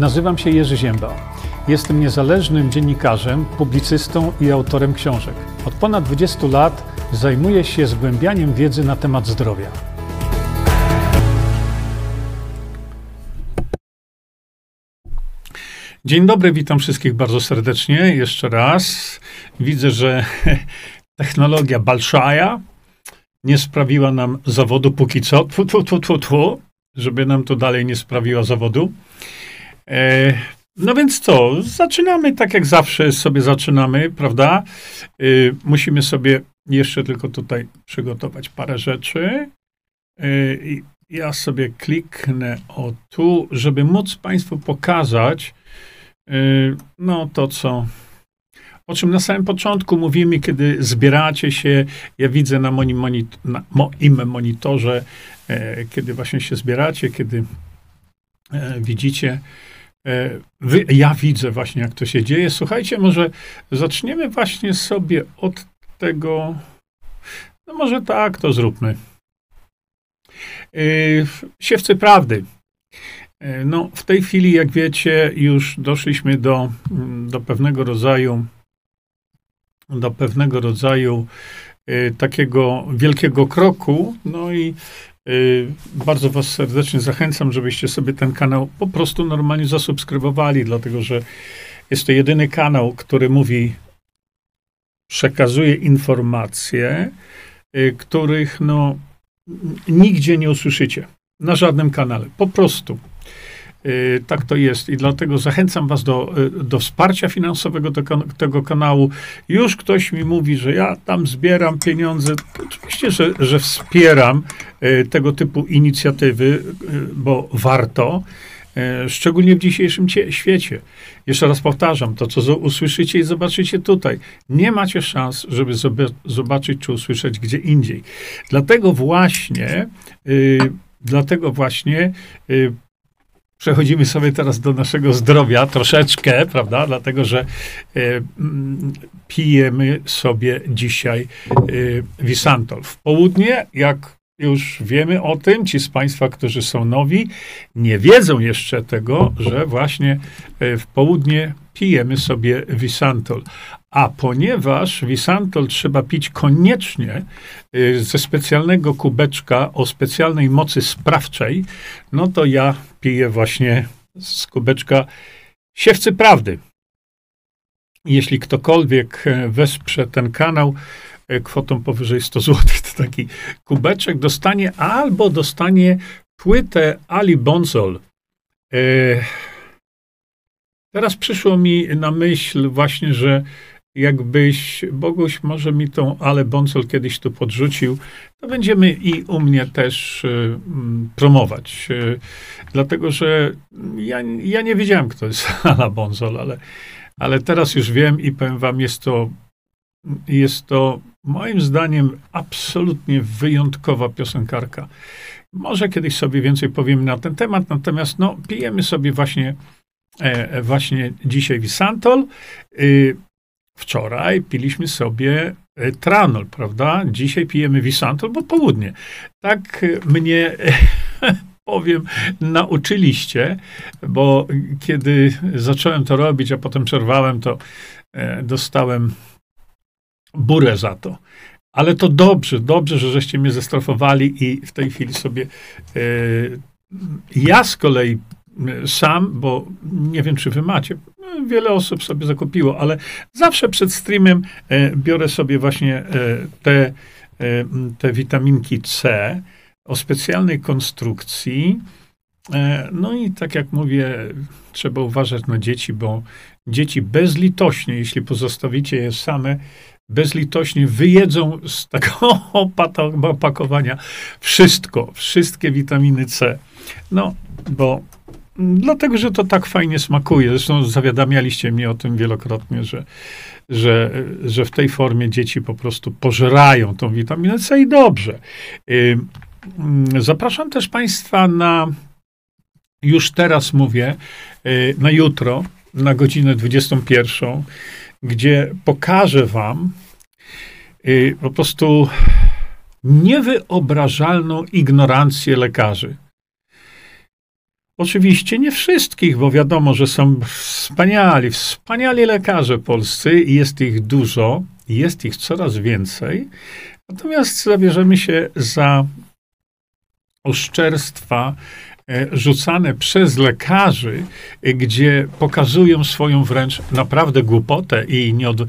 Nazywam się Jerzy Ziemba. Jestem niezależnym dziennikarzem, publicystą i autorem książek. Od ponad 20 lat zajmuję się zgłębianiem wiedzy na temat zdrowia. Dzień dobry, witam wszystkich bardzo serdecznie. Jeszcze raz. Widzę, że technologia Balszaja nie sprawiła nam zawodu póki co. Tfu, tfu, tfu, tfu, żeby nam to dalej nie sprawiła zawodu. E, no więc co, zaczynamy tak jak zawsze sobie zaczynamy, prawda? Y, musimy sobie jeszcze tylko tutaj przygotować parę rzeczy. Y, ja sobie kliknę o tu, żeby móc Państwu pokazać y, no to, co o czym na samym początku mówimy, kiedy zbieracie się, ja widzę na moim, na moim monitorze, e, kiedy właśnie się zbieracie, kiedy e, widzicie E, wy, ja widzę właśnie, jak to się dzieje. Słuchajcie, może zaczniemy właśnie sobie od tego. No może tak, to zróbmy. Yy, siewcy prawdy. Yy, no, w tej chwili, jak wiecie, już doszliśmy do, do pewnego rodzaju do pewnego rodzaju yy, takiego wielkiego kroku. No i bardzo Was serdecznie zachęcam, żebyście sobie ten kanał po prostu normalnie zasubskrybowali, dlatego że jest to jedyny kanał, który mówi, przekazuje informacje, y, których no, nigdzie nie usłyszycie. Na żadnym kanale. Po prostu. Y, tak to jest i dlatego zachęcam Was do, y, do wsparcia finansowego tego, tego kanału. Już ktoś mi mówi, że ja tam zbieram pieniądze. Oczywiście, że, że wspieram y, tego typu inicjatywy, bo warto. Szczególnie w dzisiejszym świecie. Jeszcze raz powtarzam, to co usłyszycie i zobaczycie tutaj, nie macie szans, żeby zobaczyć czy usłyszeć gdzie indziej. Dlatego właśnie, dlatego właśnie Przechodzimy sobie teraz do naszego zdrowia troszeczkę, prawda? Dlatego, że y, pijemy sobie dzisiaj y, Wisantol. W południe, jak już wiemy o tym, ci z Państwa, którzy są nowi, nie wiedzą jeszcze tego, że właśnie e, w południe pijemy sobie Wisantol. A ponieważ Wisantol trzeba pić koniecznie y, ze specjalnego kubeczka o specjalnej mocy sprawczej, no to ja piję właśnie z kubeczka siewcy prawdy. Jeśli ktokolwiek e, wesprze ten kanał e, kwotą powyżej 100 zł, to taki kubeczek dostanie albo dostanie płytę Ali Bonsol. E, teraz przyszło mi na myśl właśnie, że jakbyś, Boguś może mi tą Ale Bonsol kiedyś tu podrzucił, to będziemy i u mnie też y, promować. Y, dlatego, że ja, ja nie wiedziałem, kto jest Ala Bonsol, ale, ale teraz już wiem i powiem wam, jest to, jest to moim zdaniem absolutnie wyjątkowa piosenkarka. Może kiedyś sobie więcej powiem na ten temat, natomiast no, pijemy sobie właśnie, e, właśnie dzisiaj Wisantol. Y, Wczoraj piliśmy sobie e, tranol, prawda? Dzisiaj pijemy wisantol, bo południe. Tak mnie, powiem, nauczyliście, bo kiedy zacząłem to robić, a potem przerwałem, to e, dostałem burę za to. Ale to dobrze, dobrze, że żeście mnie zestrofowali i w tej chwili sobie e, ja z kolei sam, bo nie wiem, czy wy macie, wiele osób sobie zakupiło, ale zawsze przed streamem e, biorę sobie właśnie e, te, e, te witaminki C o specjalnej konstrukcji. No i tak jak mówię, trzeba uważać na dzieci, bo dzieci bezlitośnie, jeśli pozostawicie je same, bezlitośnie wyjedzą z tego opakowania wszystko, wszystkie witaminy C. No, bo Dlatego, że to tak fajnie smakuje. Zresztą zawiadamialiście mnie o tym wielokrotnie, że, że, że w tej formie dzieci po prostu pożerają tą witaminę C i dobrze. Zapraszam też Państwa na, już teraz mówię, y, na jutro, na godzinę 21, gdzie pokażę Wam y, po prostu niewyobrażalną ignorancję lekarzy. Oczywiście nie wszystkich, bo wiadomo, że są wspaniali, wspaniali lekarze polscy i jest ich dużo, jest ich coraz więcej. Natomiast zabierzemy się za oszczerstwa e, rzucane przez lekarzy, e, gdzie pokazują swoją wręcz naprawdę głupotę i nie, od, e,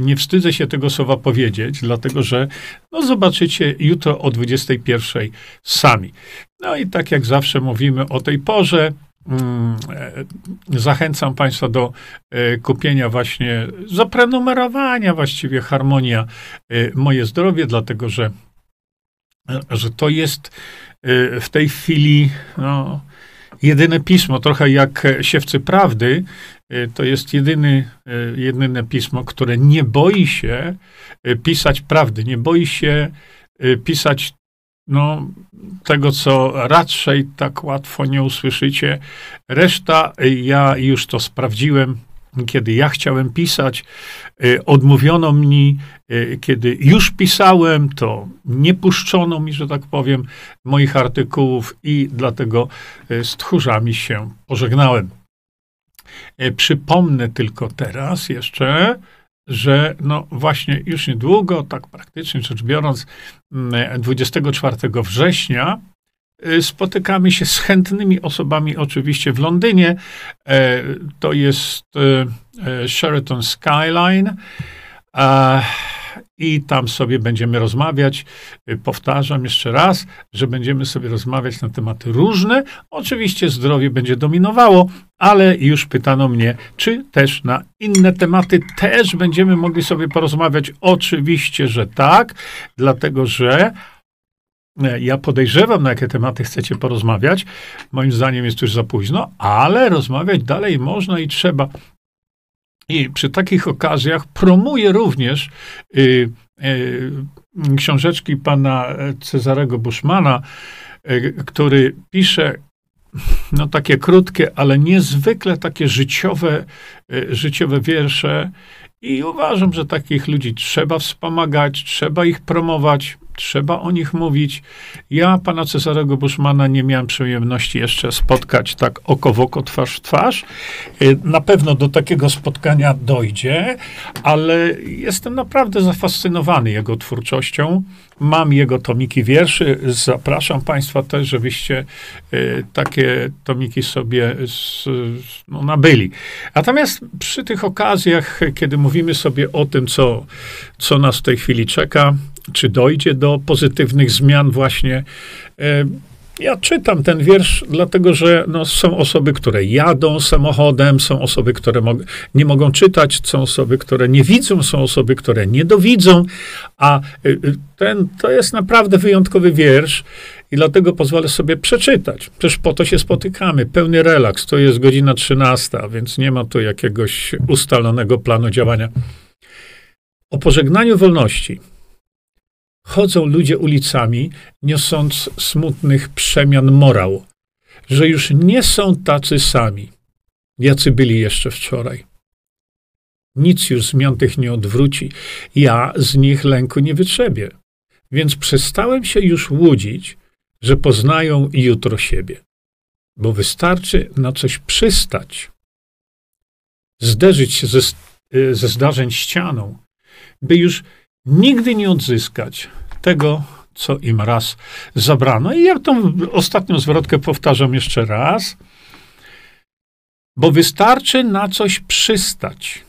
nie wstydzę się tego słowa powiedzieć, dlatego że no zobaczycie jutro o 21 sami. No i tak jak zawsze mówimy o tej porze, mm, Zachęcam Państwa do kupienia właśnie, zaprenumerowania właściwie Harmonia Moje Zdrowie, dlatego że, że to jest w tej chwili no, jedyne pismo, trochę jak Siewcy Prawdy, to jest jedyny, jedyne pismo, które nie boi się pisać prawdy, nie boi się pisać no, tego, co raczej tak łatwo nie usłyszycie. Reszta, ja już to sprawdziłem, kiedy ja chciałem pisać, y, odmówiono mi, y, kiedy już pisałem, to nie puszczono mi, że tak powiem, moich artykułów i dlatego y, z tchórzami się pożegnałem. Przypomnę tylko teraz jeszcze, że no właśnie już niedługo, tak praktycznie rzecz biorąc, 24 mm, września Y, spotykamy się z chętnymi osobami, oczywiście w Londynie. E, to jest e, e, Sheraton Skyline. I tam sobie będziemy rozmawiać. Y, powtarzam jeszcze raz, że będziemy sobie rozmawiać na tematy różne. Oczywiście zdrowie będzie dominowało, ale już pytano mnie, czy też na inne tematy też będziemy mogli sobie porozmawiać. Oczywiście, że tak, dlatego że E, ja podejrzewam, na jakie tematy chcecie porozmawiać. Moim zdaniem jest już za późno, ale rozmawiać dalej można i trzeba. I przy takich okazjach promuję również y, y, książeczki pana Cezarego Buszmana, y, który pisze no takie krótkie, ale niezwykle takie życiowe, y, życiowe wiersze. I uważam, że takich ludzi trzeba wspomagać, trzeba ich promować. Trzeba o nich mówić. Ja pana Cezarego Buszmana nie miałem przyjemności jeszcze spotkać tak oko w oko, twarz w twarz. Y, na pewno do takiego spotkania dojdzie, ale jestem naprawdę zafascynowany jego twórczością. Mam jego tomiki wierszy. Zapraszam Państwa też, żebyście y, takie tomiki sobie z, no, nabyli. Natomiast przy tych okazjach, kiedy mówimy sobie o tym, co, co nas w tej chwili czeka, czy dojdzie do pozytywnych zmian właśnie. E, ja czytam ten wiersz, dlatego że no, są osoby, które jadą samochodem, są osoby, które nie mogą czytać, są osoby, które nie widzą, są osoby, które nie dowidzą, a e, e, ten, to jest naprawdę wyjątkowy wiersz i dlatego pozwolę sobie przeczytać. Przecież po to się spotykamy. Pełny relaks, to jest godzina 13, więc nie ma tu jakiegoś ustalonego planu działania. O pożegnaniu wolności chodzą ludzie ulicami, niosąc smutnych przemian morał, że już nie są tacy sami, jacy byli jeszcze wczoraj. Nic już zmian tych nie odwróci. Ja z nich lęku nie wytrzebię. Więc przestałem się już łudzić, że poznają jutro siebie. Bo wystarczy na coś przystać, zderzyć się ze, ze zdarzeń ścianą, by już nigdy nie odzyskać tego, co im raz zabrano. I ja tą ostatnią zwrotkę powtarzam jeszcze raz, bo wystarczy na coś przystać,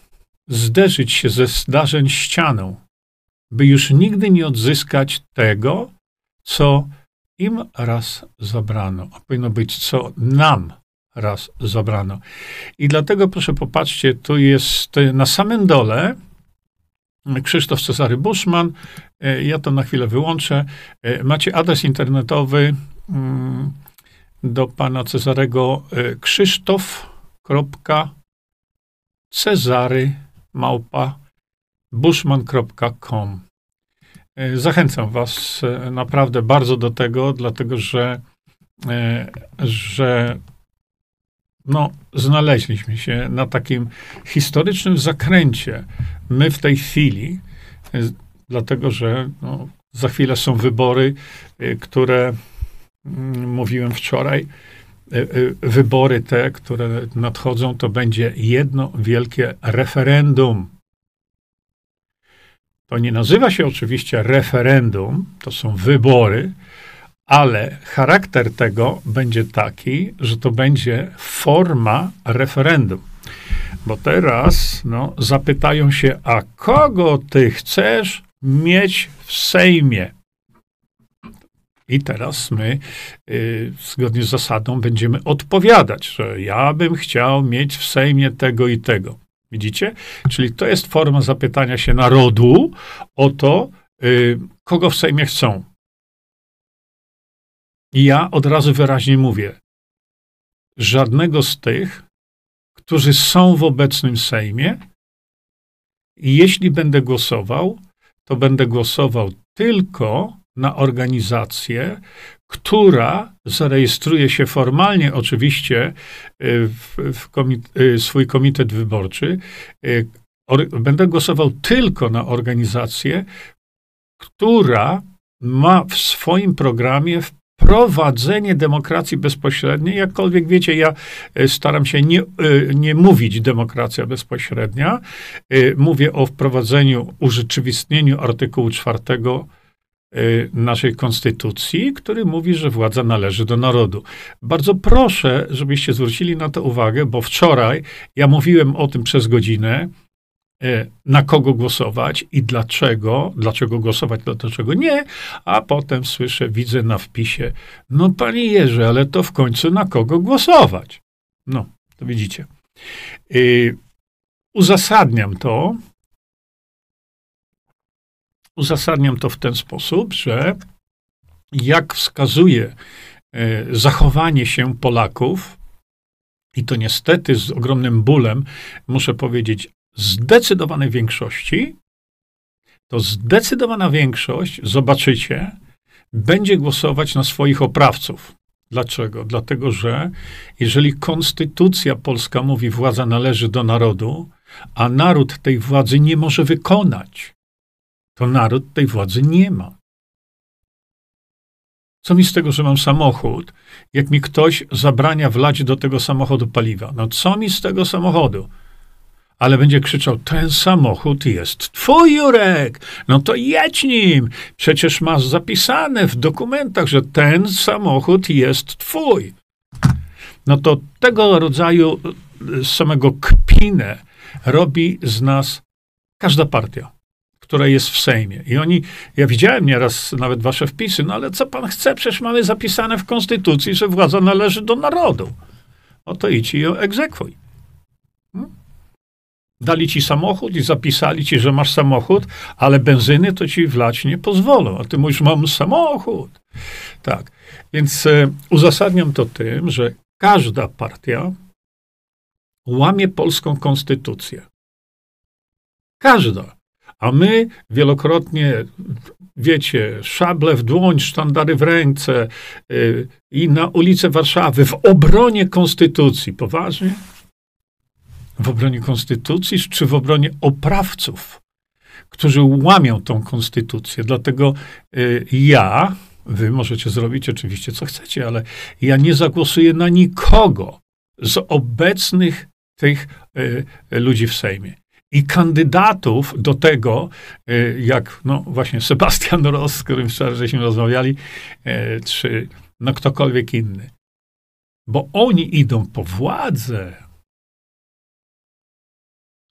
zderzyć się ze zdarzeń ścianą, by już nigdy nie odzyskać tego, co im raz zabrano. A powinno być, co nam raz zabrano. I dlatego, proszę popatrzcie, tu jest na samym dole Krzysztof Cezary Buszman. E, ja to na chwilę wyłączę. E, macie adres internetowy mm, do pana Cezarego e, krzysztof.cezary małpa bushman.com. Zachęcam was naprawdę bardzo do tego, dlatego że, że no, znaleźliśmy się na takim historycznym zakręcie. My w tej chwili, e, dlatego że no, za chwilę są wybory, e, które mm, mówiłem wczoraj, wybory te, które nadchodzą, to będzie jedno wielkie referendum. To nie nazywa się oczywiście referendum, to są wybory, ale charakter tego będzie taki, że to będzie forma referendum. Bo teraz no, zapytają się, a kogo ty chcesz mieć w Sejmie? I teraz my, y, zgodnie z zasadą, będziemy odpowiadać, że ja bym chciał mieć w Sejmie tego i tego. Widzicie? Czyli to jest forma zapytania się narodu o to, y, kogo w Sejmie chcą. I ja od razu wyraźnie mówię, żadnego z tych, którzy są w obecnym Sejmie, jeśli będę głosował, to będę głosował tylko na organizację, która zarejestruje się formalnie, oczywiście, y, w, w komit y, swój komitet wyborczy. Y, będę głosował tylko na organizację, która ma w swoim programie wprowadzenie demokracji bezpośredniej. Jakkolwiek wiecie, ja staram się nie, nie mówić demokracja bezpośrednia. Mówię o wprowadzeniu, urzeczywistnieniu artykułu czwartego naszej konstytucji, który mówi, że władza należy do narodu. Bardzo proszę, żebyście zwrócili na to uwagę, bo wczoraj ja mówiłem o tym przez godzinę, na kogo głosować i dlaczego, dlaczego głosować, dlaczego nie, a potem słyszę, widzę na wpisie, no panie Jerzy, ale to w końcu na kogo głosować? No, to widzicie. Yy, uzasadniam to Uzasadniam to w ten sposób, że jak wskazuje e, zachowanie się Polaków, i to niestety z ogromnym bólem, muszę powiedzieć, zdecydowanej większości, to zdecydowana większość, zobaczycie, będzie głosować na swoich oprawców. Dlaczego? Dlatego, że jeżeli konstytucja polska mówi, władza należy do narodu, a naród tej władzy nie może wykonać, to naród tej władzy nie ma. Co mi z tego, że mam samochód, jak mi ktoś zabrania wlać do tego samochodu paliwa? No co mi z tego samochodu? Ale będzie krzyczał, ten samochód jest twój, Jurek! No to jedź nim! Przecież masz zapisane w dokumentach, że ten samochód jest twój. No to tego rodzaju y, samego kpinę robi z nas każda partia która jest w Sejmie. I oni, ja widziałem nieraz nawet wasze wpisy, no ale co pan chce? Przecież mamy zapisane w Konstytucji, że władza należy do narodu. Oto idź i ją egzekwuj. Dali ci samochód i zapisali ci, że masz samochód, ale benzyny to ci wlać nie pozwolą. A ty mówisz, mam samochód. Tak. Więc e, uzasadniam to tym, że każda partia łamie polską konstytucję. Każda. A my wielokrotnie, wiecie, szable w dłoń, sztandary w ręce yy, i na ulicę Warszawy w obronie konstytucji. Poważnie? W obronie konstytucji czy w obronie oprawców, którzy łamią tą konstytucję? Dlatego yy, ja, wy możecie zrobić oczywiście co chcecie, ale ja nie zagłosuję na nikogo z obecnych tych y, ludzi w Sejmie i kandydatów do tego, e, jak no właśnie Sebastian Ross, z którym wczoraj żeśmy rozmawiali, e, czy no ktokolwiek inny. Bo oni idą po władzę.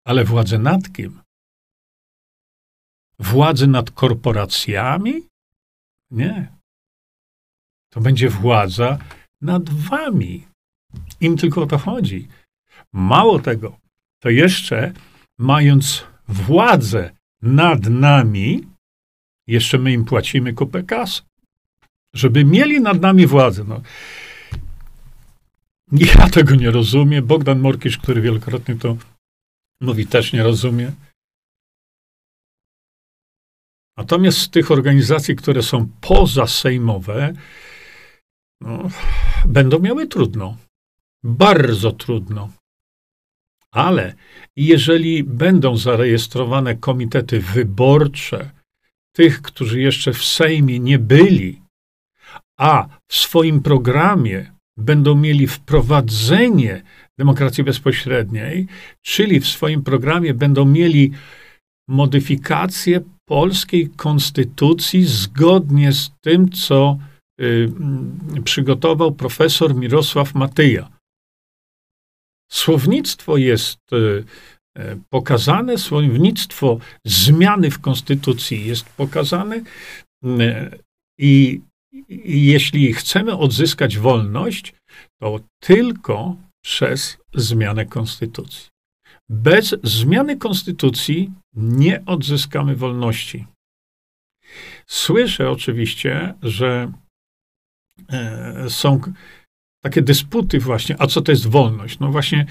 Ale władzę nad kim? Władzę nad korporacjami? Nie. To będzie władza nad wami. Im tylko o to chodzi. Mało tego, to jeszcze mając władzę nad nami, jeszcze my im płacimy kupę kasy, żeby mieli nad nami władzę. No. Ja tego nie rozumiem. Bogdan Morkisz, który wielokrotnie to mówi, też nie rozumie. Natomiast z tych organizacji, które są pozasejmowe, no, będą miały trudno. Bardzo trudno. Ale jeżeli będą zarejestrowane komitety wyborcze tych, którzy jeszcze w Sejmie nie byli, a w swoim programie będą mieli wprowadzenie demokracji bezpośredniej, czyli w swoim programie będą mieli modyfikację polskiej konstytucji zgodnie z tym, co y, przygotował profesor Mirosław Matyja. Słownictwo jest y, y, pokazane, słownictwo zmiany w konstytucji jest pokazane y, i, i jeśli chcemy odzyskać wolność, to tylko przez zmianę konstytucji. Bez zmiany konstytucji nie odzyskamy wolności. Słyszę oczywiście, że e, są takie dysputy właśnie, a co to jest wolność? No właśnie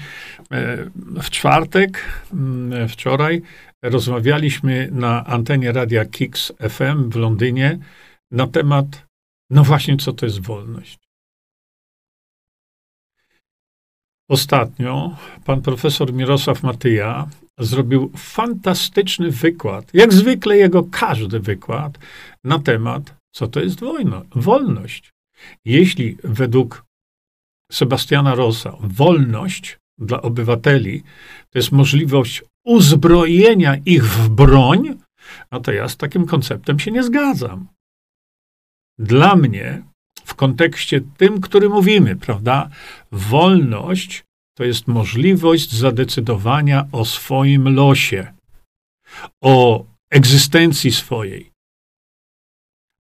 e, w czwartek, mm, wczoraj rozmawialiśmy na antenie radia Kix FM w Londynie na temat, no właśnie, co to jest wolność. Ostatnio pan profesor Mirosław Matyja zrobił fantastyczny wykład, jak zwykle jego każdy wykład, na temat, co to jest wojna, wolność. Jeśli według Sebastiana Rosa wolność dla obywateli to jest możliwość uzbrojenia ich w broń, no to ja z takim konceptem się nie zgadzam. Dla mnie w kontekście tym, który mówimy, prawda? Wolność to jest możliwość zadecydowania o swoim losie, o egzystencji swojej,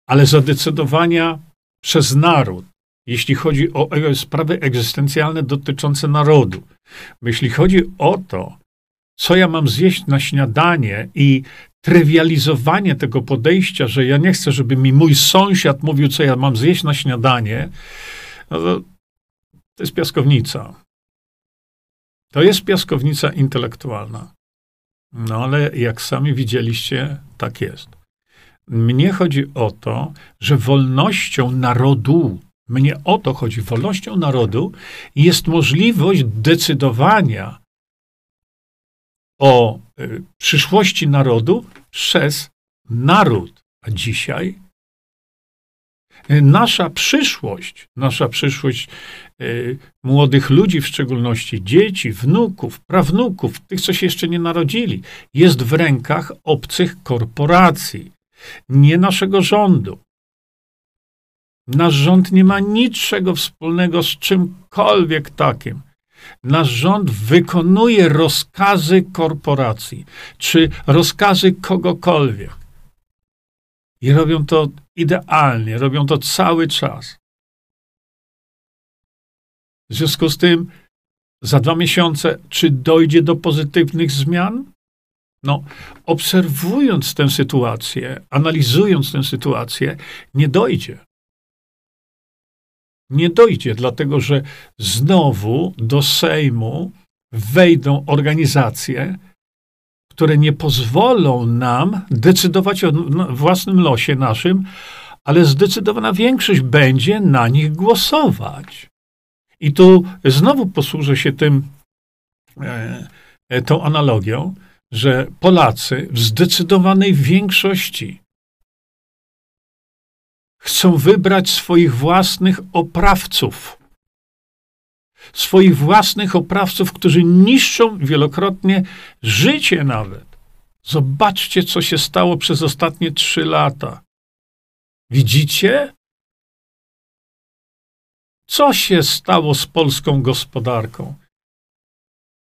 ale zadecydowania przez naród, jeśli chodzi o e, sprawy egzystencjalne dotyczące narodu. Jeśli chodzi o to, co ja mam zjeść na śniadanie i trywializowanie tego podejścia, że ja nie chcę, żeby mi mój sąsiad mówił, co ja mam zjeść na śniadanie, no to, to jest piaskownica. To jest piaskownica intelektualna. No ale jak sami widzieliście, tak jest. Mnie chodzi o to, że wolnością narodu, mnie o to chodzi, wolnością narodu jest możliwość decydowania o przyszłości narodu przez naród. A dzisiaj y, nasza przyszłość, nasza przyszłość y, młodych ludzi, w szczególności dzieci, wnuków, prawnuków, tych, co się jeszcze nie narodzili, jest w rękach obcych korporacji, nie naszego rządu. Nasz rząd nie ma niczego wspólnego z czymkolwiek takim. Nasz rząd wykonuje rozkazy korporacji, czy rozkazy kogokolwiek. I robią to idealnie, robią to cały czas. W związku z tym, za dwa miesiące, czy dojdzie do pozytywnych zmian? No, obserwując tę sytuację, analizując tę sytuację, nie dojdzie nie dojdzie, dlatego że znowu do Sejmu wejdą organizacje, które nie pozwolą nam decydować o własnym losie naszym, ale zdecydowana większość będzie na nich głosować. I tu znowu posłużę się tym, e, e tą analogią, że Polacy w zdecydowanej większości chcą wybrać swoich własnych oprawców. Swoich własnych oprawców, którzy niszczą wielokrotnie życie nawet. Zobaczcie, co się stało przez ostatnie trzy lata. Widzicie? Co się stało z polską gospodarką?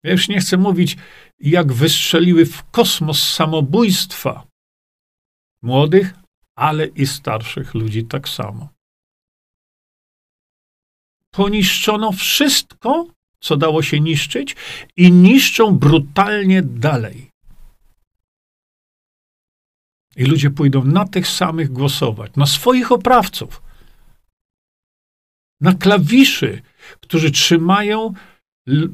Ja już nie chcę mówić, jak wystrzeliły w kosmos samobójstwa młodych, ale i starszych ludzi tak samo. Poniszczono wszystko, co dało się niszczyć, i niszczą brutalnie dalej. I ludzie pójdą na tych samych głosować, na swoich oprawców, na klawiszy, którzy trzymają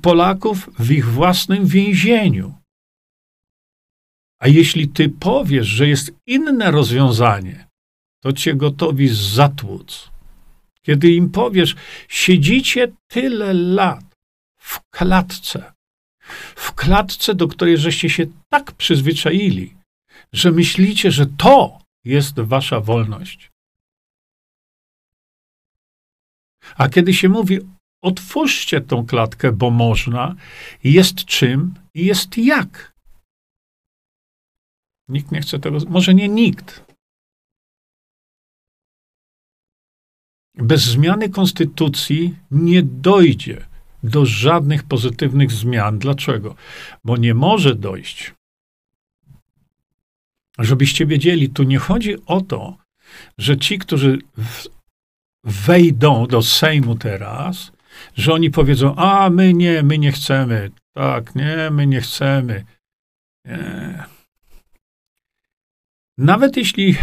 Polaków w ich własnym więzieniu. A jeśli ty powiesz, że jest inne rozwiązanie, to cię gotowi zatłuc. Kiedy im powiesz, siedzicie tyle lat w klatce, w klatce, do której żeście się tak przyzwyczaili, że myślicie, że to jest wasza wolność. A kiedy się mówi, otwórzcie tą klatkę, bo można, jest czym i jest jak. Nikt nie chce tego, może nie nikt. Bez zmiany konstytucji nie dojdzie do żadnych pozytywnych zmian. Dlaczego? Bo nie może dojść. Żebyście wiedzieli, tu nie chodzi o to, że ci, którzy wejdą do Sejmu teraz, że oni powiedzą, a my nie, my nie chcemy, tak, nie, my nie chcemy. Nie. Nawet jeśli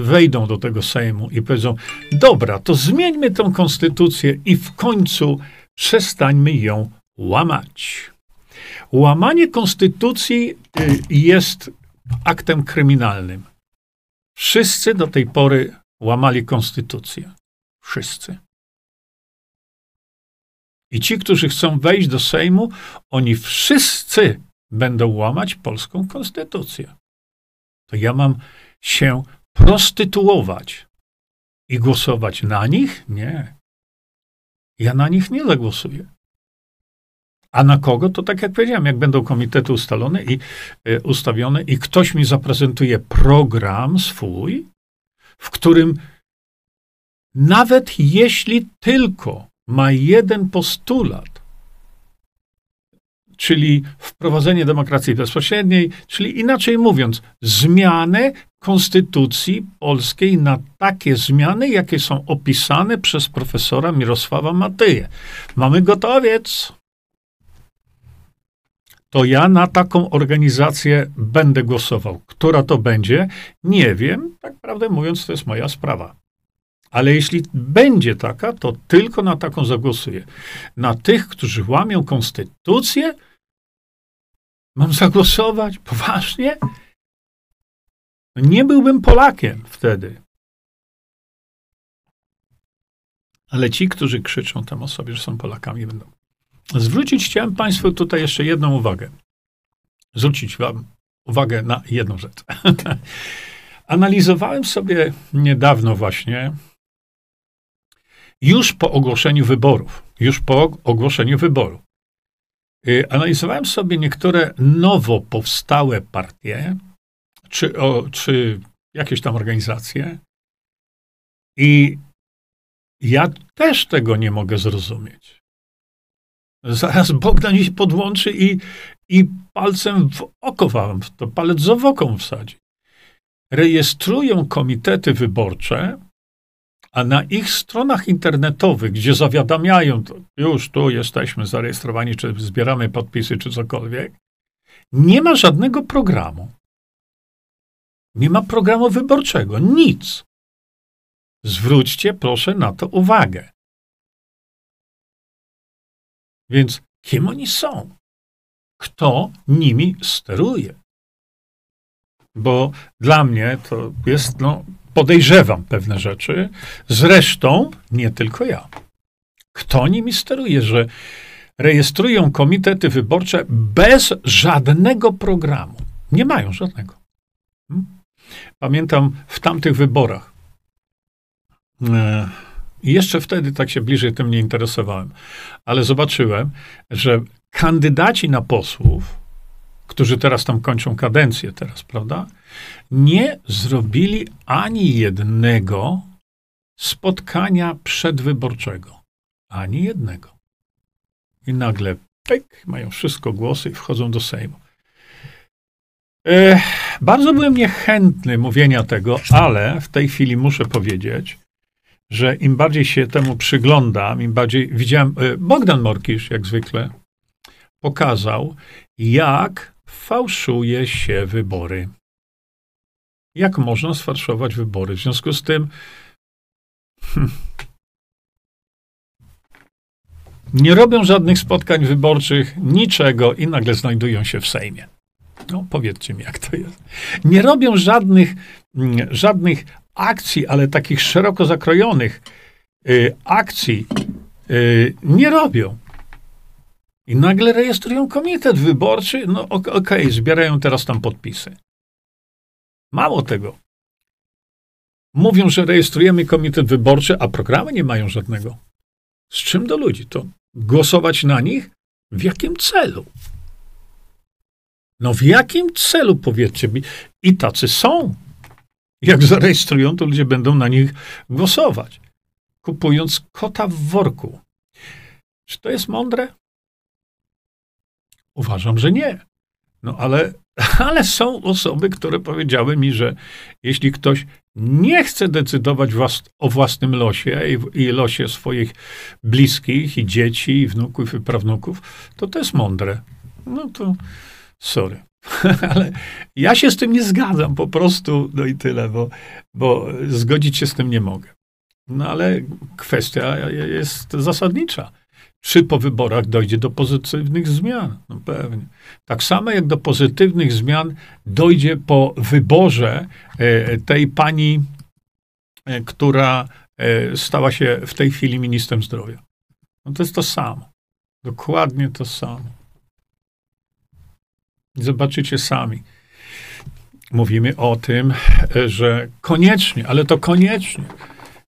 wejdą do tego Sejmu i powiedzą, dobra, to zmieńmy tą konstytucję i w końcu przestańmy ją łamać. Łamanie konstytucji y, jest aktem kryminalnym. Wszyscy do tej pory łamali konstytucję. Wszyscy. I ci, którzy chcą wejść do Sejmu, oni wszyscy będą łamać polską konstytucję. To ja mam się prostytuować i głosować na nich? Nie. Ja na nich nie zagłosuję. A na kogo? To tak jak powiedziałem, jak będą komitety ustalone i y, ustawione i ktoś mi zaprezentuje program swój, w którym nawet jeśli tylko ma jeden postulat, czyli wprowadzenie demokracji bezpośredniej, czyli inaczej mówiąc, zmianę konstytucji polskiej na takie zmiany, jakie są opisane przez profesora Mirosława Matyję. Mamy gotowiec. To ja na taką organizację będę głosował. Która to będzie? Nie wiem. Tak prawdę mówiąc, to jest moja sprawa. Ale jeśli będzie taka, to tylko na taką zagłosuję. Na tych, którzy łamią konstytucję, mam zagłosować? Poważnie? Nie byłbym Polakiem wtedy. Ale ci, którzy krzyczą tam o sobie, że są Polakami, będą. Zwrócić chciałem Państwu tutaj jeszcze jedną uwagę. Zwrócić Wam uwagę na jedną rzecz. Analizowałem sobie niedawno właśnie już po ogłoszeniu wyborów, już po ogłoszeniu wyborów, y, analizowałem sobie niektóre nowo powstałe partie, czy, o, czy jakieś tam organizacje, i ja też tego nie mogę zrozumieć. Zaraz Bogdan się podłączy i, i palcem w oko wam, to palec z owoką wsadzi. Rejestrują komitety wyborcze, a na ich stronach internetowych, gdzie zawiadamiają, już tu jesteśmy zarejestrowani, czy zbieramy podpisy, czy cokolwiek, nie ma żadnego programu. Nie ma programu wyborczego, nic. Zwróćcie proszę na to uwagę. Więc kim oni są? Kto nimi steruje? Bo dla mnie to jest no, podejrzewam pewne rzeczy. Zresztą nie tylko ja. Kto nimi steruje, że rejestrują komitety wyborcze bez żadnego programu? Nie mają żadnego. Hmm? Pamiętam w tamtych wyborach. E, jeszcze wtedy tak się bliżej tym nie interesowałem, ale zobaczyłem, że kandydaci na posłów, którzy teraz tam kończą kadencję teraz, prawda? Nie zrobili ani jednego spotkania przedwyborczego. Ani jednego. I nagle, tak, mają wszystko głosy i wchodzą do Sejmu. E, bardzo byłem niechętny mówienia tego, ale w tej chwili muszę powiedzieć, że im bardziej się temu przyglądam, im bardziej widziałem. E, Bogdan Morkisz, jak zwykle, pokazał, jak fałszuje się wybory jak można sfałszować wybory. W związku z tym hmm, nie robią żadnych spotkań wyborczych, niczego i nagle znajdują się w Sejmie. No, powiedzcie mi, jak to jest. Nie robią żadnych, mm, żadnych akcji, ale takich szeroko zakrojonych y, akcji y, nie robią. I nagle rejestrują komitet wyborczy, no okej, okay, zbierają teraz tam podpisy. Mało tego. Mówią, że rejestrujemy komitet wyborczy, a programy nie mają żadnego. Z czym do ludzi? To głosować na nich? W jakim celu? No w jakim celu, powiedzcie mi? I tacy są. Jak zarejestrują, to ludzie będą na nich głosować, kupując kota w worku. Czy to jest mądre? Uważam, że nie. No ale, ale są osoby, które powiedziały mi, że jeśli ktoś nie chce decydować włas o własnym losie i, i, losie swoich bliskich, i dzieci, i wnuków, i prawnuków, to to jest mądre. No to sorry. ale ja się z tym nie zgadzam po prostu, no i tyle, bo, bo zgodzić się z tym nie mogę. No ale kwestia jest zasadnicza czy po wyborach dojdzie do pozytywnych zmian? No pewnie. Tak samo jak do pozytywnych zmian dojdzie po wyborze e, tej pani, e, która e, stała się w tej chwili ministrem zdrowia. No to jest to samo. Dokładnie to samo. Zobaczycie sami. Mówimy o tym, że koniecznie, ale to koniecznie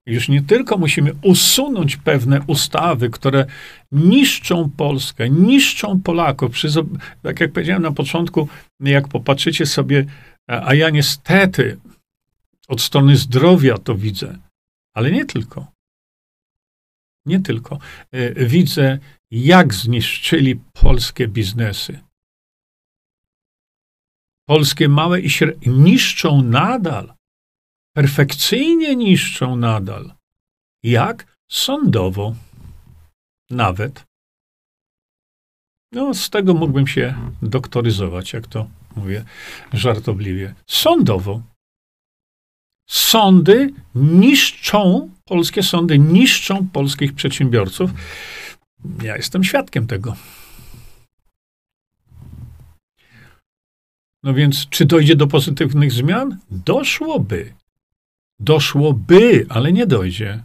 już nie tylko musimy usunąć pewne ustawy, które niszczą Polskę, niszczą Polaków. Tak jak powiedziałem na początku, jak popatrzycie sobie, a ja niestety od strony zdrowia to widzę, ale nie tylko. Nie tylko. E, widzę, jak zniszczyli polskie biznesy. Polskie małe i średnie niszczą nadal perfekcyjnie niszczą nadal. Jak? Sądowo. Nawet. No, z tego mógłbym się doktoryzować, jak to mówię żartobliwie. Sądowo. Sądy niszczą, polskie sądy niszczą polskich przedsiębiorców. Ja jestem świadkiem tego. No więc, czy dojdzie do pozytywnych zmian? Doszłoby doszłoby, ale nie dojdzie.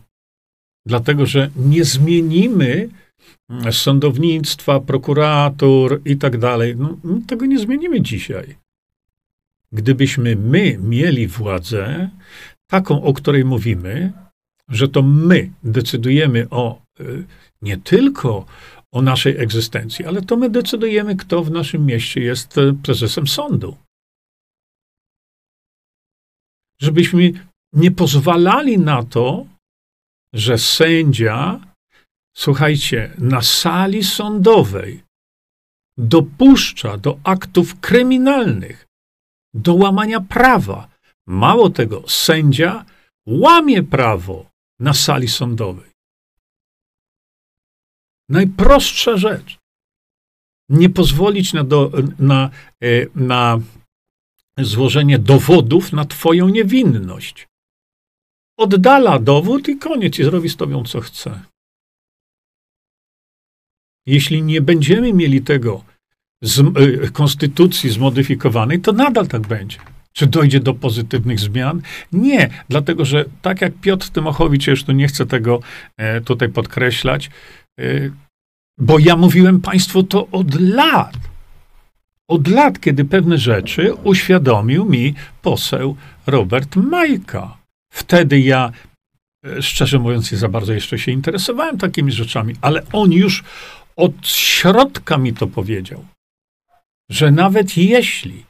Dlatego, że nie zmienimy sądownictwa, prokuratur i tak dalej. No, tego nie zmienimy dzisiaj. Gdybyśmy my mieli władzę, taką, o której mówimy, że to my decydujemy o y, nie tylko o naszej egzystencji, ale to my decydujemy, kto w naszym mieście jest y, prezesem sądu. Żebyśmy nie pozwalali na to, że sędzia, słuchajcie, na sali sądowej dopuszcza do aktów kryminalnych, do łamania prawa. Mało tego, sędzia łamie prawo na sali sądowej. Najprostsza rzecz. Nie pozwolić na, do, na, e, na złożenie dowodów na Twoją niewinność oddala dowód i koniec, i zrobi z tobą, co chce. Jeśli nie będziemy mieli tego z, y, konstytucji zmodyfikowanej, to nadal tak będzie. Czy dojdzie do pozytywnych zmian? Nie, dlatego że tak jak Piotr Tymochowicz, tu nie chcę tego e, tutaj podkreślać, e, bo ja mówiłem Państwu to od lat. Od lat, kiedy pewne rzeczy uświadomił mi poseł Robert Majka. Wtedy ja, e, szczerze mówiąc, nie za bardzo jeszcze się interesowałem takimi rzeczami, ale on już od środka mi to powiedział, że nawet jeśli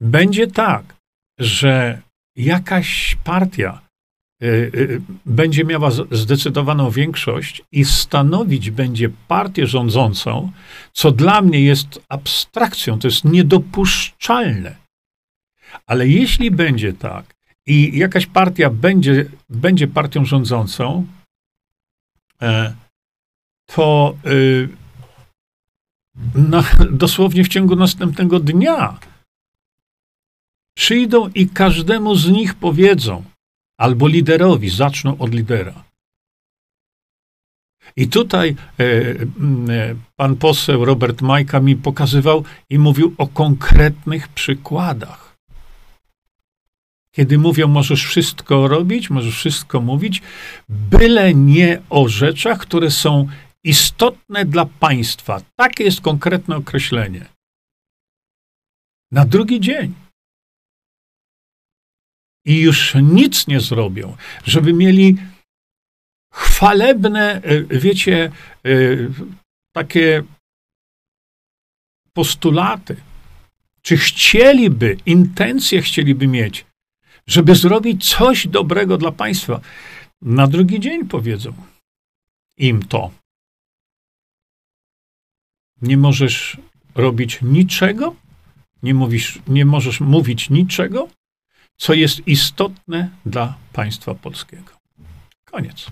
będzie tak, że jakaś partia y, y, będzie miała zdecydowaną większość i stanowić będzie partię rządzącą, co dla mnie jest abstrakcją, to jest niedopuszczalne. Ale jeśli będzie tak, i jakaś partia będzie, będzie partią rządzącą, e, to y, na, dosłownie w ciągu następnego dnia przyjdą i każdemu z nich powiedzą, albo liderowi, zaczną od lidera. I tutaj e, e, pan poseł Robert Majka mi pokazywał i mówił o konkretnych przykładach. Kiedy mówią, możesz wszystko robić, możesz wszystko mówić, byle nie o rzeczach, które są istotne dla państwa. Takie jest konkretne określenie. Na drugi dzień. I już nic nie zrobią, żeby mieli chwalebne, wiecie, takie postulaty, czy chcieliby, intencje chcieliby mieć, żeby zrobić coś dobrego dla państwa. Na drugi dzień powiedzą im to. Nie możesz robić niczego, nie, mówisz, nie możesz mówić niczego, co jest istotne dla państwa polskiego. Koniec.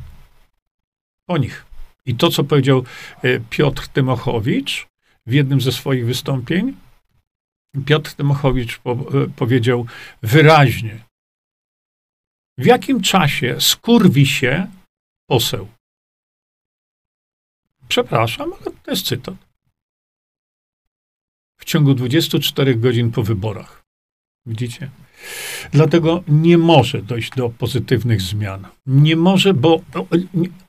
O nich. I to, co powiedział e, Piotr Tymochowicz w jednym ze swoich wystąpień, Piotr Tymochowicz po, e, powiedział wyraźnie, w jakim czasie skurwi się poseł. Przepraszam, ale to jest cytat. W ciągu 24 godzin po wyborach. Widzicie? Dlatego nie może dojść do pozytywnych zmian. Nie może, bo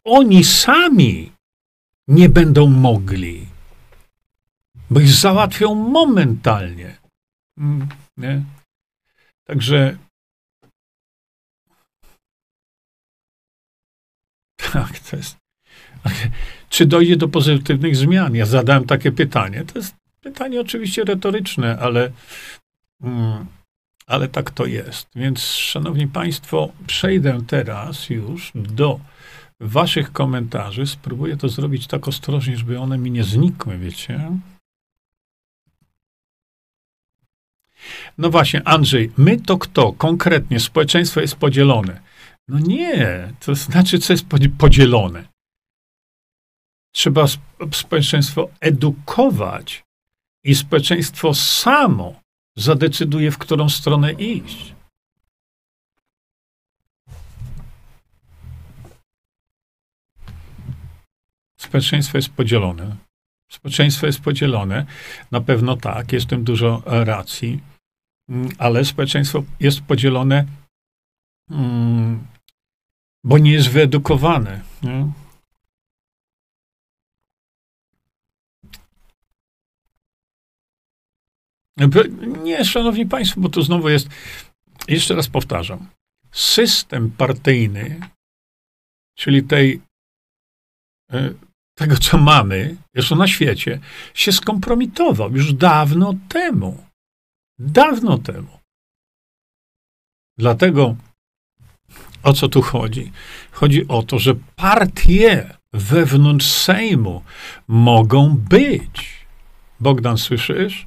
oni sami nie będą mogli, bo ich załatwią momentalnie. Mm, nie? Także tak, to jest. Czy dojdzie do pozytywnych zmian? Ja zadałem takie pytanie. To jest pytanie oczywiście retoryczne, ale. Mm, ale tak to jest. Więc, szanowni państwo, przejdę teraz już do waszych komentarzy. Spróbuję to zrobić tak ostrożnie, żeby one mi nie znikły, wiecie. No właśnie, Andrzej, my to kto? Konkretnie, społeczeństwo jest podzielone. No nie, to znaczy, co jest podzielone. Trzeba społeczeństwo edukować i społeczeństwo samo zadecyduje, w którą stronę iść. Społeczeństwo jest podzielone. Społeczeństwo jest podzielone. Na pewno tak, jest w tym dużo racji, mm, ale społeczeństwo jest podzielone, mm, bo nie jest wyedukowane. Nie? Nie, szanowni państwo, bo to znowu jest, jeszcze raz powtarzam, system partyjny, czyli tej, e, tego, co mamy, jeszcze na świecie, się skompromitował już dawno temu. Dawno temu. Dlatego o co tu chodzi? Chodzi o to, że partie wewnątrz Sejmu mogą być. Bogdan, słyszysz?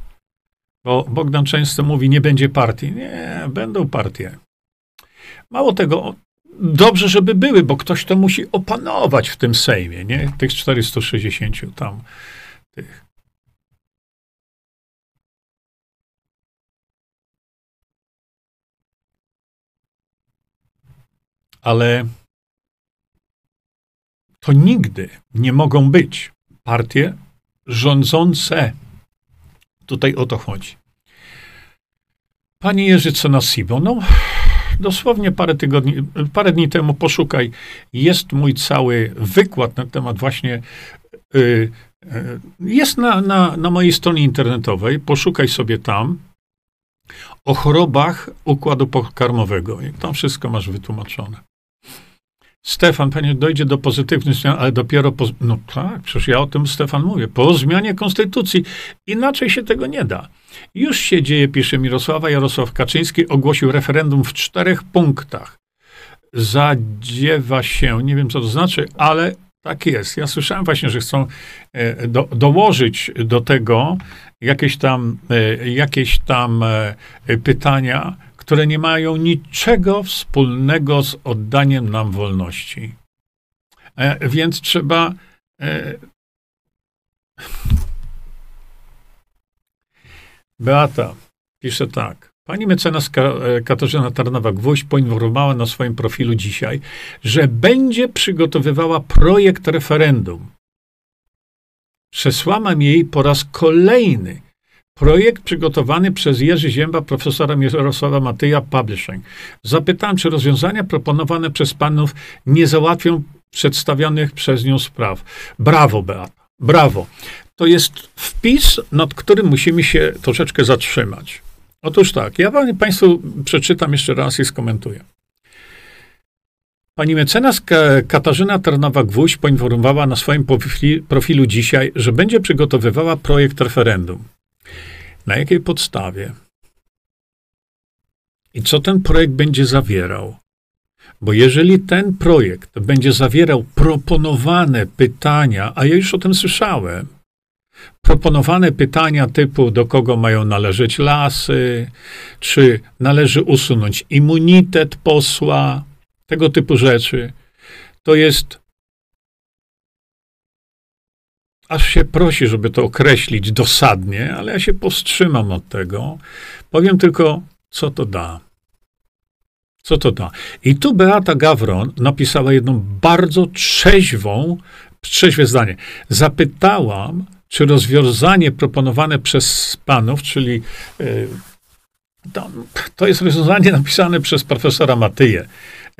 Bo Bogdan często mówi, nie będzie partii. Nie, będą partie. Mało tego, dobrze, żeby były, bo ktoś to musi opanować w tym Sejmie, nie? Tych 460 tam tych. Ale to nigdy nie mogą być partie rządzące Tutaj o to chodzi. Panie Jerzy Cenasibo, no dosłownie parę tygodni, parę dni temu poszukaj, jest mój cały wykład na temat właśnie, y, y, jest na, na, na mojej stronie internetowej, poszukaj sobie tam o chorobach układu pokarmowego. Tam wszystko masz wytłumaczone. Stefan, panie, dojdzie do pozytywnych zmian, ale dopiero po. No tak, przecież ja o tym, Stefan, mówię. Po zmianie konstytucji. Inaczej się tego nie da. Już się dzieje, pisze Mirosława. Jarosław Kaczyński ogłosił referendum w czterech punktach. Zadziewa się, nie wiem co to znaczy, ale tak jest. Ja słyszałem właśnie, że chcą e, do, dołożyć do tego jakieś tam, e, jakieś tam e, pytania które nie mają niczego wspólnego z oddaniem nam wolności. E, więc trzeba. E, Beata pisze tak. Pani mecenas e, Katarzyna Tarnowa-Gwóźdź poinformowała na swoim profilu dzisiaj, że będzie przygotowywała projekt referendum. Przesłałam jej po raz kolejny Projekt przygotowany przez Jerzy Zięba, profesora Mirosława Matyja, Publishing. Zapytałem, czy rozwiązania proponowane przez panów nie załatwią przedstawionych przez nią spraw. Brawo, Beata. Brawo. To jest wpis, nad którym musimy się troszeczkę zatrzymać. Otóż tak, ja Państwu przeczytam jeszcze raz i skomentuję. Pani mecenas Katarzyna Tarnowa-Gwóźdź poinformowała na swoim profilu dzisiaj, że będzie przygotowywała projekt referendum. Na jakiej podstawie? I co ten projekt będzie zawierał? Bo jeżeli ten projekt będzie zawierał proponowane pytania, a ja już o tym słyszałem, proponowane pytania typu, do kogo mają należeć lasy, czy należy usunąć immunitet posła, tego typu rzeczy, to jest. Aż się prosi, żeby to określić dosadnie, ale ja się powstrzymam od tego. Powiem tylko, co to da. Co to da? I tu Beata Gawron napisała jedną bardzo trzeźwą, trzeźwe zdanie. Zapytałam, czy rozwiązanie proponowane przez panów, czyli yy, to, to, jest rozwiązanie napisane przez profesora Matyję,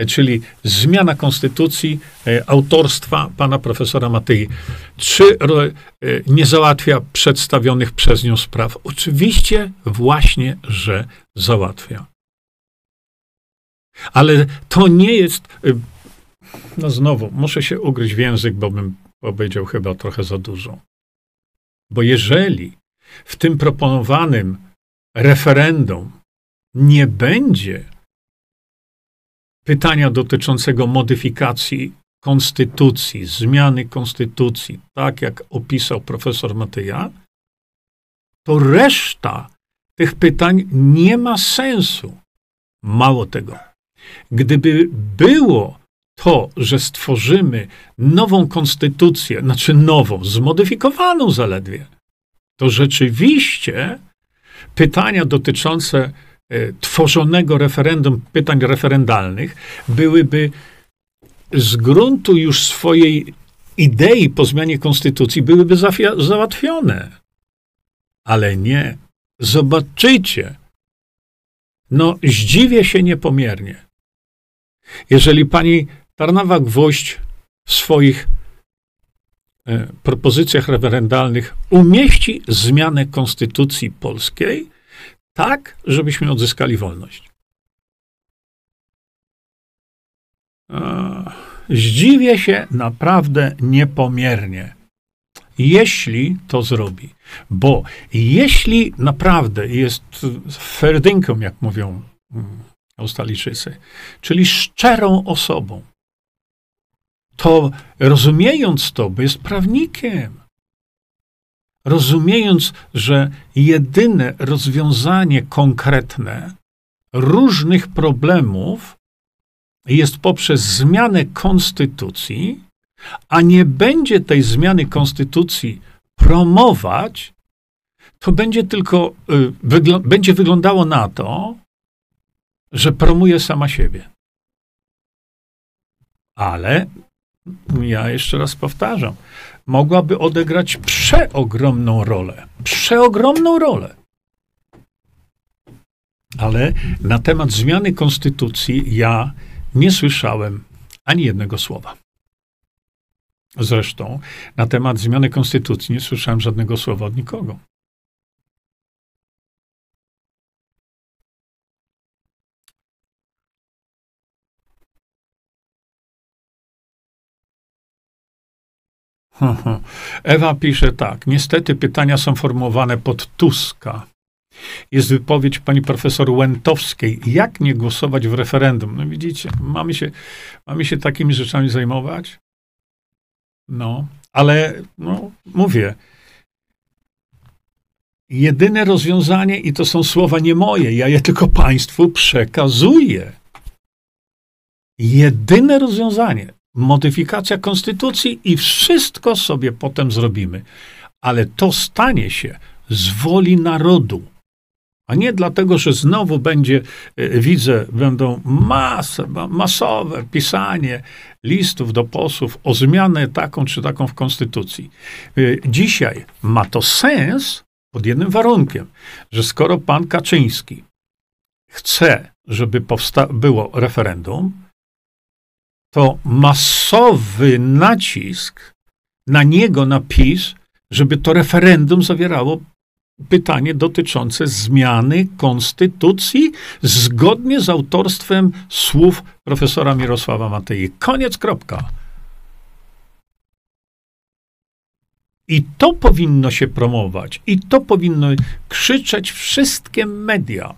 czyli zmiana konstytucji yy, autorstwa pana profesora Matyi. Czy yy, nie załatwia przedstawionych przez nią spraw? Oczywiście właśnie, że załatwia. Ale to nie jest. No znowu, muszę się ugryźć w język, bo bym powiedział chyba trochę za dużo. Bo jeżeli w tym proponowanym referendum nie będzie pytania dotyczącego modyfikacji konstytucji, zmiany konstytucji, tak jak opisał profesor Matyja, to reszta tych pytań nie ma sensu. Mało tego, Gdyby było to, że stworzymy nową konstytucję, znaczy nową, zmodyfikowaną zaledwie, to rzeczywiście pytania dotyczące tworzonego referendum, pytań referendalnych, byłyby z gruntu już swojej idei po zmianie konstytucji, byłyby załatwione. Ale nie. Zobaczycie. No, zdziwię się niepomiernie. Jeżeli pani Tarnawa Gwoźdź w swoich e, propozycjach referendalnych umieści zmianę konstytucji polskiej tak, żebyśmy odzyskali wolność. Zdziwię się naprawdę niepomiernie, jeśli to zrobi. Bo jeśli naprawdę jest ferdynką, jak mówią mm, Australijczycy, czyli szczerą osobą, to rozumiejąc to, bo jest prawnikiem, rozumiejąc, że jedyne rozwiązanie konkretne różnych problemów jest poprzez zmianę konstytucji, a nie będzie tej zmiany konstytucji promować, to będzie tylko, y, wygl- będzie wyglądało na to, że promuje sama siebie. Ale ja jeszcze raz powtarzam, mogłaby odegrać przeogromną rolę. Przeogromną rolę. Ale na temat zmiany konstytucji ja nie słyszałem ani jednego słowa. Zresztą na temat zmiany konstytucji nie słyszałem żadnego słowa od nikogo. Ewa pisze tak. Niestety pytania są formułowane pod Tuska. Jest wypowiedź pani profesor Łętowskiej. Jak nie głosować w referendum? No widzicie, mamy się, mamy się takimi rzeczami zajmować. No, ale no, mówię, jedyne rozwiązanie, i to są słowa nie moje, ja je tylko państwu przekazuję. Jedyne rozwiązanie, modyfikacja konstytucji i wszystko sobie potem zrobimy. Ale to stanie się z woli narodu. A nie dlatego, że znowu będzie, e, widzę, będą masę, masowe pisanie listów do posłów o zmianę taką czy taką w konstytucji. E, dzisiaj ma to sens pod jednym warunkiem, że skoro pan Kaczyński chce, żeby było referendum, to masowy nacisk na niego, na PiS, żeby to referendum zawierało pytanie dotyczące zmiany konstytucji zgodnie z autorstwem słów profesora Mirosława Matei. Koniec, kropka. I to powinno się promować, i to powinno krzyczeć wszystkie media.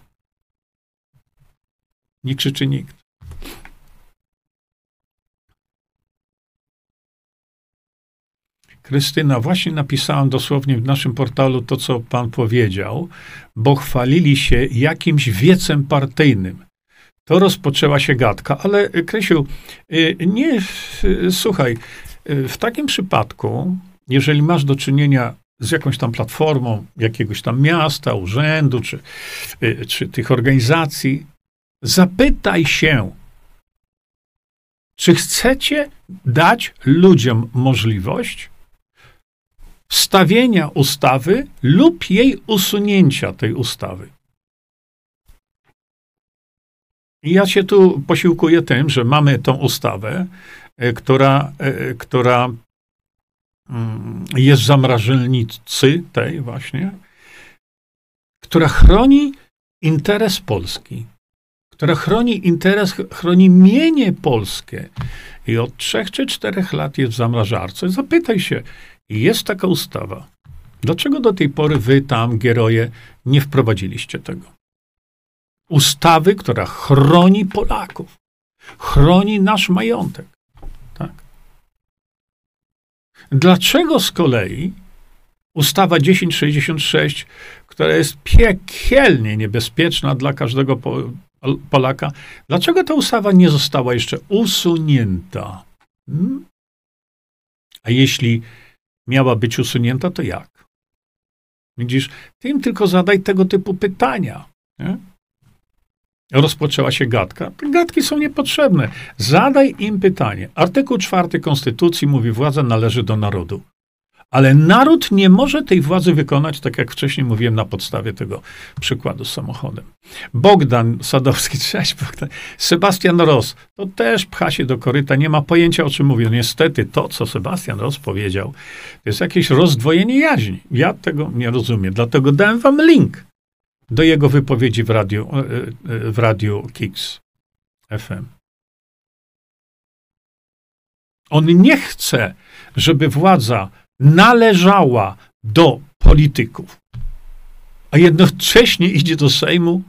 Nie krzyczy nikt. Krystyna, właśnie napisałam dosłownie w naszym portalu to, co pan powiedział, bo chwalili się jakimś wiecem partyjnym. To rozpoczęła się gadka, ale Krysiu, y, nie, y, słuchaj, y, w takim przypadku, jeżeli masz do czynienia z jakąś tam platformą jakiegoś tam miasta, urzędu, czy, czy tych organizacji, zapytaj się, czy chcecie dać ludziom możliwość wstawienia ustawy lub jej usunięcia tej ustawy. I ja się tu posiłkuję tym, że mamy tą ustawę, e, która, e, która mm, jest w zamrażalnicy tej właśnie, która chroni interes Polski, która chroni interes, chroni mienie polskie. I od trzech czy czterech lat jest w zamrażarce. Zapytaj się, jest taka ustawa. Dlaczego do tej pory wy tam, geroje, nie wprowadziliście tego? Ustawy, która chroni Polaków, chroni nasz majątek. Tak? Dlaczego z kolei ustawa 1066, która jest piekielnie niebezpieczna dla każdego Polaka, dlaczego ta ustawa nie została jeszcze usunięta? Hmm? A jeśli miała być usunięta, to jak? Widzisz, ty im tylko zadaj tego typu pytania. Nie? Rozpoczęła się gadka. Gadki są niepotrzebne. Zadaj im pytanie. Artykuł 4 Konstytucji mówi, władza należy do narodu. Ale naród nie może tej władzy wykonać, tak jak wcześniej mówiłem na podstawie tego przykładu z samochodem. Bogdan Sadowski, cześć Bogdan. Sebastian Ross, to też pcha się do koryta, nie ma pojęcia o czym mówię. Niestety to, co Sebastian Ross powiedział, to jest jakieś rozdwojenie jaźni. Ja tego nie rozumiem, dlatego dałem wam link do jego wypowiedzi w radiu, e, e, w radiu Kix FM. On nie chce, żeby władza należała do polityków, a jednocześnie idzie do Sejmu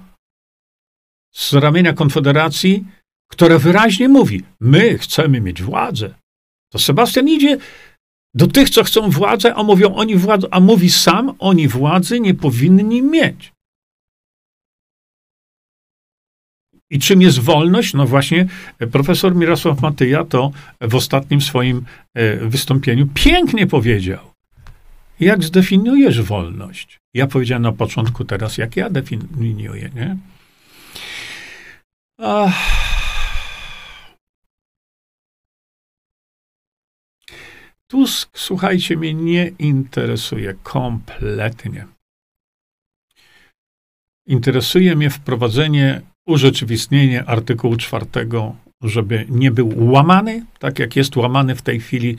z ramienia Konfederacji, która wyraźnie mówi: My chcemy mieć władzę. To Sebastian idzie do tych, co chcą władzę, a mówią oni władzę, a mówi sam, oni władzy nie powinni mieć. I czym jest wolność? No właśnie profesor Mirosław Matyja to w ostatnim swoim e, wystąpieniu pięknie powiedział. Jak zdefiniujesz wolność? Ja powiedziałem na początku teraz, jak ja definiuję, nie? Ach. Tusk, słuchajcie, mnie nie interesuje kompletnie. Interesuje mnie wprowadzenie urzeczywistnienie artykułu czwartego, żeby nie był łamany, tak jak jest łamany w tej chwili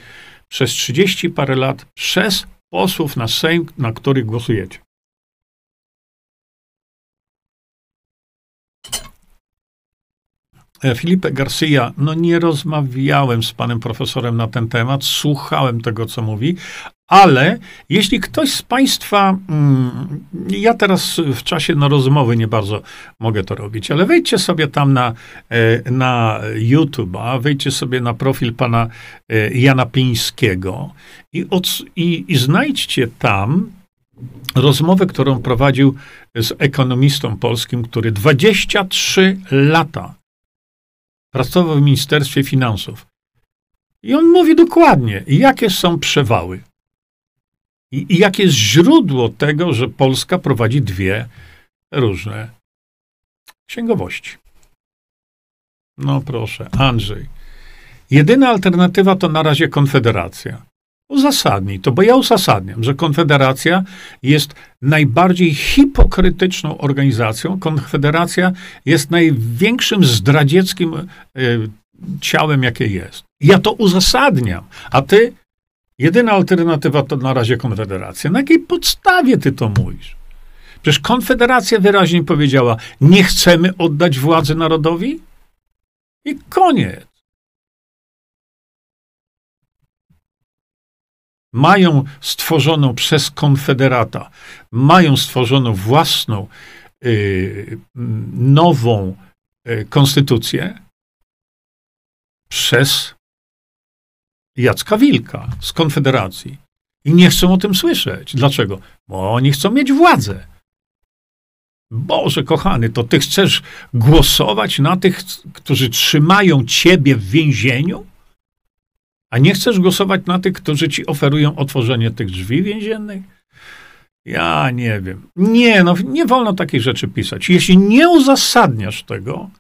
przez 30 parę lat przez posłów na Sejm, na których głosujecie. E, Filipe Garcia, no nie rozmawiałem z panem profesorem na ten temat, słuchałem tego, co mówi, ale jeśli ktoś z Państwa, mm, ja teraz w czasie na rozmowy nie bardzo mogę to robić, ale wejdźcie sobie tam na, e, na YouTube'a, wejdźcie sobie na profil pana e, Jana Pińskiego i, od, i, i znajdźcie tam rozmowę, którą prowadził z ekonomistą polskim, który 23 lata pracował w Ministerstwie Finansów. I on mówi dokładnie, jakie są przewały. I, I jakie jest źródło tego, że Polska prowadzi dwie różne księgowości? No proszę, Andrzej. Jedyna alternatywa to na razie Konfederacja. Uzasadnij to, bo ja uzasadniam, że Konfederacja jest najbardziej hipokrytyczną organizacją. Konfederacja jest największym zdradzieckim y, ciałem, jakie jest. Ja to uzasadniam, a ty Jedyna alternatywa to na razie Konfederacja. Na jakiej podstawie ty to mówisz? Przecież Konfederacja wyraźnie powiedziała, nie chcemy oddać władzy narodowi i koniec. Mają stworzoną przez Konfederata, mają stworzoną własną, yy, nową yy, konstytucję przez Jacka Wilka z Konfederacji. I nie chcą o tym słyszeć. Dlaczego? Bo oni chcą mieć władzę. Boże kochany, to ty chcesz głosować na tych, którzy trzymają ciebie w więzieniu? A nie chcesz głosować na tych, którzy ci oferują otworzenie tych drzwi więziennych? Ja nie wiem. Nie, no nie wolno takich rzeczy pisać. Jeśli nie uzasadniasz tego,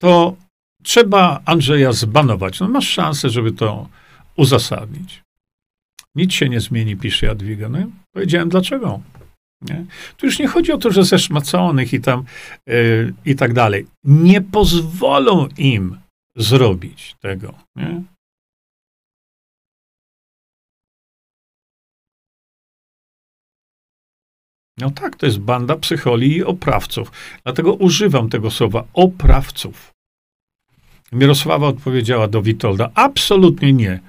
to trzeba Andrzeja zbanować. No masz szansę, żeby to uzasadnić. Nic się nie zmieni, pisze Jadwiga. No, powiedziałem dlaczego. Nie? Tu już nie chodzi o to, że zeszmaconych i tam yy, i tak dalej. Nie pozwolą im zrobić tego. Nie? No tak, to jest banda psycholi i oprawców. Dlatego używam tego słowa oprawców. Mirosława odpowiedziała do Witolda: Absolutnie nie.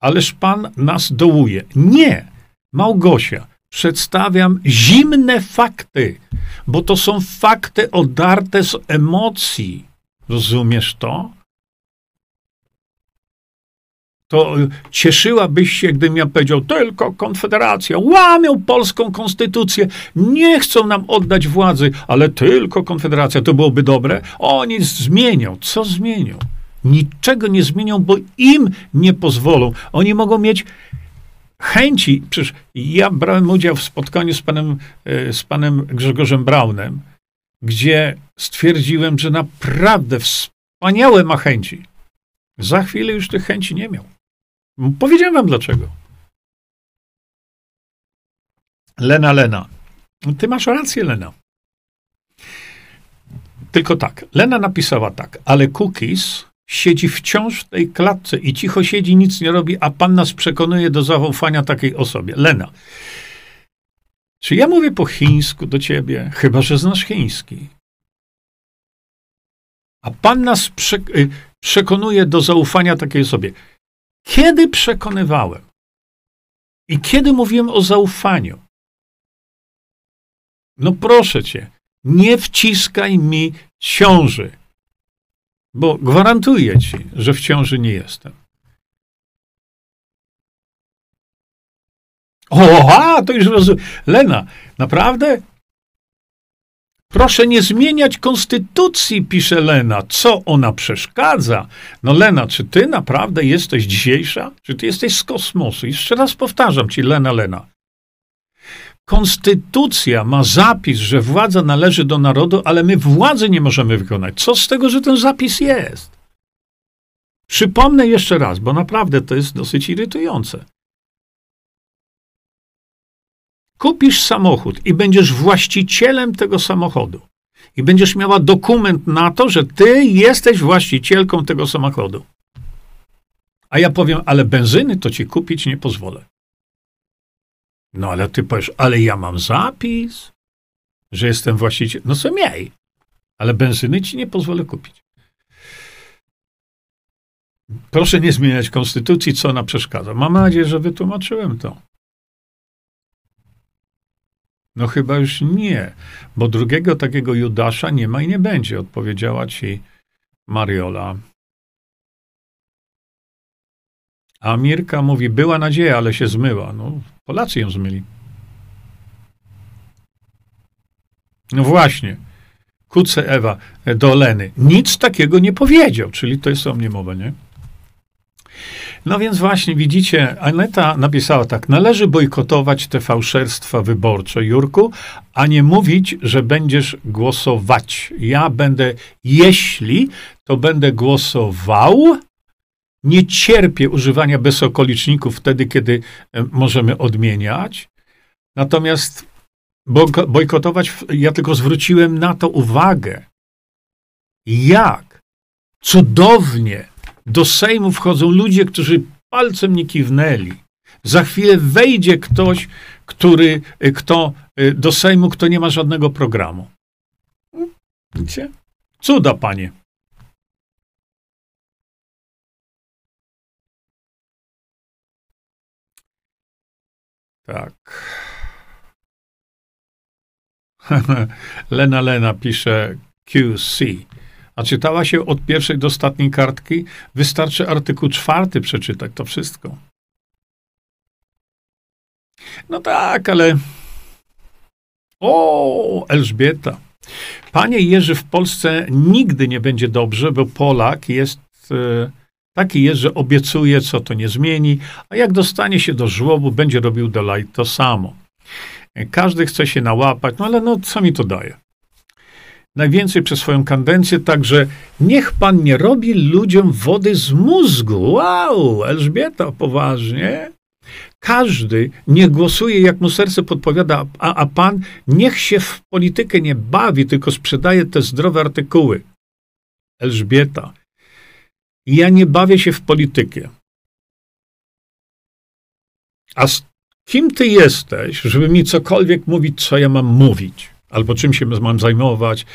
Ależ pan nas dołuje. Nie, Małgosia, przedstawiam zimne fakty, bo to są fakty odarte z emocji. Rozumiesz to? To y, cieszyłabyś się, gdybym ja powiedział, tylko Konfederacja, łamią polską konstytucję, nie chcą nam oddać władzy, ale tylko Konfederacja, to byłoby dobre. Oni zmienią. Co zmienią? Niczego nie zmienią, bo im nie pozwolą. Oni mogą mieć chęci. Przecież ja brałem udział w spotkaniu z panem, e, z panem Grzegorzem Braunem, gdzie stwierdziłem, że naprawdę wspaniałe ma chęci. Za chwilę już tych chęci nie miał. Powiedziałem wam dlaczego. Lena, Lena. Ty masz rację, Lena. Tylko tak. Lena napisała tak, ale cookies siedzi wciąż w tej klatce i cicho siedzi, nic nie robi, a pan nas przekonuje do zaufania takiej osobie. Lena. Czy ja mówię po chińsku do ciebie? Chyba, że znasz chiński. A pan nas y, przekonuje do zaufania takiej osobie. Kiedy przekonywałem i kiedy mówiłem o zaufaniu? No proszę cię, nie wciskaj mi ciąży. Bo gwarantuję ci, że w ciąży nie jestem. O, a, to już rozumiem. Lena, naprawdę? Proszę nie zmieniać konstytucji, pisze Lena. Co ona przeszkadza? No Lena, czy ty naprawdę jesteś dzisiejsza? Czy ty jesteś z kosmosu? Jeszcze raz powtarzam ci, Lena, Lena. Konstytucja ma zapis, że władza należy do narodu, ale my władzy nie możemy wykonać. Co z tego, że ten zapis jest? Przypomnę jeszcze raz, bo naprawdę to jest dosyć irytujące. Kupisz samochód i będziesz właścicielem tego samochodu. I będziesz miała dokument na to, że ty jesteś właścicielką tego samochodu. A ja powiem, ale benzyny to ci kupić nie pozwolę. No ale ty powiesz, ale ja mam zapis, że jestem właścicielem. No co miej, ale benzyny ci nie pozwolę kupić. Proszę nie zmieniać konstytucji, co ona przeszkadza. Mam nadzieję, że wytłumaczyłem to. No chyba już nie, bo drugiego takiego Judasza nie ma i nie będzie, odpowiedziała ci Mariola. A Mirka mówi, była nadzieja, ale się zmyła. No, Polacy ją zmyli. No właśnie. Kuce Ewa do Leny. Nic takiego nie powiedział, czyli to jest o mnie mowa, nie? No więc właśnie, widzicie, Aneta napisała tak, należy bojkotować te fałszerstwa wyborcze, Jurku, a nie mówić, że będziesz głosować. Ja będę, jeśli, to będę głosował, nie cierpię używania bezokoliczników wtedy, kiedy e, możemy odmieniać. Natomiast bojkotować, ja tylko zwróciłem na to uwagę, jak cudownie do Sejmu wchodzą ludzie, którzy palcem nie kiwnęli. Za chwilę wejdzie ktoś, który, kto do Sejmu, kto nie ma żadnego programu. Widzicie? Cuda, panie. Tak. Lena Lena pisze QC. A czytała się od pierwszej do ostatniej kartki? Wystarczy artykuł czwarty przeczytać, to wszystko. No tak, ale. O, Elżbieta. Panie Jerzy, w Polsce nigdy nie będzie dobrze, bo Polak jest e, taki jest, że obiecuje, co to nie zmieni, a jak dostanie się do żłobu, będzie robił dalej to samo. Każdy chce się nałapać, no ale no co mi to daje? Najwięcej przez swoją kadencję, także niech pan nie robi ludziom wody z mózgu. Wow, Elżbieta, poważnie? Każdy nie głosuje, jak mu serce podpowiada, a, a pan niech się w politykę nie bawi, tylko sprzedaje te zdrowe artykuły. Elżbieta, ja nie bawię się w politykę. A z kim ty jesteś, żeby mi cokolwiek mówić, co ja mam mówić? Albo czym się mam zajmować,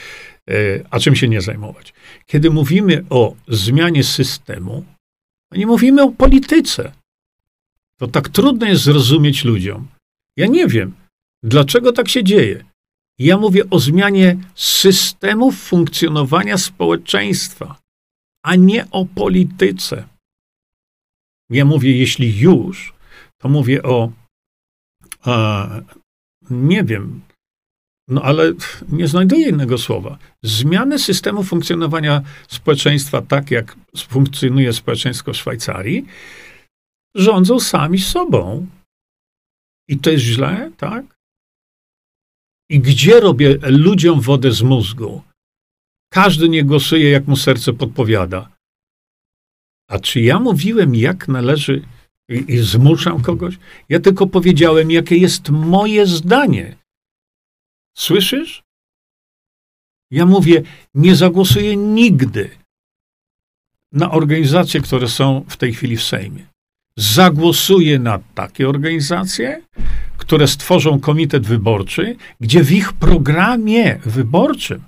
e, a czym się nie zajmować? Kiedy mówimy o zmianie systemu, nie mówimy o polityce. To tak trudno jest zrozumieć ludziom. Ja nie wiem, dlaczego tak się dzieje. Ja mówię o zmianie systemu funkcjonowania społeczeństwa, a nie o polityce. Ja mówię, jeśli już, to mówię o, nie wiem, no ale nie znajduję innego słowa. Zmiany systemu funkcjonowania społeczeństwa, tak jak funkcjonuje społeczeństwo w Szwajcarii, rządzą sami sobą. I to jest źle, tak? I gdzie robię ludziom wodę z mózgu? Każdy nie głosuje, jak mu serce podpowiada. A czy ja mówiłem, jak należy i, i zmuszam kogoś? Ja tylko powiedziałem, jakie jest moje zdanie. Słyszysz? Ja mówię, nie zagłosuję nigdy na organizacje, które są w tej chwili w Sejmie zagłosuje na takie organizacje, które stworzą komitet wyborczy, gdzie w ich programie wyborczym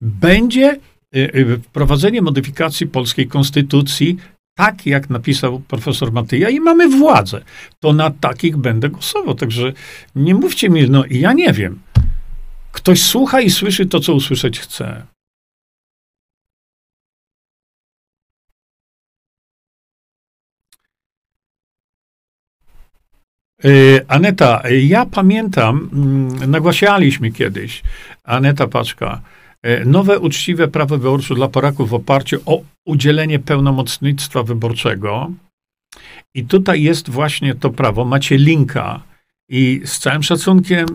będzie y, y, wprowadzenie modyfikacji polskiej konstytucji, tak jak napisał profesor Matyja, i mamy władzę. To na takich będę głosował. Także nie mówcie mi, no ja nie wiem. Ktoś słucha i słyszy to, co usłyszeć chce. Y, Aneta, ja pamiętam, mm, nagłaśnialiśmy kiedyś, Aneta Paczka, y, nowe uczciwe prawo wyborcze dla Polaków w oparciu o udzielenie pełnomocnictwa wyborczego. I tutaj jest właśnie to prawo, macie linka i z całym szacunkiem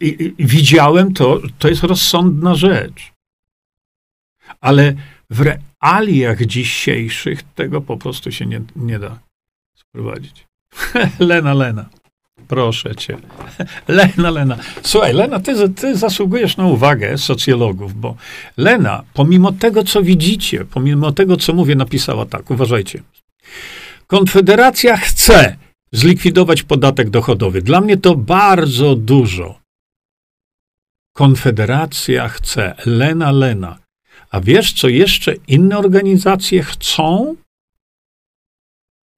i, i widziałem to, to jest rozsądna rzecz. Ale w realiach dzisiejszych tego po prostu się nie, nie da sprowadzić. Lena, Lena. Proszę cię. Lena, Lena. Słuchaj, Lena, ty, ty zasługujesz na uwagę socjologów, bo Lena, pomimo tego, co widzicie, pomimo tego, co mówię, napisała tak. Uważajcie. Konfederacja chce zlikwidować podatek dochodowy. Dla mnie to bardzo dużo. Konfederacja chce. Lena, Lena. A wiesz, co jeszcze inne organizacje chcą?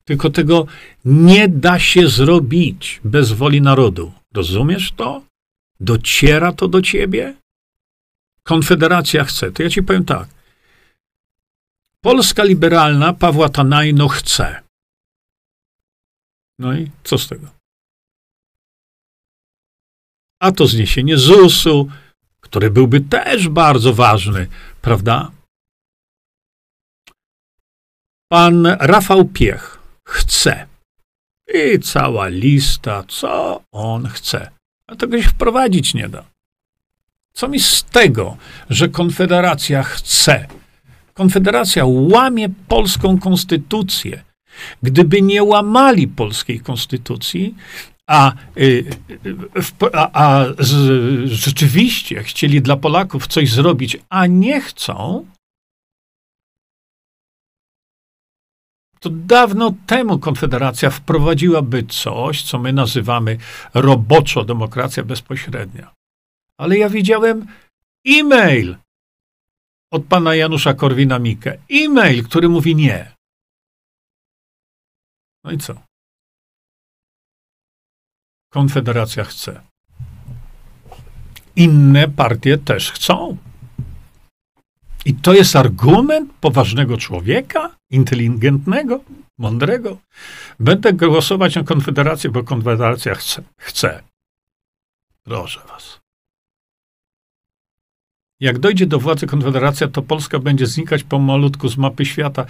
Tylko tego nie da się zrobić bez woli narodu. Rozumiesz to? Dociera to do ciebie? Konfederacja chce. To ja ci powiem tak. Polska liberalna Pawła Tanajno chce. No i co z tego? A to zniesienie ZUS-u, który byłby też bardzo ważny, prawda? Pan Rafał Piech chce. I cała lista, co on chce. A tego się wprowadzić nie da. Co mi z tego, że Konfederacja chce? Konfederacja łamie polską konstytucję. Gdyby nie łamali polskiej konstytucji, a, y, a, a z, rzeczywiście chcieli dla Polaków coś zrobić, a nie chcą, to dawno temu Konfederacja wprowadziłaby coś, co my nazywamy roboczo demokracja bezpośrednia. Ale ja widziałem e-mail od pana Janusza Korwina-Mikke. E-mail, który mówi nie. No i co? Konfederacja chce. Inne partie też chcą. I to jest argument poważnego człowieka, inteligentnego, mądrego. Będę głosować na Konfederację, bo Konfederacja chce. chce. Proszę was. Jak dojdzie do władzy Konfederacja, to Polska będzie znikać pomalutku z mapy świata.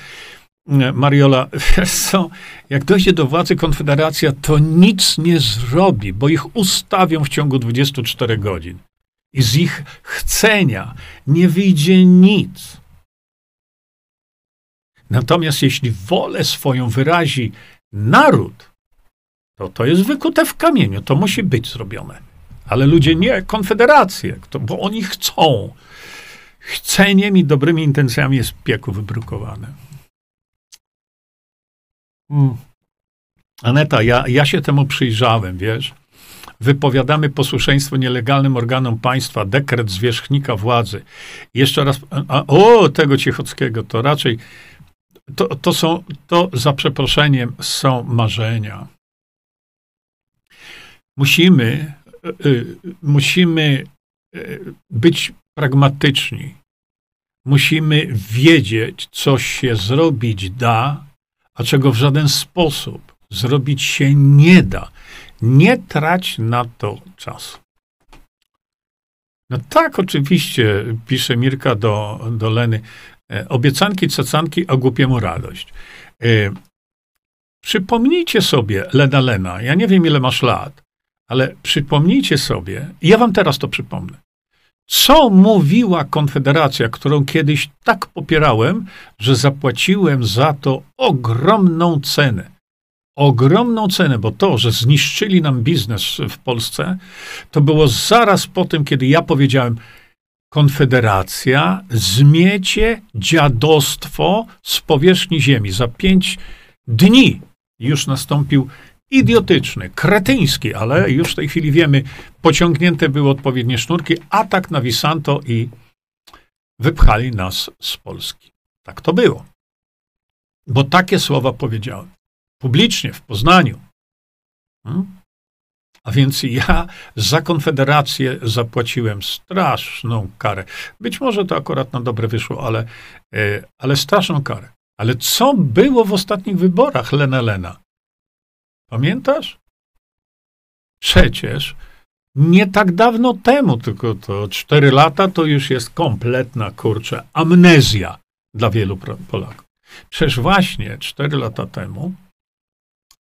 Mariola, co, jak dojdzie do władzy Konfederacja, to nic nie zrobi, bo ich ustawią w ciągu 24 godzin. I z ich chcenia nie wyjdzie nic. Natomiast jeśli wolę swoją wyrazi naród, to to jest wykute w kamieniu, to musi być zrobione. Ale ludzie nie, konfederacje, bo oni chcą. Chceniem i dobrymi intencjami jest piekło wybrukowane. Aneta, ja, ja się temu przyjrzałem, wiesz wypowiadamy posłuszeństwo nielegalnym organom państwa, dekret zwierzchnika władzy. Jeszcze raz, a, o, tego Ciechockiego, to raczej, to, to są, to za przeproszeniem są marzenia. Musimy, y musimy y, być pragmatyczni. Musimy wiedzieć, co się zrobić da, a czego w żaden sposób zrobić się nie da. Nie trać na to czasu. No tak, oczywiście, pisze Mirka do, do Leny. E, obiecanki, cacanki, a głupiemu radość. E, przypomnijcie sobie, Lena Lena, ja nie wiem ile masz lat, ale przypomnijcie sobie, ja wam teraz to przypomnę, co mówiła Konfederacja, którą kiedyś tak popierałem, że zapłaciłem za to ogromną cenę ogromną cenę, bo to, że zniszczyli nam biznes w Polsce, to było zaraz po tym, kiedy ja powiedziałem, Konfederacja zmiecie dziadostwo z powierzchni ziemi. Za pięć dni już nastąpił idiotyczny, kretyński, ale już w tej chwili wiemy, pociągnięte były odpowiednie sznurki, atak na Visanto i wypchali nas z Polski. Tak to było. Bo takie słowa powiedziałem publicznie w Poznaniu. Hmm? A więc ja za Konfederację zapłaciłem straszną karę. Być może to akurat na dobre wyszło, ale, e, ale straszną karę. Ale co było w ostatnich wyborach, Lena Lena? Pamiętasz? Przecież nie tak dawno temu, tylko to cztery lata, to już jest kompletna, kurczę, amnezja dla wielu Polaków. Przecież właśnie cztery lata temu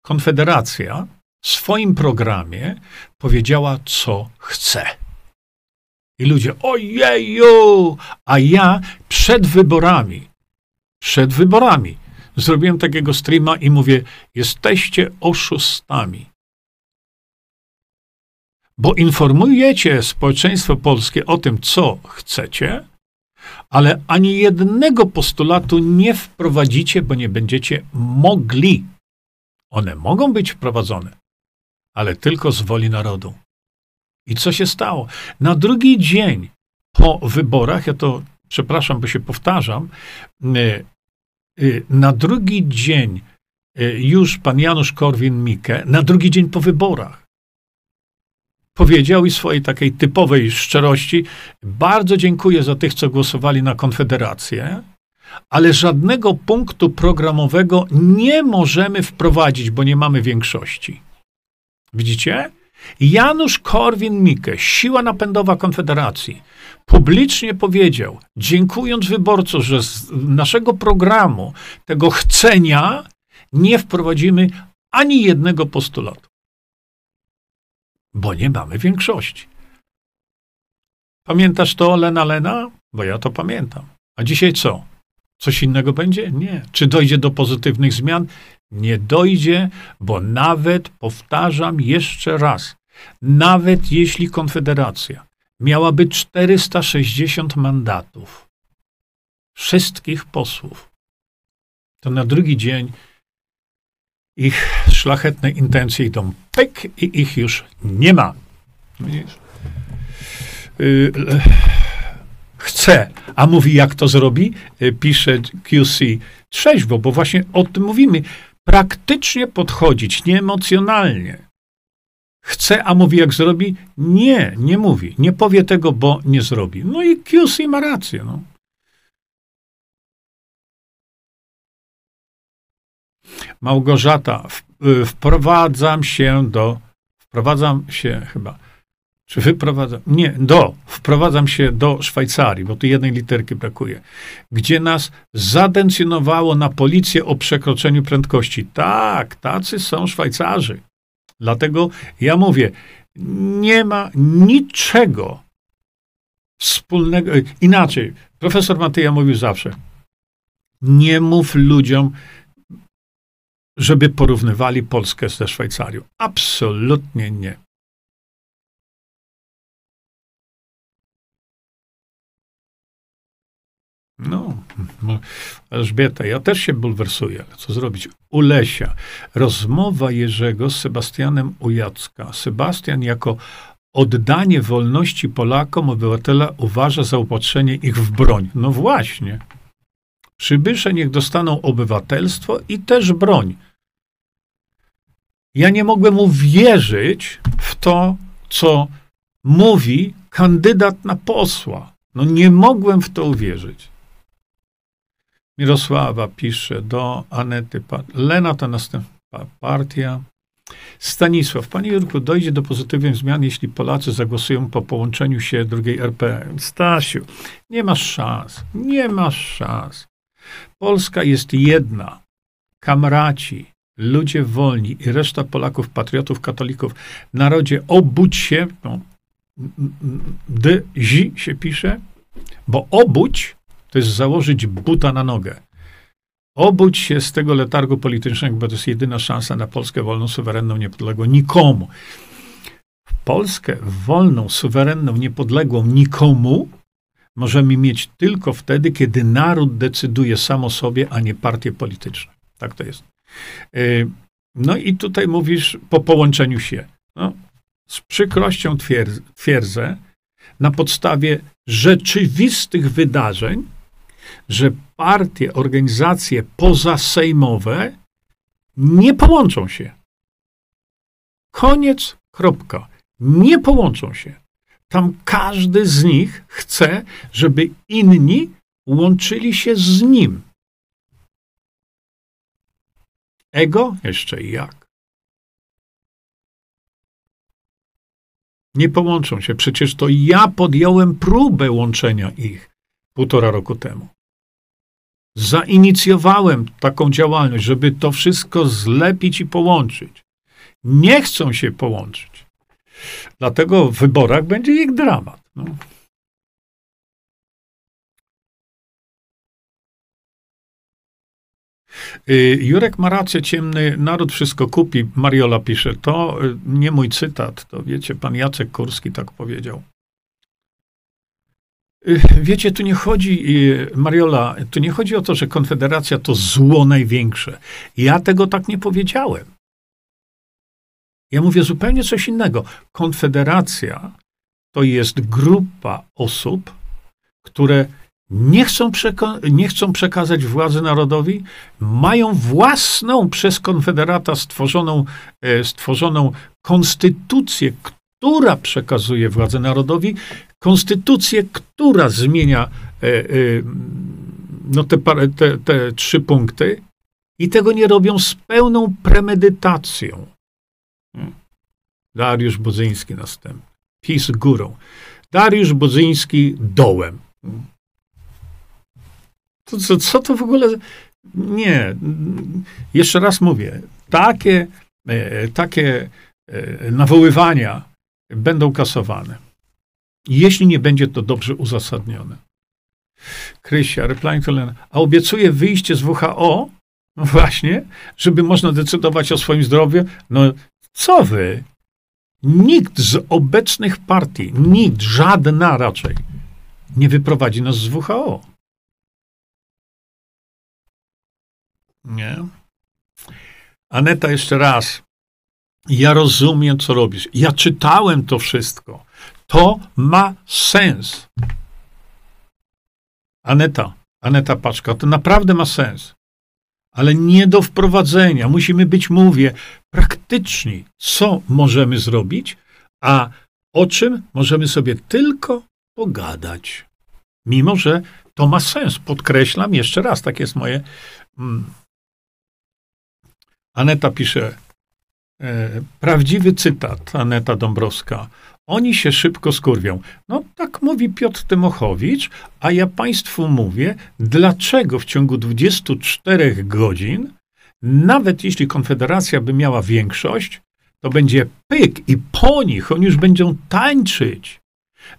Konfederacja w swoim programie powiedziała, co chce. I ludzie, ojeju! A ja przed wyborami, przed wyborami zrobiłem takiego streama i mówię, jesteście oszustami. Bo informujecie społeczeństwo polskie o tym, co chcecie, ale ani jednego postulatu nie wprowadzicie, bo nie będziecie mogli. One mogą być wprowadzone, ale tylko z woli narodu. I co się stało? Na drugi dzień po wyborach, ja to przepraszam, bo się powtarzam, y, na drugi dzień y, już pan Janusz Korwin-Mikke, na drugi dzień po wyborach, powiedział i swojej takiej typowej szczerości, bardzo dziękuję za tych, co głosowali na Konfederację, ale żadnego punktu programowego nie możemy wprowadzić, bo nie mamy większości. Widzicie? Janusz Korwin-Mikke, siła napędowa Konfederacji, publicznie powiedział, dziękując wyborcom, że z naszego programu, tego chcenia, nie wprowadzimy ani jednego postulatu. Bo nie mamy większości. Pamiętasz to, Lena Lena? Bo ja to pamiętam. A dzisiaj co? Coś innego będzie? Nie. Czy dojdzie do pozytywnych zmian? Nie dojdzie, bo nawet, powtarzam jeszcze raz, nawet jeśli Konfederacja miałaby 460 mandatów, wszystkich posłów, to na drugi dzień ich szlachetne intencje idą pyk i ich już nie ma. Widzisz? Y, chce, a mówi jak to zrobi, y, pisze QC trzeźwo, bo właśnie o tym mówimy. Praktycznie podchodzić, nie emocjonalnie. Chce, a mówi jak zrobi? Nie, nie mówi. Nie powie tego, bo nie zrobi. No i QC ma rację. No. Małgorzata, y, wprowadzam się do, wprowadzam się chyba, czy wyprowadzam, nie, do, wprowadzam się do Szwajcarii, bo tu jednej literki brakuje, gdzie nas zadencjonowało na policję o przekroczeniu prędkości. Tak, tacy są Szwajcarzy. Dlatego ja mówię, nie ma niczego wspólnego. Inaczej, profesor Matyja mówił zawsze, nie mów ludziom, żeby porównywali Polskę ze Szwajcarią. Absolutnie nie. No, no, Elżbieta, ja też się bulwersuję, ale co zrobić? Ulesia. Rozmowa Jerzego z Sebastianem Ujacka. Sebastian jako oddanie wolności Polakom, obywatela uważa za upatrzenie ich w broń. No właśnie. Przybysze niech dostaną obywatelstwo i też broń. Ja nie mogłem uwierzyć w to, co mówi kandydat na posła. No nie mogłem w to uwierzyć. Mirosława pisze do Anety. Lena to następna partia. Stanisław, panie Jurku, dojdzie do pozytywnych zmian, jeśli Polacy zagłosują po połączeniu się drugiej RP. Stasiu, nie masz szans. Nie masz szans. Polska jest jedna. Kamraci, ludzie wolni i reszta Polaków, patriotów, katolików, narodzie, obudź się, no, d, zi się pisze, bo obudź to jest założyć buta na nogę. Obudź się z tego letargu politycznego, bo to jest jedyna szansa na Polskę wolną, suwerenną, niepodległą. Nikomu. Polskę wolną, suwerenną, niepodległą nikomu możemy mieć tylko wtedy, kiedy naród decyduje sam o sobie, a nie partie polityczne. Tak to jest. E, no i tutaj mówisz po połączeniu się. No, z przykrością twierdzę, na podstawie rzeczywistych wydarzeń, że partie, organizacje pozasejmowe nie połączą się. Koniec, kropka. Nie połączą się. Tam każdy z nich chce, żeby inni łączyli się z nim. Ego? Jeszcze jak. Nie połączą się. Przecież to ja podjąłem próbę łączenia ich półtora roku temu. Zainicjowałem taką działalność, żeby to wszystko zlepić i połączyć. Nie chcą się połączyć. Dlatego w wyborach będzie ich dramat. No. Y, Jurek ma rację, ciemny naród wszystko kupi. Mariola pisze, to y, nie mój cytat, to wiecie, pan Jacek Kurski tak powiedział. Y, wiecie, tu nie chodzi, Mariola, tu nie chodzi o to, że Konfederacja to zło największe. Ja tego tak nie powiedziałem. Ja mówię zupełnie coś innego. Konfederacja to jest grupa osób, które nie chcą, nie chcą przekazać władzy narodowi, mają własną przez Konfederata stworzoną, e, stworzoną konstytucję, która przekazuje władzę narodowi, konstytucję, która zmienia e, e, no te, te, te trzy punkty i tego nie robią z pełną premedytacją. Hmm. Dariusz Budzyński następny. PiS górą. Dariusz Budzyński dołem. Hmm. To, co, co to w ogóle? Nie. Jeszcze raz mówię. Takie, e, takie e, nawoływania będą kasowane. Jeśli nie będzie to dobrze uzasadnione. Krysia, replying to Lena. A obiecuje wyjście z WHO? No właśnie, żeby można decydować o swoim zdrowiu. No co wy? Nikt z obecnych partii, nikt, żadna raczej, nie wyprowadzi nas z WHO. Nie. Aneta, jeszcze raz. Ja rozumiem, co robisz. Ja czytałem to wszystko. To ma sens. Aneta, Aneta Paczka, to naprawdę ma sens. Ale nie do wprowadzenia. Musimy być, mówię, praktyczni. Co możemy zrobić, a o czym możemy sobie tylko pogadać. Mimo, że to ma sens. Podkreślam jeszcze raz, tak jest moje. Mm. Aneta pisze, prawdziwy cytat, Aneta Dąbrowska. Oni się szybko skurwią. No tak mówi Piotr Tymochowicz, a ja państwu mówię, dlaczego w ciągu 24 godzin, nawet jeśli Konfederacja by miała większość, to będzie pyk i po nich oni już będą tańczyć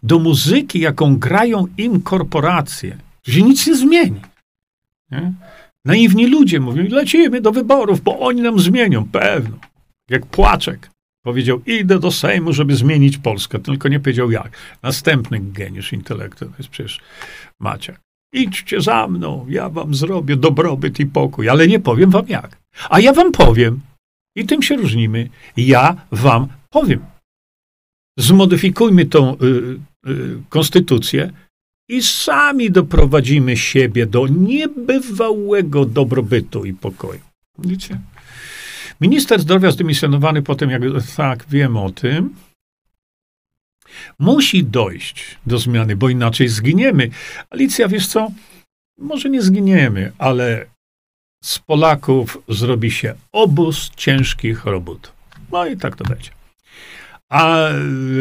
do muzyki, jaką grają im korporacje. Się nic nie zmieni. Nie? Naiwni ludzie mówią, lecimy do wyborów, bo oni nam zmienią. Pewno. Jak Płaczek powiedział, idę do Sejmu, żeby zmienić Polskę. Tylko nie powiedział jak. Następny geniusz intelektu to jest przecież Maciak. Idźcie za mną, ja wam zrobię dobrobyt i pokój, ale nie powiem wam jak. A ja wam powiem. I tym się różnimy. Ja wam powiem. Zmodyfikujmy tą y, y, konstytucję i sami doprowadzimy siebie do niebywałego dobrobytu i pokoju. Widzicie? Minister zdrowia zdymisjonowany potem, jak tak wiem o tym, musi dojść do zmiany, bo inaczej zginiemy. Alicja, wiesz co? Może nie zginiemy, ale z Polaków zrobi się obóz ciężkich robót. No i tak to będzie. A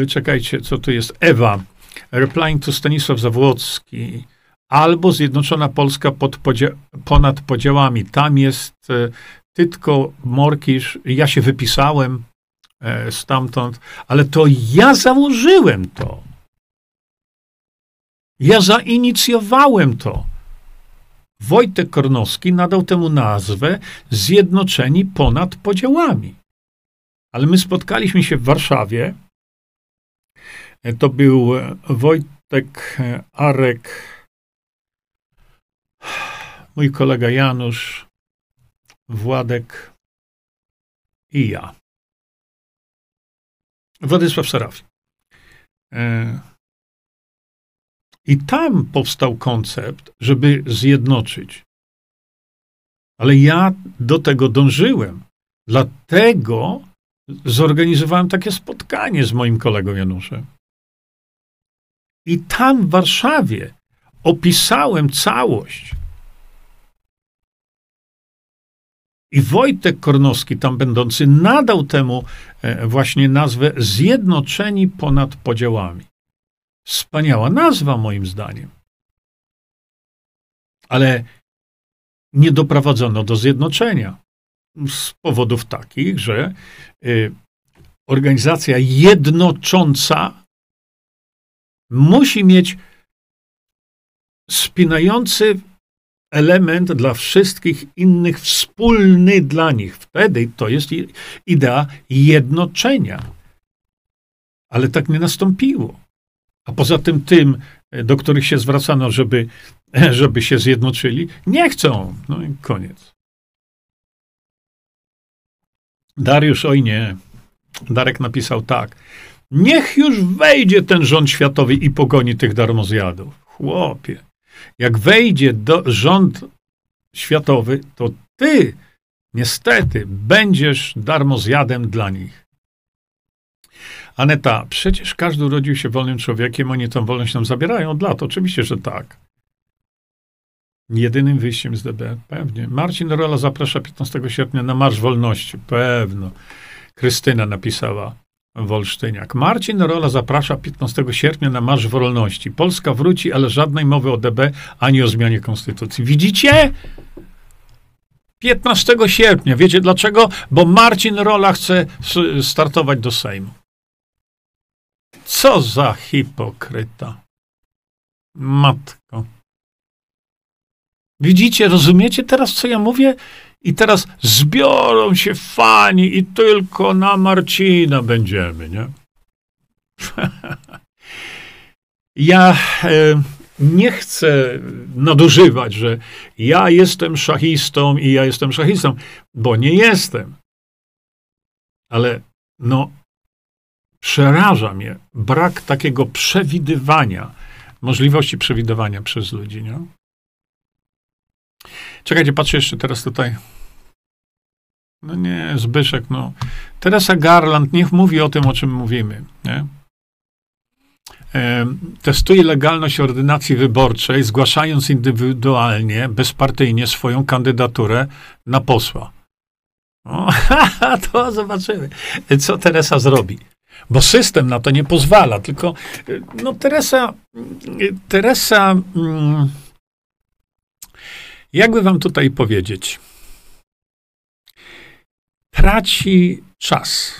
czekajcie, co tu jest? Ewa. Replying to Stanisław Zawłocki. Albo Zjednoczona Polska pod podzia- ponad podziałami. Tam jest e, Tytko, Morkisz. Ja się wypisałem e, stamtąd, ale to ja założyłem to. Ja zainicjowałem to. Wojtek Kornowski nadał temu nazwę Zjednoczeni ponad podziałami. Ale my spotkaliśmy się w Warszawie. To był Wojtek, Arek, mój kolega Janusz, Władek i ja. Władysław Serafin. E, I tam powstał koncept, żeby zjednoczyć. Ale ja do tego dążyłem. Dlatego zorganizowałem takie spotkanie z moim kolegą Januszem. I tam w Warszawie opisałem całość. I Wojtek Kornowski, tam będący, nadał temu e, właśnie nazwę Zjednoczeni ponad podziałami. Wspaniała nazwa, moim zdaniem. Ale nie doprowadzono do zjednoczenia z powodów takich, że y, organizacja jednocząca musi mieć spinający element dla wszystkich innych, wspólny dla nich. Wtedy to jest idea jednoczenia. Ale tak nie nastąpiło. A poza tym, tym, do których się zwracano, żeby, żeby się zjednoczyli, nie chcą. No i koniec. Dariusz, oj nie. Darek napisał tak. Niech już wejdzie ten rząd światowy i pogoni tych darmozjadów. Chłopie, jak wejdzie do, rząd światowy, to ty niestety będziesz darmozjadem dla nich. Aneta, przecież każdy urodził się wolnym człowiekiem, oni tą wolność nam zabierają od lat. Oczywiście, że tak. Jedynym wyjściem z DB, pewnie. Marcin Rola zaprasza 15 sierpnia na Marsz Wolności, pewno. Krystyna napisała. Wolsztyniak. Marcin Rola zaprasza 15 sierpnia na Marsz Wolności. Polska wróci, ale żadnej mowy o DB ani o zmianie konstytucji. Widzicie? 15 sierpnia. Wiecie dlaczego? Bo Marcin Rola chce startować do Sejmu. Co za hipokryta. Matko. Widzicie, rozumiecie teraz, co ja mówię? I teraz zbiorą się fani i tylko na Marcina będziemy, nie? ja e, nie chcę nadużywać, że ja jestem szachistą i ja jestem szachistą, bo nie jestem. Ale no, przeraża mnie brak takiego przewidywania, możliwości przewidywania przez ludzi. Nie? Czekajcie, patrzę jeszcze teraz tutaj. No nie, Zbyszek, no. Teresa Garland niech mówi o tym, o czym mówimy. Nie? testuje legalność ordynacji wyborczej, zgłaszając indywidualnie, bezpartyjnie swoją kandydaturę na posła. O, to zobaczymy, co Teresa zrobi. Bo system na to nie pozwala, tylko no Teresa, Teresa, mm, jakby wam tutaj powiedzieć, traci czas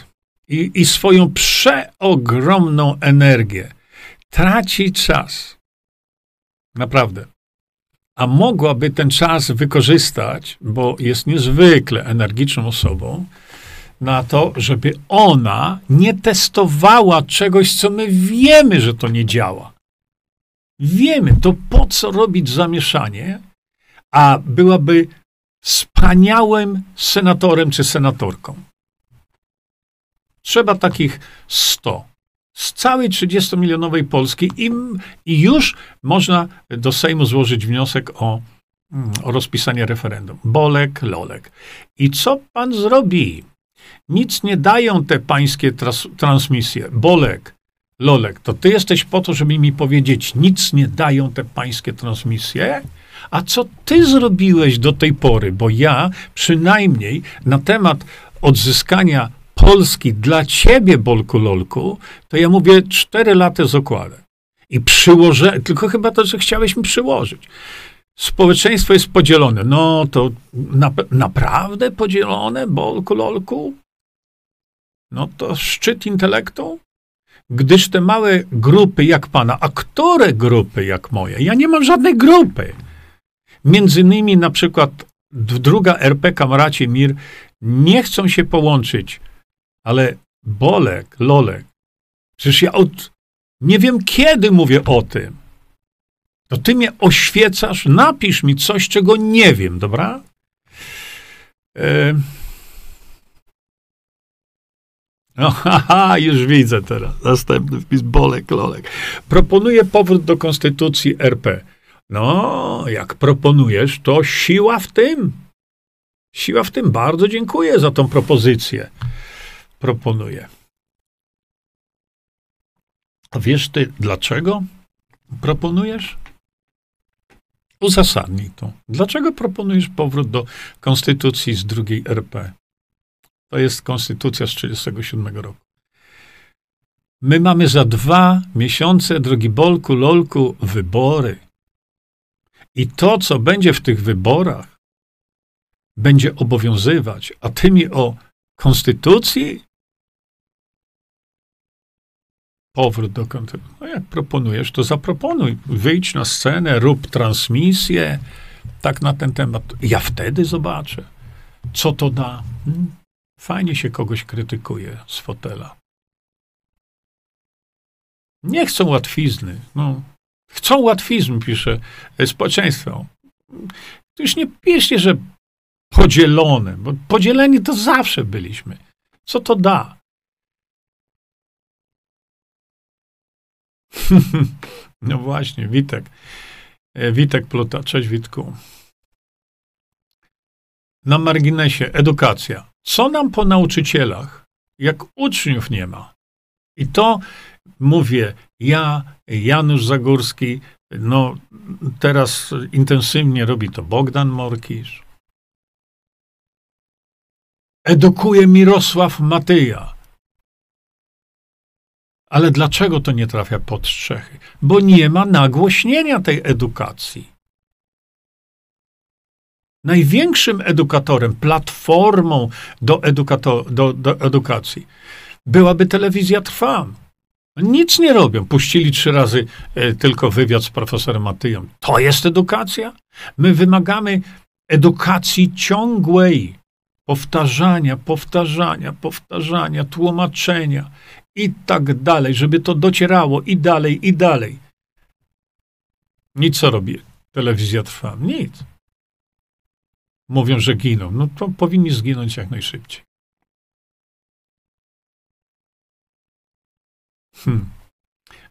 i, i swoją przeogromną energię traci czas. Naprawdę. A mogłaby ten czas wykorzystać, bo jest niezwykle energiczną osobą, na to, żeby ona nie testowała czegoś, co my wiemy, że to nie działa. Wiemy, to po co robić zamieszanie, a byłaby wspaniałym senatorem czy senatorką. Trzeba takich 100 z całej 30-milionowej Polski i, już można do Sejmu złożyć wniosek o, mm, o rozpisanie referendum. Bolek, Lolek. I co pan zrobi? Nic nie dają te pańskie tras, transmisje. Bolek, Lolek, to ty jesteś po to, żeby mi powiedzieć, nic nie dają te pańskie transmisje? A co ty zrobiłeś do tej pory? Bo ja przynajmniej na temat odzyskania Polski dla ciebie, Bolku Lolku, to ja mówię cztery lata z okładem. I przyłożę, tylko chyba to, że chciałeś mi przyłożyć. Społeczeństwo jest podzielone. No to na, naprawdę podzielone, Bolku Lolku? No to szczyt intelektu? Gdyż te małe grupy jak pana, a które grupy jak moje? Ja nie mam żadnej grupy. Między innymi na przykład druga RP Kamracie Mir nie chcą się połączyć ale Bolek, Lolek, przecież ja od nie wiem kiedy mówię o tym. To ty mnie oświecasz, napisz mi coś, czego nie wiem, dobra? E... No, haha, już widzę teraz. Następny wpis Bolek, Lolek. Proponuję powrót do konstytucji RP. No, jak proponujesz, to siła w tym. Siła w tym. Bardzo dziękuję za tą propozycję proponuje. A wiesz ty, dlaczego proponujesz? Uzasadnij to. Dlaczego proponujesz powrót do konstytucji z drugiej RP? To jest konstytucja z 1937 roku. My mamy za dwa miesiące, drogi Bolku, Lolku, wybory. I to, co będzie w tych wyborach, będzie obowiązywać, a ty mi o konstytucji powrót do kontynuacji. No jak proponujesz, to zaproponuj. Wyjdź na scenę, rób transmisję, tak na ten temat. Ja wtedy zobaczę, co to da. Hmm? Fajnie się kogoś krytykuje z fotela. Nie chcą łatwizny. No. Chcą łatwizm, pisze społeczeństwo. To już nie piszcie, że podzielone, bo podzieleni to zawsze byliśmy. Co to da? no właśnie, Witek. E, Witek Pluta. Cześć Witku. Na marginesie edukacja. Co nam po nauczycielach, jak uczniów nie ma? I to mówię ja, Janusz Zagórski, no teraz intensywnie robi to Bogdan Morkisz. Edukuje Mirosław Matyja. Ale dlaczego to nie trafia pod strzechy? Bo nie ma nagłośnienia tej edukacji. Największym edukatorem, platformą do, edukato- do, do edukacji byłaby telewizja Trwam. Nic nie robią. Puścili trzy razy e, tylko wywiad z profesorem Matyją. To jest edukacja? My wymagamy edukacji ciągłej, powtarzania, powtarzania, powtarzania, tłumaczenia i tak dalej, żeby to docierało i dalej, i dalej. Nic co robi telewizja trwa? Nic. Mówią, że giną. No to powinni zginąć jak najszybciej. Hmm.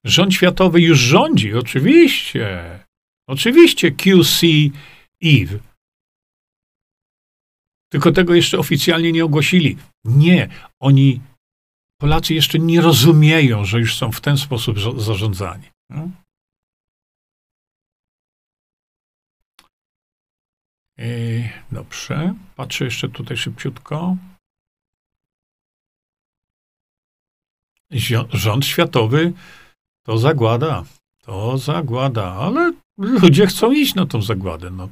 Rząd światowy już rządzi, oczywiście. Oczywiście QC Eve. Tylko tego jeszcze oficjalnie nie ogłosili. Nie, oni, Polacy jeszcze nie rozumieją, że już są w ten sposób zarządzani. No? Dobrze, patrzę jeszcze tutaj szybciutko. Rząd światowy to zagłada, to zagłada, ale ludzie chcą iść na tą zagładę. No.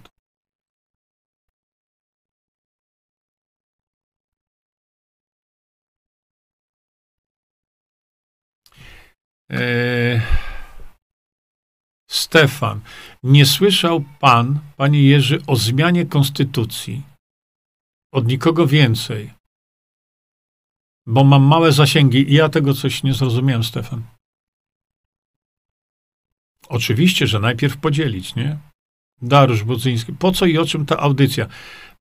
Eee, Stefan, nie słyszał pan, panie Jerzy, o zmianie konstytucji? Od nikogo więcej. Bo mam małe zasięgi i ja tego coś nie zrozumiałem, Stefan. Oczywiście, że najpierw podzielić, nie? Dariusz Budzyński. Po co i o czym ta audycja?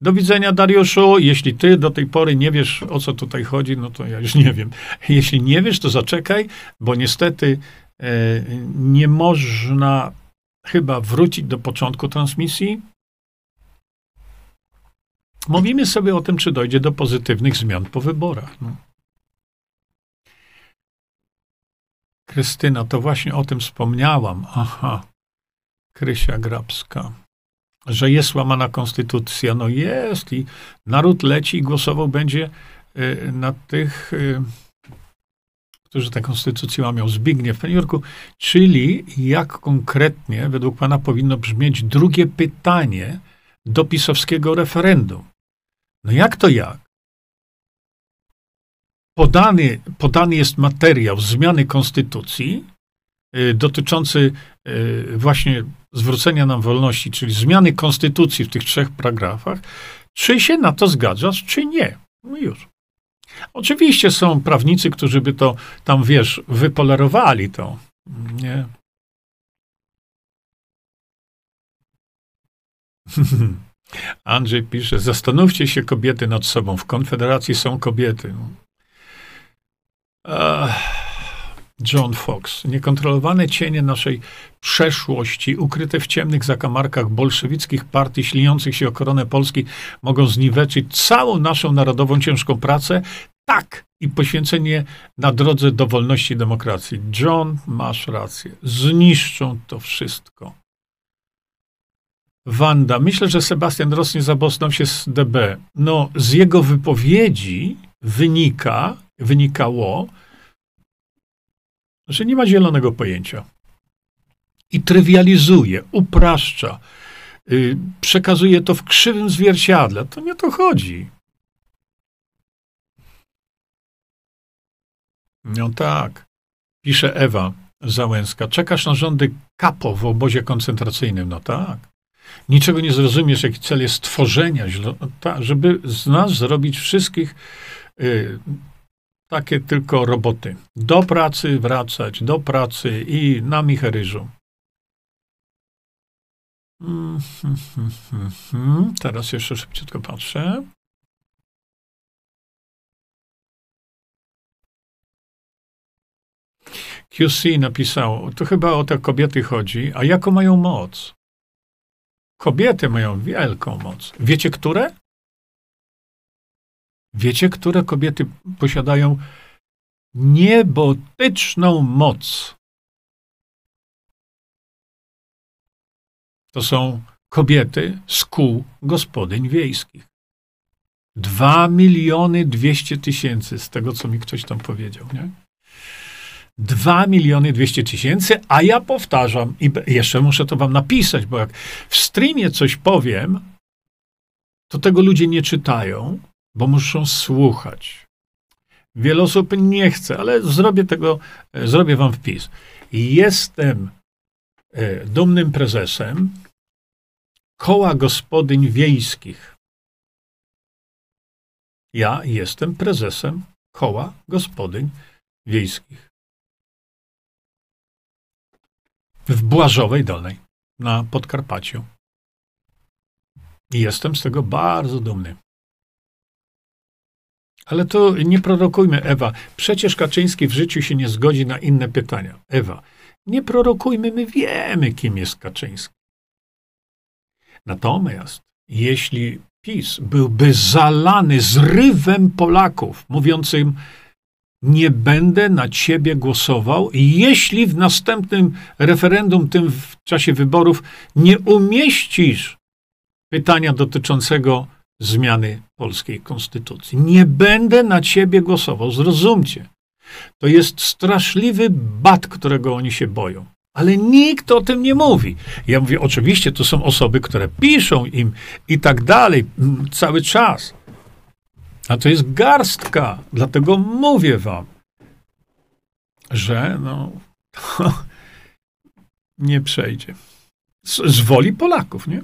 Do widzenia, Dariuszu. Jeśli ty do tej pory nie wiesz, o co tutaj chodzi, no to ja już nie wiem. Jeśli nie wiesz, to zaczekaj, bo niestety e, nie można chyba wrócić do początku transmisji. Mówimy sobie o tym, czy dojdzie do pozytywnych zmian po wyborach. No. Krystyna, to właśnie o tym wspomniałam. Aha. Krysia Grabska. Że jest łamana konstytucja. No jest i naród leci i głosował będzie y, na tych, y, którzy tę konstytucję łamią. Zbigniew, panie Jurku, czyli jak konkretnie według pana powinno brzmieć drugie pytanie do pisowskiego referendum? No jak to jak? Podany, podany jest materiał zmiany konstytucji y, dotyczący y, właśnie zwrócenia nam wolności, czyli zmiany konstytucji w tych trzech paragrafach, czy się na to zgadzasz, czy nie. No już. Oczywiście są prawnicy, którzy by to tam, wiesz, wypolerowali to. Nie. Andrzej pisze, zastanówcie się kobiety nad sobą. W Konfederacji są kobiety. John Fox. Niekontrolowane cienie naszej przeszłości, ukryte w ciemnych zakamarkach bolszewickich partii śliniących się o koronę Polski, mogą zniweczyć całą naszą narodową ciężką pracę. Tak, i poświęcenie na drodze do wolności i demokracji. John, masz rację. Zniszczą to wszystko. Wanda, myślę, że Sebastian Ross nie zabosnął się z DB. No, z jego wypowiedzi wynika, wynikało, że nie ma zielonego pojęcia. I trywializuje, upraszcza, yy, przekazuje to w krzywym zwierciadle. To nie o to chodzi. No tak, pisze Ewa Załęska. Czekasz na rządy kapo w obozie koncentracyjnym. No tak. Niczego nie zrozumiesz, jaki cel jest stworzenia, żeby z nas zrobić wszystkich y, takie tylko roboty. Do pracy wracać, do pracy i na Micheryżu. Mm, hmm, hmm, hmm, Teraz jeszcze szybciutko patrzę. QC napisał, to chyba o te kobiety chodzi, a jaką mają moc? Kobiety mają wielką moc. Wiecie, które? Wiecie, które kobiety posiadają niebotyczną moc? To są kobiety z kół gospodyń wiejskich. Dwa miliony dwieście tysięcy, z tego co mi ktoś tam powiedział, nie? Dwa miliony dwieście tysięcy, a ja powtarzam i jeszcze muszę to wam napisać, bo jak w streamie coś powiem, to tego ludzie nie czytają, bo muszą słuchać. Wiele osób nie chce, ale zrobię tego, e, zrobię wam wpis. Jestem e, dumnym prezesem koła gospodyń wiejskich. Ja jestem prezesem koła gospodyń wiejskich w Błażowej Dolnej. na Podkarpaciu. I jestem z tego bardzo dumny. Ale to nie prorokujmy, Ewa. Przecież Kaczyński w życiu się nie zgodzi na inne pytania. Ewa, nie prorokujmy, my wiemy, kim jest Kaczyński. Natomiast jeśli PiS byłby zalany zrywem Polaków, mówiącym, nie będę na ciebie głosował, jeśli w następnym referendum, tym w czasie wyborów, nie umieścisz pytania dotyczącego zmiany polskiej konstytucji. Nie będę na ciebie głosował, zrozumcie. To jest straszliwy bat, którego oni się boją. Ale nikt o tym nie mówi. Ja mówię, oczywiście to są osoby, które piszą im i tak dalej cały czas. A to jest garstka. Dlatego mówię wam, że no, to nie przejdzie. Z, z woli Polaków, nie?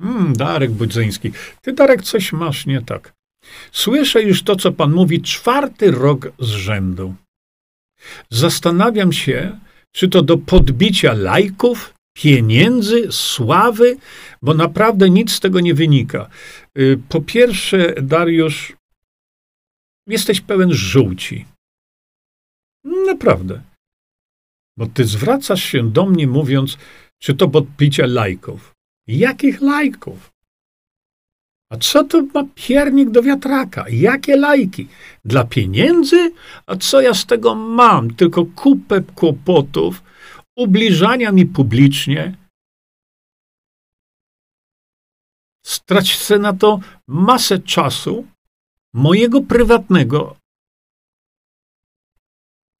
Mm, Darek Budzyński. Ty, Darek, coś masz nie tak. Słyszę już to, co pan mówi, czwarty rok z rzędu. Zastanawiam się, czy to do podbicia lajków, pieniędzy, sławy, bo naprawdę nic z tego nie wynika. Y, po pierwsze, Dariusz, jesteś pełen żółci. Naprawdę. Bo ty zwracasz się do mnie mówiąc, czy to podbicie lajków. Jakich lajków? A co to ma piernik do wiatraka? Jakie lajki? Dla pieniędzy? A co ja z tego mam? Tylko kupę kłopotów, ubliżania mi publicznie. Stracę na to masę czasu, mojego prywatnego,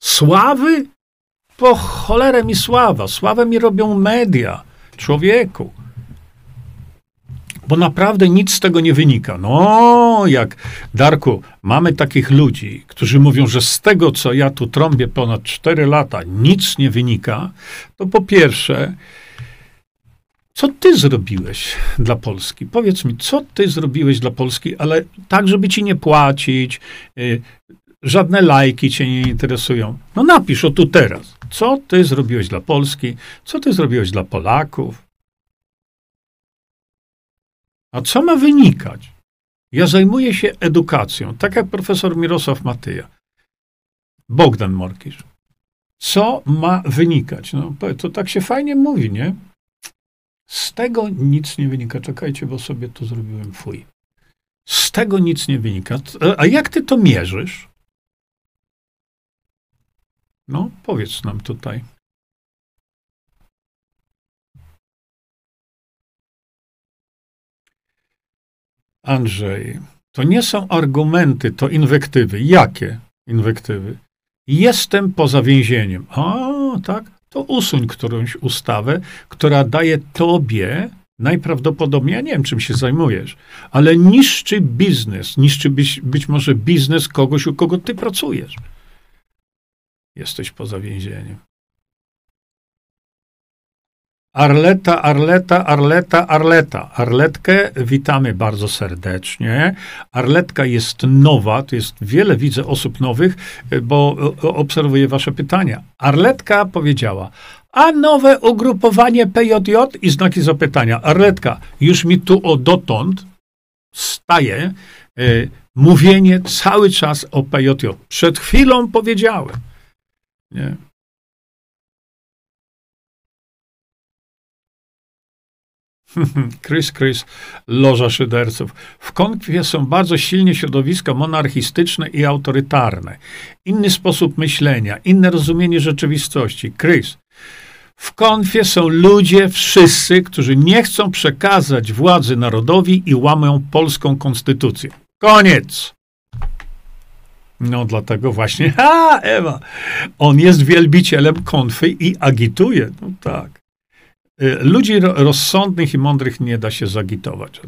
sławy? Po cholerę mi sława. Sławę mi robią media. Człowieku bo naprawdę nic z tego nie wynika. No, jak Darku, mamy takich ludzi, którzy mówią, że z tego, co ja tu trąbię ponad 4 lata, nic nie wynika, to po pierwsze, co ty zrobiłeś dla Polski? Powiedz mi, co ty zrobiłeś dla Polski, ale tak, żeby ci nie płacić, yy, żadne lajki cię nie interesują. No napisz o tu teraz. Co ty zrobiłeś dla Polski? Co ty zrobiłeś dla Polaków? A co ma wynikać? Ja zajmuję się edukacją, tak jak profesor Mirosław Matyja. Bogdan Morkisz. Co ma wynikać? No, to tak się fajnie mówi, nie? Z tego nic nie wynika. Czekajcie, bo sobie tu zrobiłem fuj. Z tego nic nie wynika. A jak ty to mierzysz? No, powiedz nam tutaj. Andrzej, to nie są argumenty, to inwektywy. Jakie inwektywy? Jestem poza więzieniem. A, tak? To usuń którąś ustawę, która daje tobie najprawdopodobniej, ja nie wiem, czym się zajmujesz, ale niszczy biznes, niszczy być, być może biznes kogoś, u kogo ty pracujesz. Jesteś poza więzieniem. Arleta, Arleta, Arleta, Arleta. Arletkę witamy bardzo serdecznie. Arletka jest nowa, tu jest wiele, widzę, osób nowych, bo obserwuję wasze pytania. Arletka powiedziała, a nowe ugrupowanie PJJ i znaki zapytania. Arletka, już mi tu o dotąd staje y, mówienie cały czas o PJJ. Przed chwilą powiedziałem. Nie? Chris, Chris, loża szyderców. W konfie są bardzo silnie środowiska monarchistyczne i autorytarne. Inny sposób myślenia, inne rozumienie rzeczywistości. Chris, w konfie są ludzie, wszyscy, którzy nie chcą przekazać władzy narodowi i łamią polską konstytucję. Koniec! No dlatego właśnie, ha, Ewa, on jest wielbicielem konfy i agituje. No tak. Y, ludzi rozsądnych i mądrych nie da się zagitować.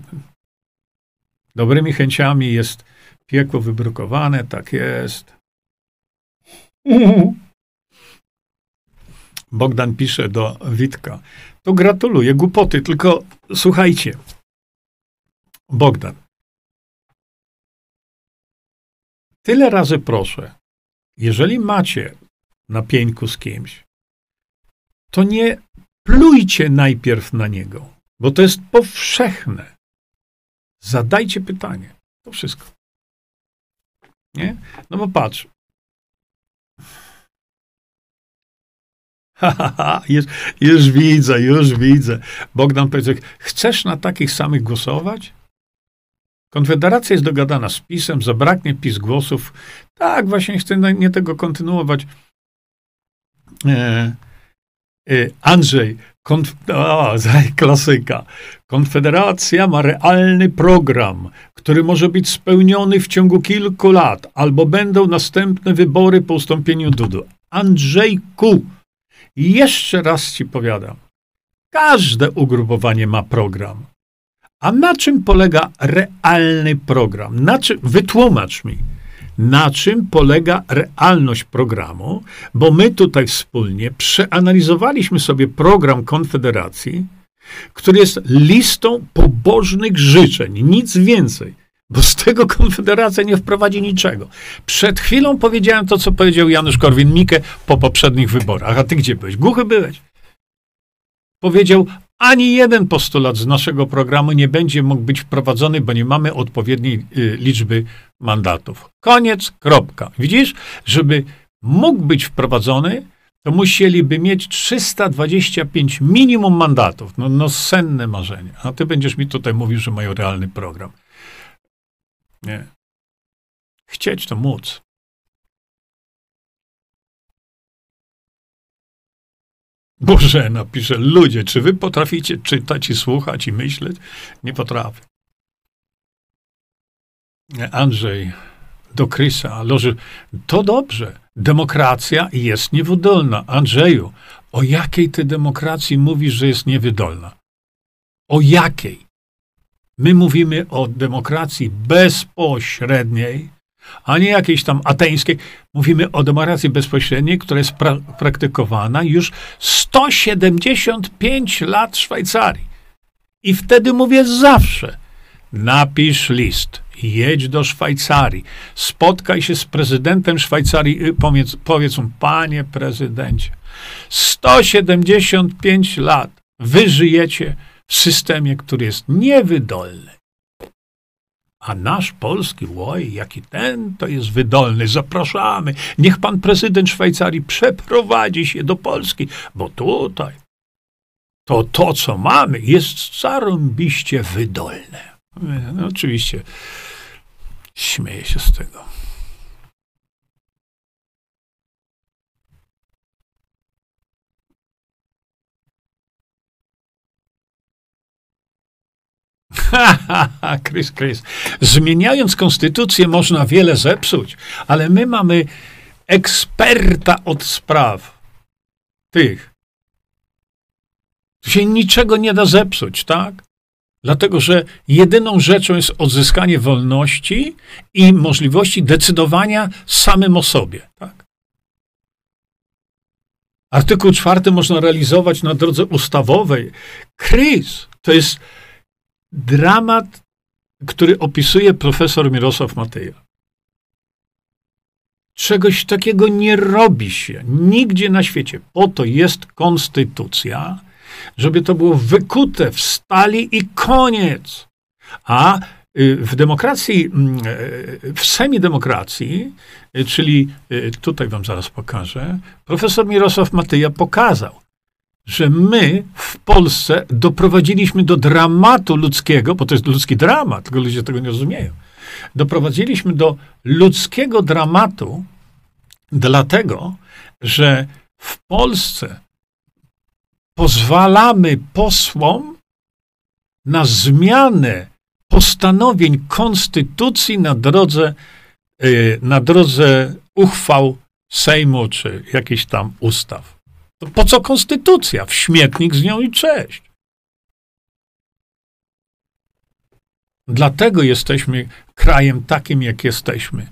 Dobrymi chęciami jest piekło wybrukowane, tak jest. Bogdan pisze do Witka. To gratuluję, głupoty, tylko słuchajcie. Bogdan. Tyle razy proszę, jeżeli macie na pieńku z kimś, to nie plujcie najpierw na niego, bo to jest powszechne. Zadajcie pytanie. To wszystko. Nie? No bo patrz. Ha, już, już widzę, już widzę. Bogdan powiedział, chcesz na takich samych głosować? Konfederacja jest dogadana z PiSem, zabraknie PiS głosów. Tak, właśnie chcę nie tego kontynuować. E, Andrzej, konf, klasyka. Konfederacja ma realny program, który może być spełniony w ciągu kilku lat, albo będą następne wybory po ustąpieniu Dudu. Andrzejku, jeszcze raz ci powiadam. Każde ugrupowanie ma program. A na czym polega realny program? Na czym, wytłumacz mi, na czym polega realność programu, bo my tutaj wspólnie przeanalizowaliśmy sobie program Konfederacji, który jest listą pobożnych życzeń, nic więcej. Bo z tego Konfederacja nie wprowadzi niczego. Przed chwilą powiedziałem to, co powiedział Janusz Korwin-Mikke po poprzednich wyborach. A ty gdzie byłeś? Głuchy byłeś. Powiedział, ani jeden postulat z naszego programu nie będzie mógł być wprowadzony, bo nie mamy odpowiedniej y, liczby mandatów. Koniec, kropka. Widzisz, żeby mógł być wprowadzony, to musieliby mieć 325 minimum mandatów. No, no senne marzenie. A ty będziesz mi tutaj mówił, że mają realny program. Nie. Chcieć to móc. Boże, napisze, ludzie, czy wy potraficie czytać i słuchać i myśleć? Nie potrafię. Andrzej, do Krysa, loży, to dobrze, demokracja jest niewydolna. Andrzeju, o jakiej ty demokracji mówisz, że jest niewydolna? O jakiej? My mówimy o demokracji bezpośredniej, a nie jakiejś tam ateńskiej. Mówimy o demokracji bezpośredniej, która jest pra praktykowana już 175 lat w Szwajcarii. I wtedy mówię zawsze, napisz list, jedź do Szwajcarii, spotkaj się z prezydentem Szwajcarii, y, powiedz, powiedz mu, panie prezydencie, 175 lat wy żyjecie w systemie, który jest niewydolny. A nasz polski, oj, jaki ten to jest wydolny, zapraszamy. Niech pan prezydent Szwajcarii przeprowadzi się do Polski, bo tutaj to to, co mamy, jest zarąbiście wydolne. No, oczywiście śmieję się z tego. Krys, Krys. Zmieniając konstytucję można wiele zepsuć, ale my mamy eksperta od spraw tych. Tu się niczego nie da zepsuć, tak? Dlatego, że jedyną rzeczą jest odzyskanie wolności i możliwości decydowania samym o sobie, tak? Artykuł czwarty można realizować na drodze ustawowej. Krys to jest dramat, który opisuje profesor Mirosław Mateja. Czegoś takiego nie robi się nigdzie na świecie. Po to jest konstytucja, żeby to było wykute w stali i koniec. A y, w demokracji, mm, y, w semidemokracji, y, czyli tutaj wam zaraz pokażę, profesor Mirosław Matyja pokazał, że my w Polsce doprowadziliśmy do dramatu ludzkiego, bo to jest ludzki dramat, tylko ludzie tego nie rozumieją. Doprowadziliśmy do ludzkiego dramatu, dlatego, że w Polsce pozwalamy posłom na zmianę postanowień konstytucji na drodze, y, na drodze uchwał Sejmu czy jakichś tam ustaw. To po co konstytucja? W śmietnik z nią i cześć. Dlatego jesteśmy krajem takim, jak jesteśmy.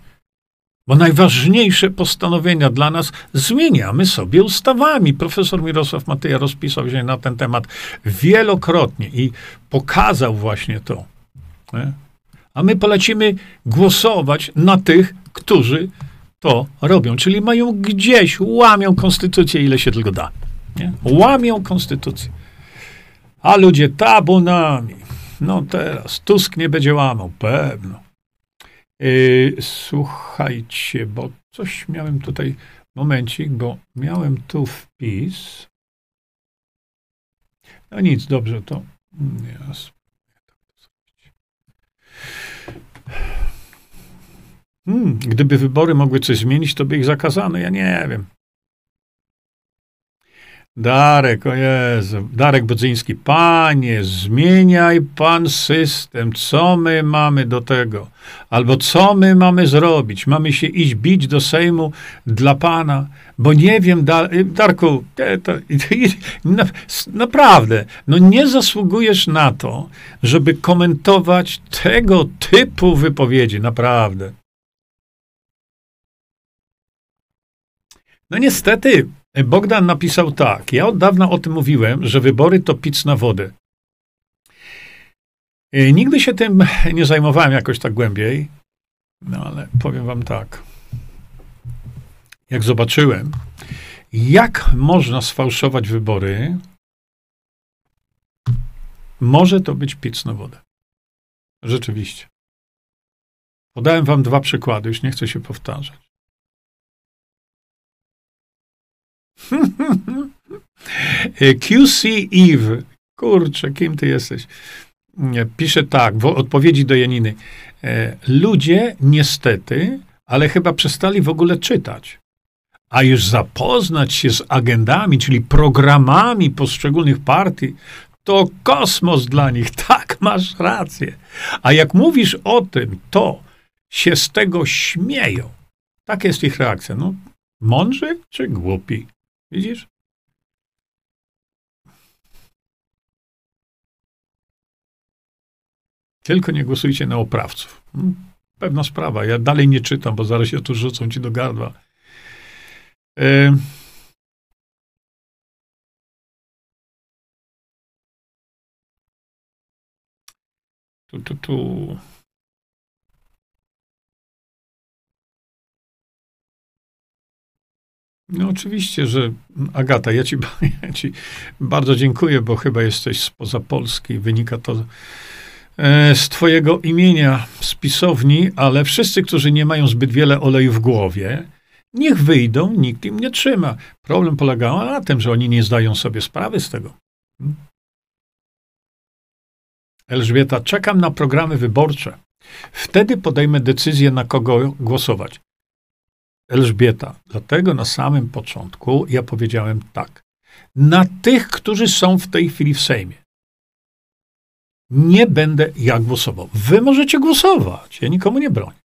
Bo najważniejsze postanowienia dla nas zmieniamy sobie ustawami. Profesor Mirosław Matyja rozpisał się na ten temat wielokrotnie i pokazał właśnie to. Nie? A my polecimy głosować na tych, którzy to robią, czyli mają gdzieś, łamią konstytucję, ile się tylko da. Nie? Łamią konstytucję. A ludzie tabunami. No teraz Tusk nie będzie łamał, pewno. Yy, słuchajcie, bo coś miałem tutaj, momencik, bo miałem tu wpis. No nic, dobrze, to yes. Hmm, gdyby wybory mogły coś zmienić, to by ich zakazano. Ja nie wiem. Darek, o Jezu, Darek Bodzyński, panie, zmieniaj pan system, co my mamy do tego? Albo co my mamy zrobić? Mamy się iść bić do Sejmu dla pana, bo nie wiem, Darku, to, na, naprawdę, no nie zasługujesz na to, żeby komentować tego typu wypowiedzi, naprawdę. No niestety, Bogdan napisał tak. Ja od dawna o tym mówiłem, że wybory to pic na wodę. E, nigdy się tym nie zajmowałem jakoś tak głębiej, no ale powiem wam tak. Jak zobaczyłem, jak można sfałszować wybory, może to być pic na wodę. Rzeczywiście. Podałem wam dwa przykłady, już nie chcę się powtarzać. QC Eve. Kurczę, kim ty jesteś? Pisze tak, w odpowiedzi do Janiny. E, ludzie niestety, ale chyba przestali w ogóle czytać. A już zapoznać się z agendami, czyli programami poszczególnych partii, to kosmos dla nich. Tak, masz rację. A jak mówisz o tym, to się z tego śmieją. Tak jest ich reakcja. No, mądrzy czy głupi? Widzisz? Tylko nie głosujcie na oprawców. Hmm? Pewna sprawa. Ja dalej nie czytam, bo zaraz się tu rzucą ci do gardła. Tu, tu, tu. No oczywiście, że Agata, ja ci, ja ci bardzo dziękuję, bo chyba jesteś spoza Polski. Wynika to e, z twojego imienia, z pisowni, ale wszyscy, którzy nie mają zbyt wiele oleju w głowie, niech wyjdą, nikt im nie trzyma. Problem polega na tym, że oni nie zdają sobie sprawy z tego. Hmm? Elżbieta, czekam na programy wyborcze. Wtedy podejmę decyzję, na kogo głosować. Elżbieta. Dlatego na samym początku ja powiedziałem tak. Na tych, którzy są w tej chwili w Sejmie. Nie będę ja głosował. Wy możecie głosować. Ja nikomu nie bronię.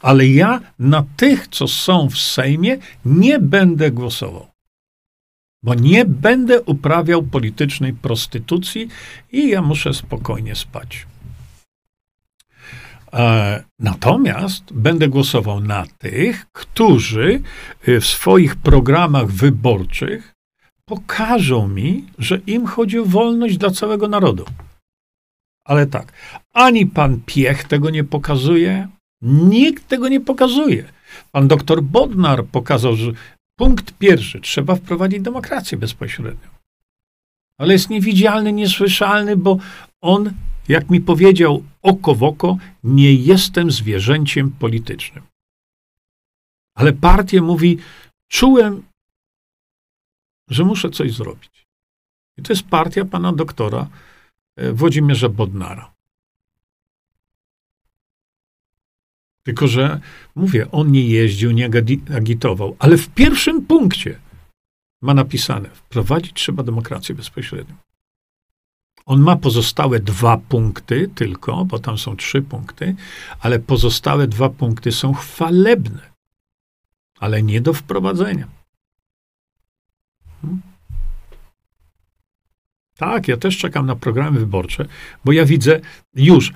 Ale ja na tych, co są w Sejmie, nie będę głosował. Bo nie będę uprawiał politycznej prostytucji i ja muszę spokojnie spać. E, natomiast będę głosował na tych, którzy y, w swoich programach wyborczych pokażą mi, że im chodzi o wolność dla całego narodu. Ale tak, ani pan Piech tego nie pokazuje, nikt tego nie pokazuje. Pan doktor Bodnar pokazał, że punkt pierwszy, trzeba wprowadzić demokrację bezpośrednią. Ale jest niewidzialny, niesłyszalny, bo on jak mi powiedział oko w oko, nie jestem zwierzęciem politycznym. Ale partia mówi, czułem, że muszę coś zrobić. I to jest partia pana doktora e, Włodzimierza Bodnara. Tylko, że mówię, on nie jeździł, nie agitował, ale w pierwszym punkcie ma napisane: wprowadzić trzeba demokrację bezpośrednią. On ma pozostałe dwa punkty tylko, bo tam są trzy punkty, ale pozostałe dwa punkty są chwalebne, ale nie do wprowadzenia. Hmm? Tak, ja też czekam na programy wyborcze, bo ja widzę już,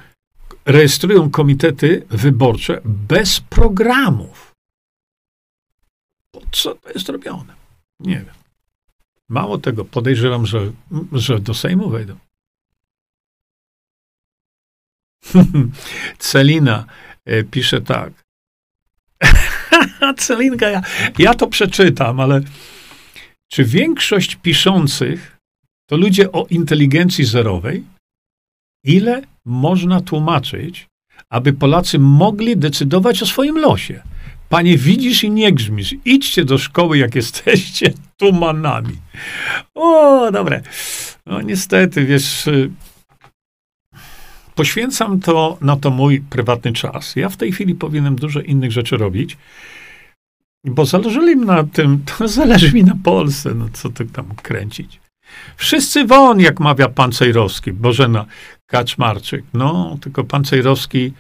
rejestrują komitety wyborcze bez programów. Po co to jest robione? Nie wiem. Mało tego, podejrzewam, że, że do Sejmu wejdą. Celina e, pisze tak. Celinka, ja, ja to przeczytam, ale czy większość piszących to ludzie o inteligencji zerowej? Ile można tłumaczyć, aby Polacy mogli decydować o swoim losie? Panie, widzisz i nie grzmisz. Idźcie do szkoły, jak jesteście tumanami. O, dobre. No niestety, wiesz, y, poświęcam to na to mój prywatny czas. Ja w tej chwili powinienem dużo innych rzeczy robić, bo zależy mi na tym, to zależy mi na Polsce, no co ty tam kręcić. Wszyscy won, jak mawia pan Cejrowski, Bożena Kaczmarczyk. No, tylko pan Cejrowski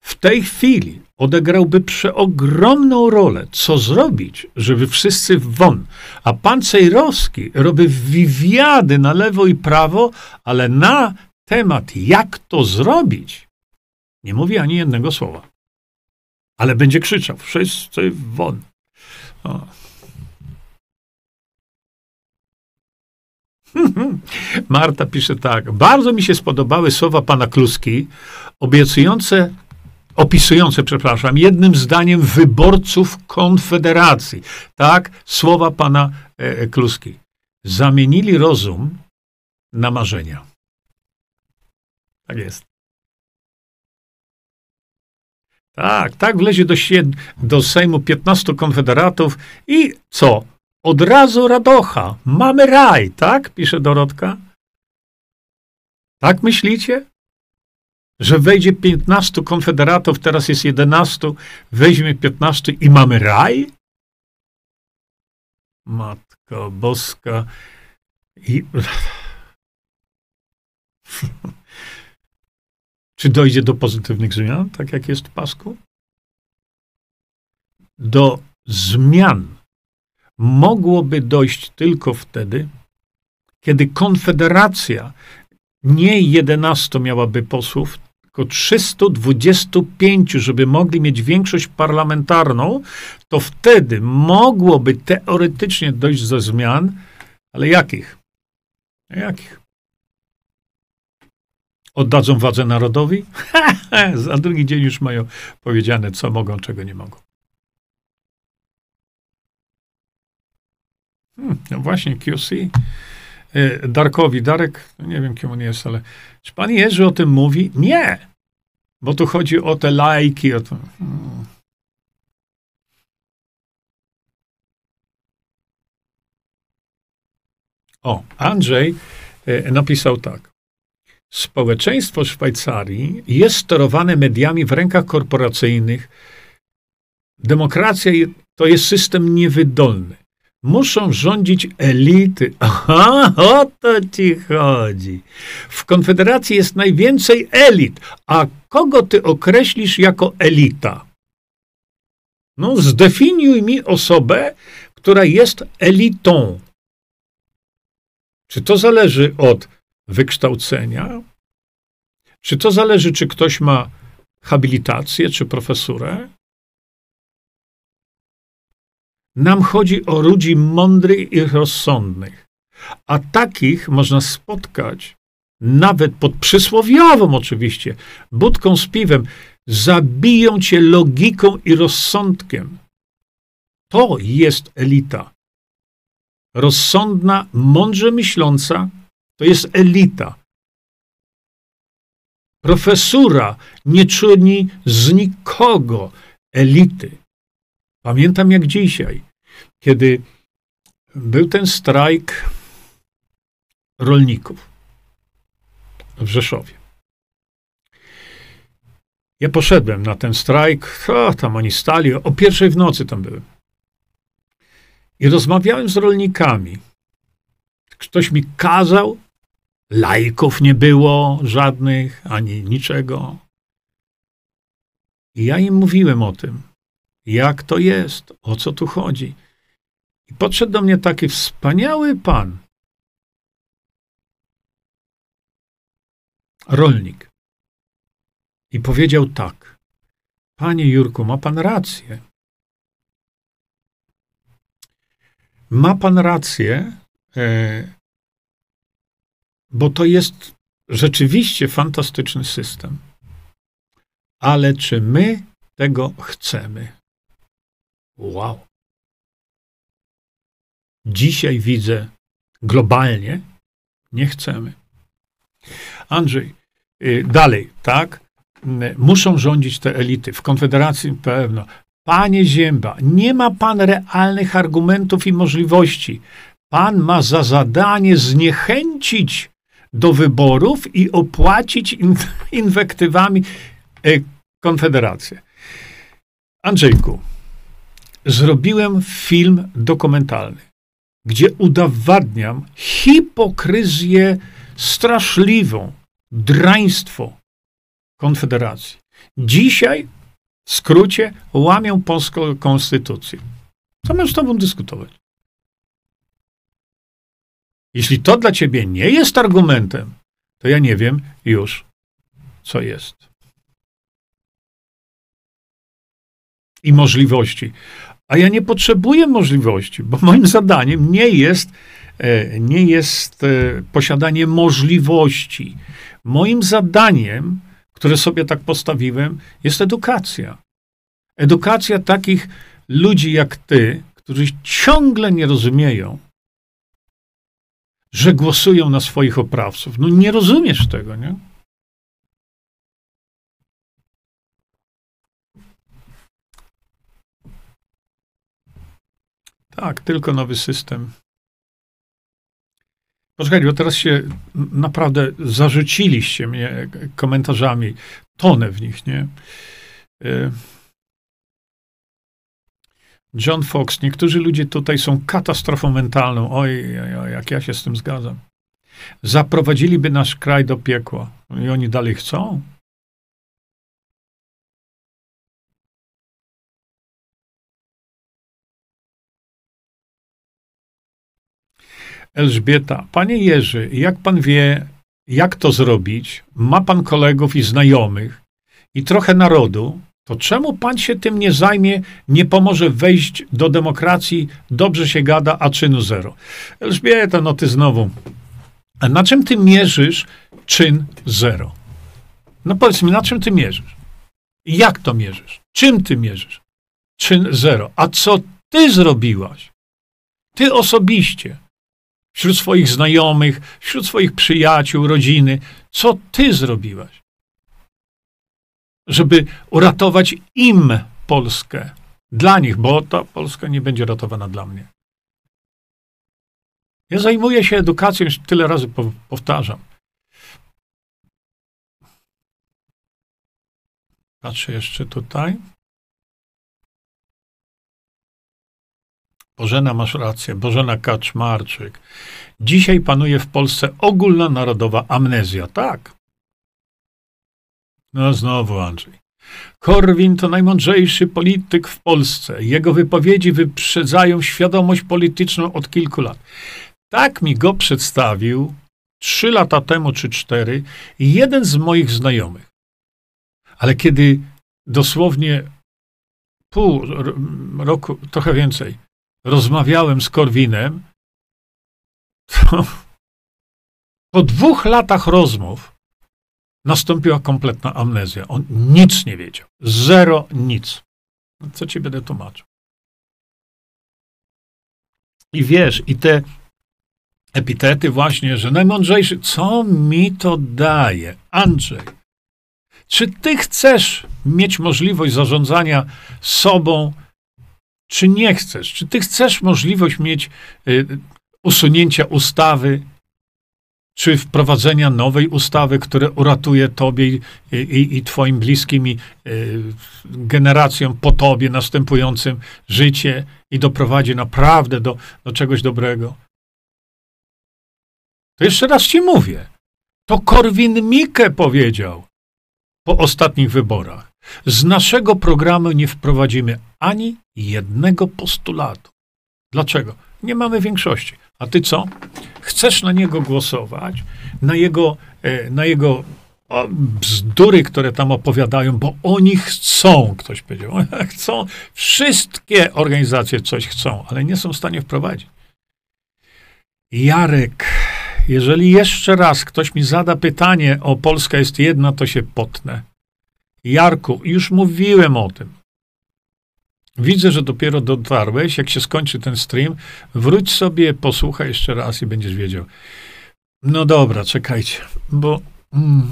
w tej chwili odegrałby przeogromną rolę. Co zrobić, żeby wszyscy won? A pan Cejrowski robi wywiady na lewo i prawo, ale na temat, jak to zrobić, nie mówi ani jednego słowa. Ale będzie krzyczał, wszyscy won. Marta pisze tak. Bardzo mi się spodobały słowa pana Kluski, obiecujące, opisujące, przepraszam, jednym zdaniem wyborców Konfederacji. Tak, słowa pana e, Kluski. Zamienili rozum na marzenia. Tak jest. Tak, tak wlezie do, do Sejmu 15 konfederatów i co? Od razu radocha. Mamy raj, tak? Pisze Dorotka. Tak myślicie? Że wejdzie 15 konfederatów, teraz jest 11, weźmie 15 i mamy raj? Matko Boska. I... Czy dojdzie do pozytywnych zmian, tak jak jest w pasku? Do zmian mogłoby dojść tylko wtedy, kiedy Konfederacja nie 11 miałaby posłów, tylko 325, żeby mogli mieć większość parlamentarną, to wtedy mogłoby teoretycznie dojść do zmian, ale jakich? Jakich? Oddadzą władzę narodowi? Za drugi dzień już mają powiedziane, co mogą, czego nie mogą. Hmm, no właśnie, QC. E, Darkowi. Darek, no nie wiem, kim on jest, ale czy pan Jerzy o tym mówi? Nie! Bo tu chodzi o te lajki, o to. Hmm. O, Andrzej e, napisał tak. Społeczeństwo Szwajcarii jest sterowane mediami w rękach korporacyjnych. Demokracja to jest system niewydolny. Muszą rządzić elity. Aha, o to ci chodzi. W Konfederacji jest najwięcej elit. A kogo ty określisz jako elita? No, zdefiniuj mi osobę, która jest elitą. Czy to zależy od wykształcenia? Czy to zależy, czy ktoś ma habilitację czy profesurę? Nam chodzi o ludzi mądrych i rozsądnych. A takich można spotkać nawet pod przysłowiową oczywiście, budką z piwem. Zabiją cię logiką i rozsądkiem. To jest elita. Rozsądna, mądrze myśląca, to jest elita. Profesura nie czyni z nikogo elity. Pamiętam jak dzisiaj, kiedy był ten strajk rolników w Rzeszowie. Ja poszedłem na ten strajk, o, tam oni stali, o pierwszej w nocy tam byłem. I rozmawiałem z rolnikami. Ktoś mi kazał, lajków nie było żadnych, ani niczego. I ja im mówiłem o tym jak to jest, o co tu chodzi. I podszedł do mnie taki wspaniały pan, rolnik, i powiedział tak: Panie Jurku, ma pan rację. Ma pan rację, e, bo to jest rzeczywiście fantastyczny system. Ale czy my tego chcemy? Wow. Dzisiaj widzę globalnie, nie chcemy. Andrzej, y, dalej, tak? Muszą rządzić te elity. W Konfederacji pewno. Panie Zięba, nie ma pan realnych argumentów i możliwości. Pan ma za zadanie zniechęcić do wyborów i opłacić inwektywami e, Konfederację. Andrzejku, zrobiłem film dokumentalny, gdzie udowadniam hipokryzję straszliwą, draństwo Konfederacji. Dzisiaj, w skrócie, łamią polską konstytucję. Co mam z tobą dyskutować? Jeśli to dla ciebie nie jest argumentem, to ja nie wiem już, co jest. I możliwości. A ja nie potrzebuję możliwości, bo moim zadaniem nie jest, e, nie jest e, posiadanie możliwości. Moim zadaniem, które sobie tak postawiłem, jest edukacja. Edukacja takich ludzi jak ty, którzy ciągle nie rozumieją, że głosują na swoich oprawców. No nie rozumiesz tego, nie? Tak, tylko nowy system. Poczekajcie, bo teraz się naprawdę zarzuciliście mnie komentarzami. Tonę w nich, nie? Y, John Fox, niektórzy ludzie tutaj są katastrofą mentalną. Oj, oj, oj, jak ja się z tym zgadzam. Zaprowadziliby nasz kraj do piekła. I oni dalej chcą. Elżbieta, panie Jerzy, jak pan wie, jak to zrobić? Ma pan kolegów i znajomych i trochę narodu, to czemu pan się tym nie zajmie, nie pomoże wejść do demokracji, dobrze się gada, a czynu zero? Elżbieta, no ty znowu. A na czym ty mierzysz czyn zero? No powiedz mi, na czym ty mierzysz? Jak to mierzysz? Czym ty mierzysz? Czyn zero. A co ty zrobiłaś? Ty osobiście, wśród swoich znajomych, wśród swoich przyjaciół, rodziny, co ty zrobiłaś? Żeby uratować im Polskę. Dla nich, bo ta Polska nie będzie ratowana dla mnie. Ja zajmuję się edukacją, już tyle razy powtarzam. Patrzę jeszcze tutaj. Bożena, masz rację. Bożena Kaczmarczyk. Dzisiaj panuje w Polsce ogólnonarodowa amnezja. Tak. No znowu Andrzej. Korwin to najmądrzejszy polityk w Polsce. Jego wypowiedzi wyprzedzają świadomość polityczną od kilku lat. Tak mi go przedstawił trzy lata temu czy cztery jeden z moich znajomych. Ale kiedy dosłownie pół roku, trochę więcej, rozmawiałem z Korwinem, to po dwóch latach rozmów nastąpiła kompletna amnezja. On nic nie wiedział. Zero, nic. No, co ci będę tłumaczył? I wiesz, i te epitety właśnie, że najmądrzejszy, co mi to daje? Andrzej, czy ty chcesz mieć możliwość zarządzania sobą, czy nie chcesz? Czy ty chcesz możliwość mieć y, usunięcia ustawy, czy wprowadzenia nowej ustawy, która uratuje tobie i, i, i twoim bliskim i y, generacjom po tobie następującym życie i doprowadzi naprawdę do, do czegoś dobrego. To jeszcze raz ci mówię. To Korwin Mikke powiedział po ostatnich wyborach. Z naszego programu nie wprowadzimy ani jednego postulatu. Dlaczego? Nie mamy większości. A ty co? Chcesz na niego głosować, na jego, e, na jego bzdury, które tam opowiadają, bo oni chcą, ktoś powiedział, chcą, wszystkie organizacje coś chcą, ale nie są w stanie wprowadzić. Jarek, jeżeli jeszcze raz ktoś mi zada pytanie o Polska jest jedna, to się potnę. Jarku, już mówiłem o tym. Widzę, że dopiero dotarłeś. Jak się skończy ten stream, wróć sobie, posłuchaj jeszcze raz i będziesz wiedział. No dobra, czekajcie, bo. Mm,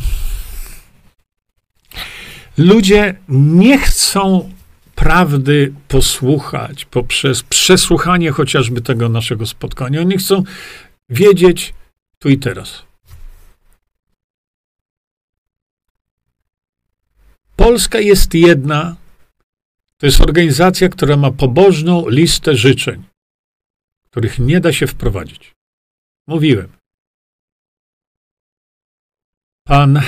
ludzie nie chcą prawdy posłuchać poprzez przesłuchanie chociażby tego naszego spotkania. Oni chcą wiedzieć tu i teraz. Polska jest jedna. To jest organizacja, która ma pobożną listę życzeń, których nie da się wprowadzić. Mówiłem. Pan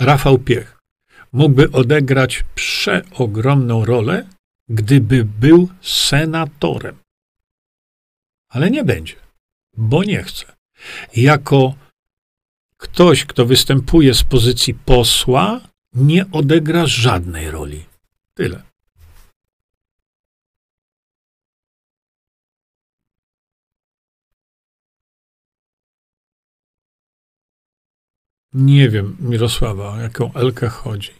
Rafał Piech mógłby odegrać przeogromną rolę, gdyby był senatorem. Ale nie będzie, bo nie chce. Jako ktoś, kto występuje z pozycji posła, nie odegra żadnej roli. Tyle. Nie wiem, Mirosława, o jaką Elkę chodzi.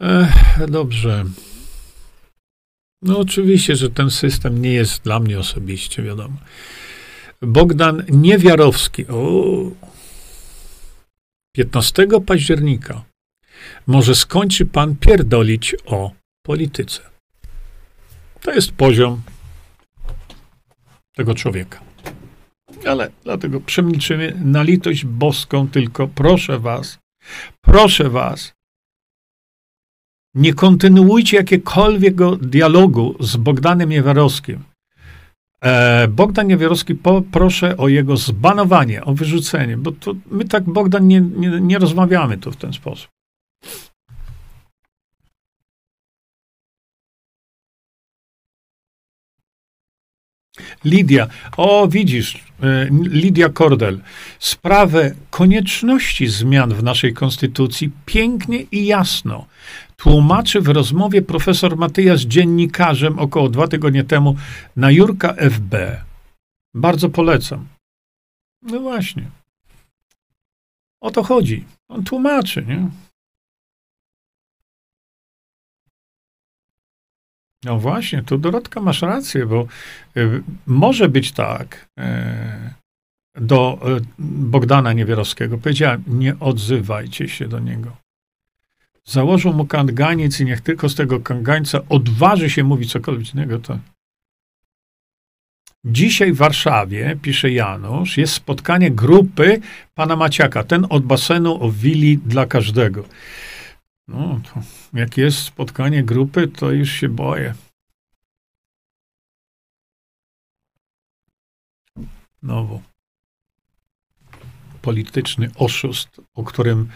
Ech, dobrze. No oczywiście, że ten system nie jest dla mnie osobiście, wiadomo. Bogdan Niewiarowski. O, 15 października może skończy pan pierdolić o polityce. To jest poziom tego człowieka. Ale dlatego przemilczymy na litość boską, tylko proszę was, proszę was, nie kontynuujcie jakiegokolwiek dialogu z Bogdanem Jewarowskim. E, Bogdan Niewiarowski, proszę o jego zbanowanie, o wyrzucenie, bo my tak, Bogdan, nie, nie, nie rozmawiamy tu w ten sposób. Lidia, o widzisz, e, Lidia Kordel, sprawę konieczności zmian w naszej konstytucji pięknie i jasno tłumaczy w rozmowie profesor Matyja z dziennikarzem około dwa tygodnie temu na Jurka FB. Bardzo polecam. No właśnie. O to chodzi. On tłumaczy, nie? No właśnie, tu Dorotka masz rację, bo y, może być tak y, do y, Bogdana Niewierowskiego. Powiedziałem, nie odzywajcie się do niego. Założą mu kanganiec i niech tylko z tego kangańca odważy się mówić cokolwiek innego, to Dzisiaj w Warszawie, pisze Janusz, jest spotkanie grupy pana Maciaka, ten od basenu o willi dla każdego. No, to jak jest spotkanie grupy, to już się boję. Nowo. Polityczny oszust, o którym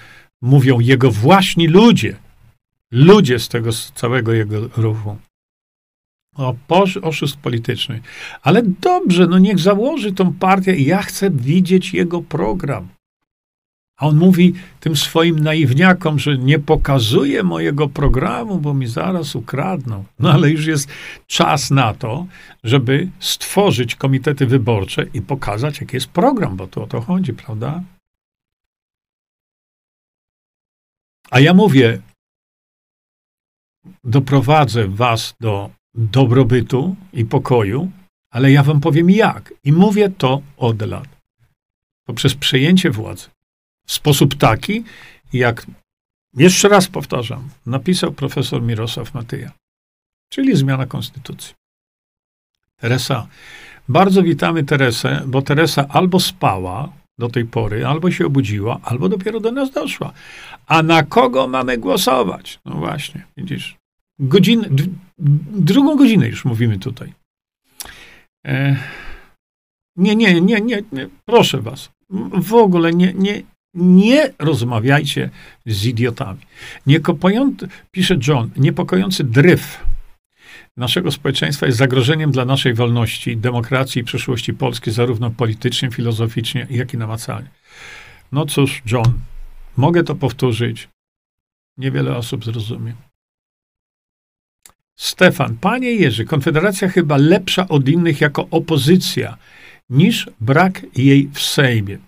mówią jego właśnie ludzie. Ludzie z tego z całego jego ruchu. O, oszust polityczny. Ale dobrze, no niech założy tą partię ja chcę widzieć jego program. A on mówi tym swoim naiwniakom, że nie pokazuje mojego programu, bo mi zaraz ukradną. No ale już jest czas na to, żeby stworzyć komitety wyborcze i pokazać, jaki jest program, bo to o to chodzi, prawda? A ja mówię, doprowadzę was do dobrobytu i pokoju, ale ja wam powiem jak. I mówię to od lat. Poprzez przejęcie władzy w sposób taki, jak jeszcze raz powtarzam, napisał profesor Mirosław Matyja, czyli zmiana konstytucji. Teresa, bardzo witamy Teresę, bo Teresa albo spała do tej pory, albo się obudziła, albo dopiero do nas doszła. A na kogo mamy głosować? No właśnie, widzisz. Godzinę, drugą godzinę już mówimy tutaj. E, nie, nie, nie, nie, nie, proszę was. W ogóle nie, nie, nie rozmawiajcie z idiotami. Pisze John, niepokojący dryf naszego społeczeństwa jest zagrożeniem dla naszej wolności, demokracji i przyszłości Polski, zarówno politycznie, filozoficznie, jak i namacalnie. No cóż, John, mogę to powtórzyć. Niewiele osób zrozumie. Stefan, panie Jerzy, Konfederacja chyba lepsza od innych jako opozycja niż brak jej w Sejmie.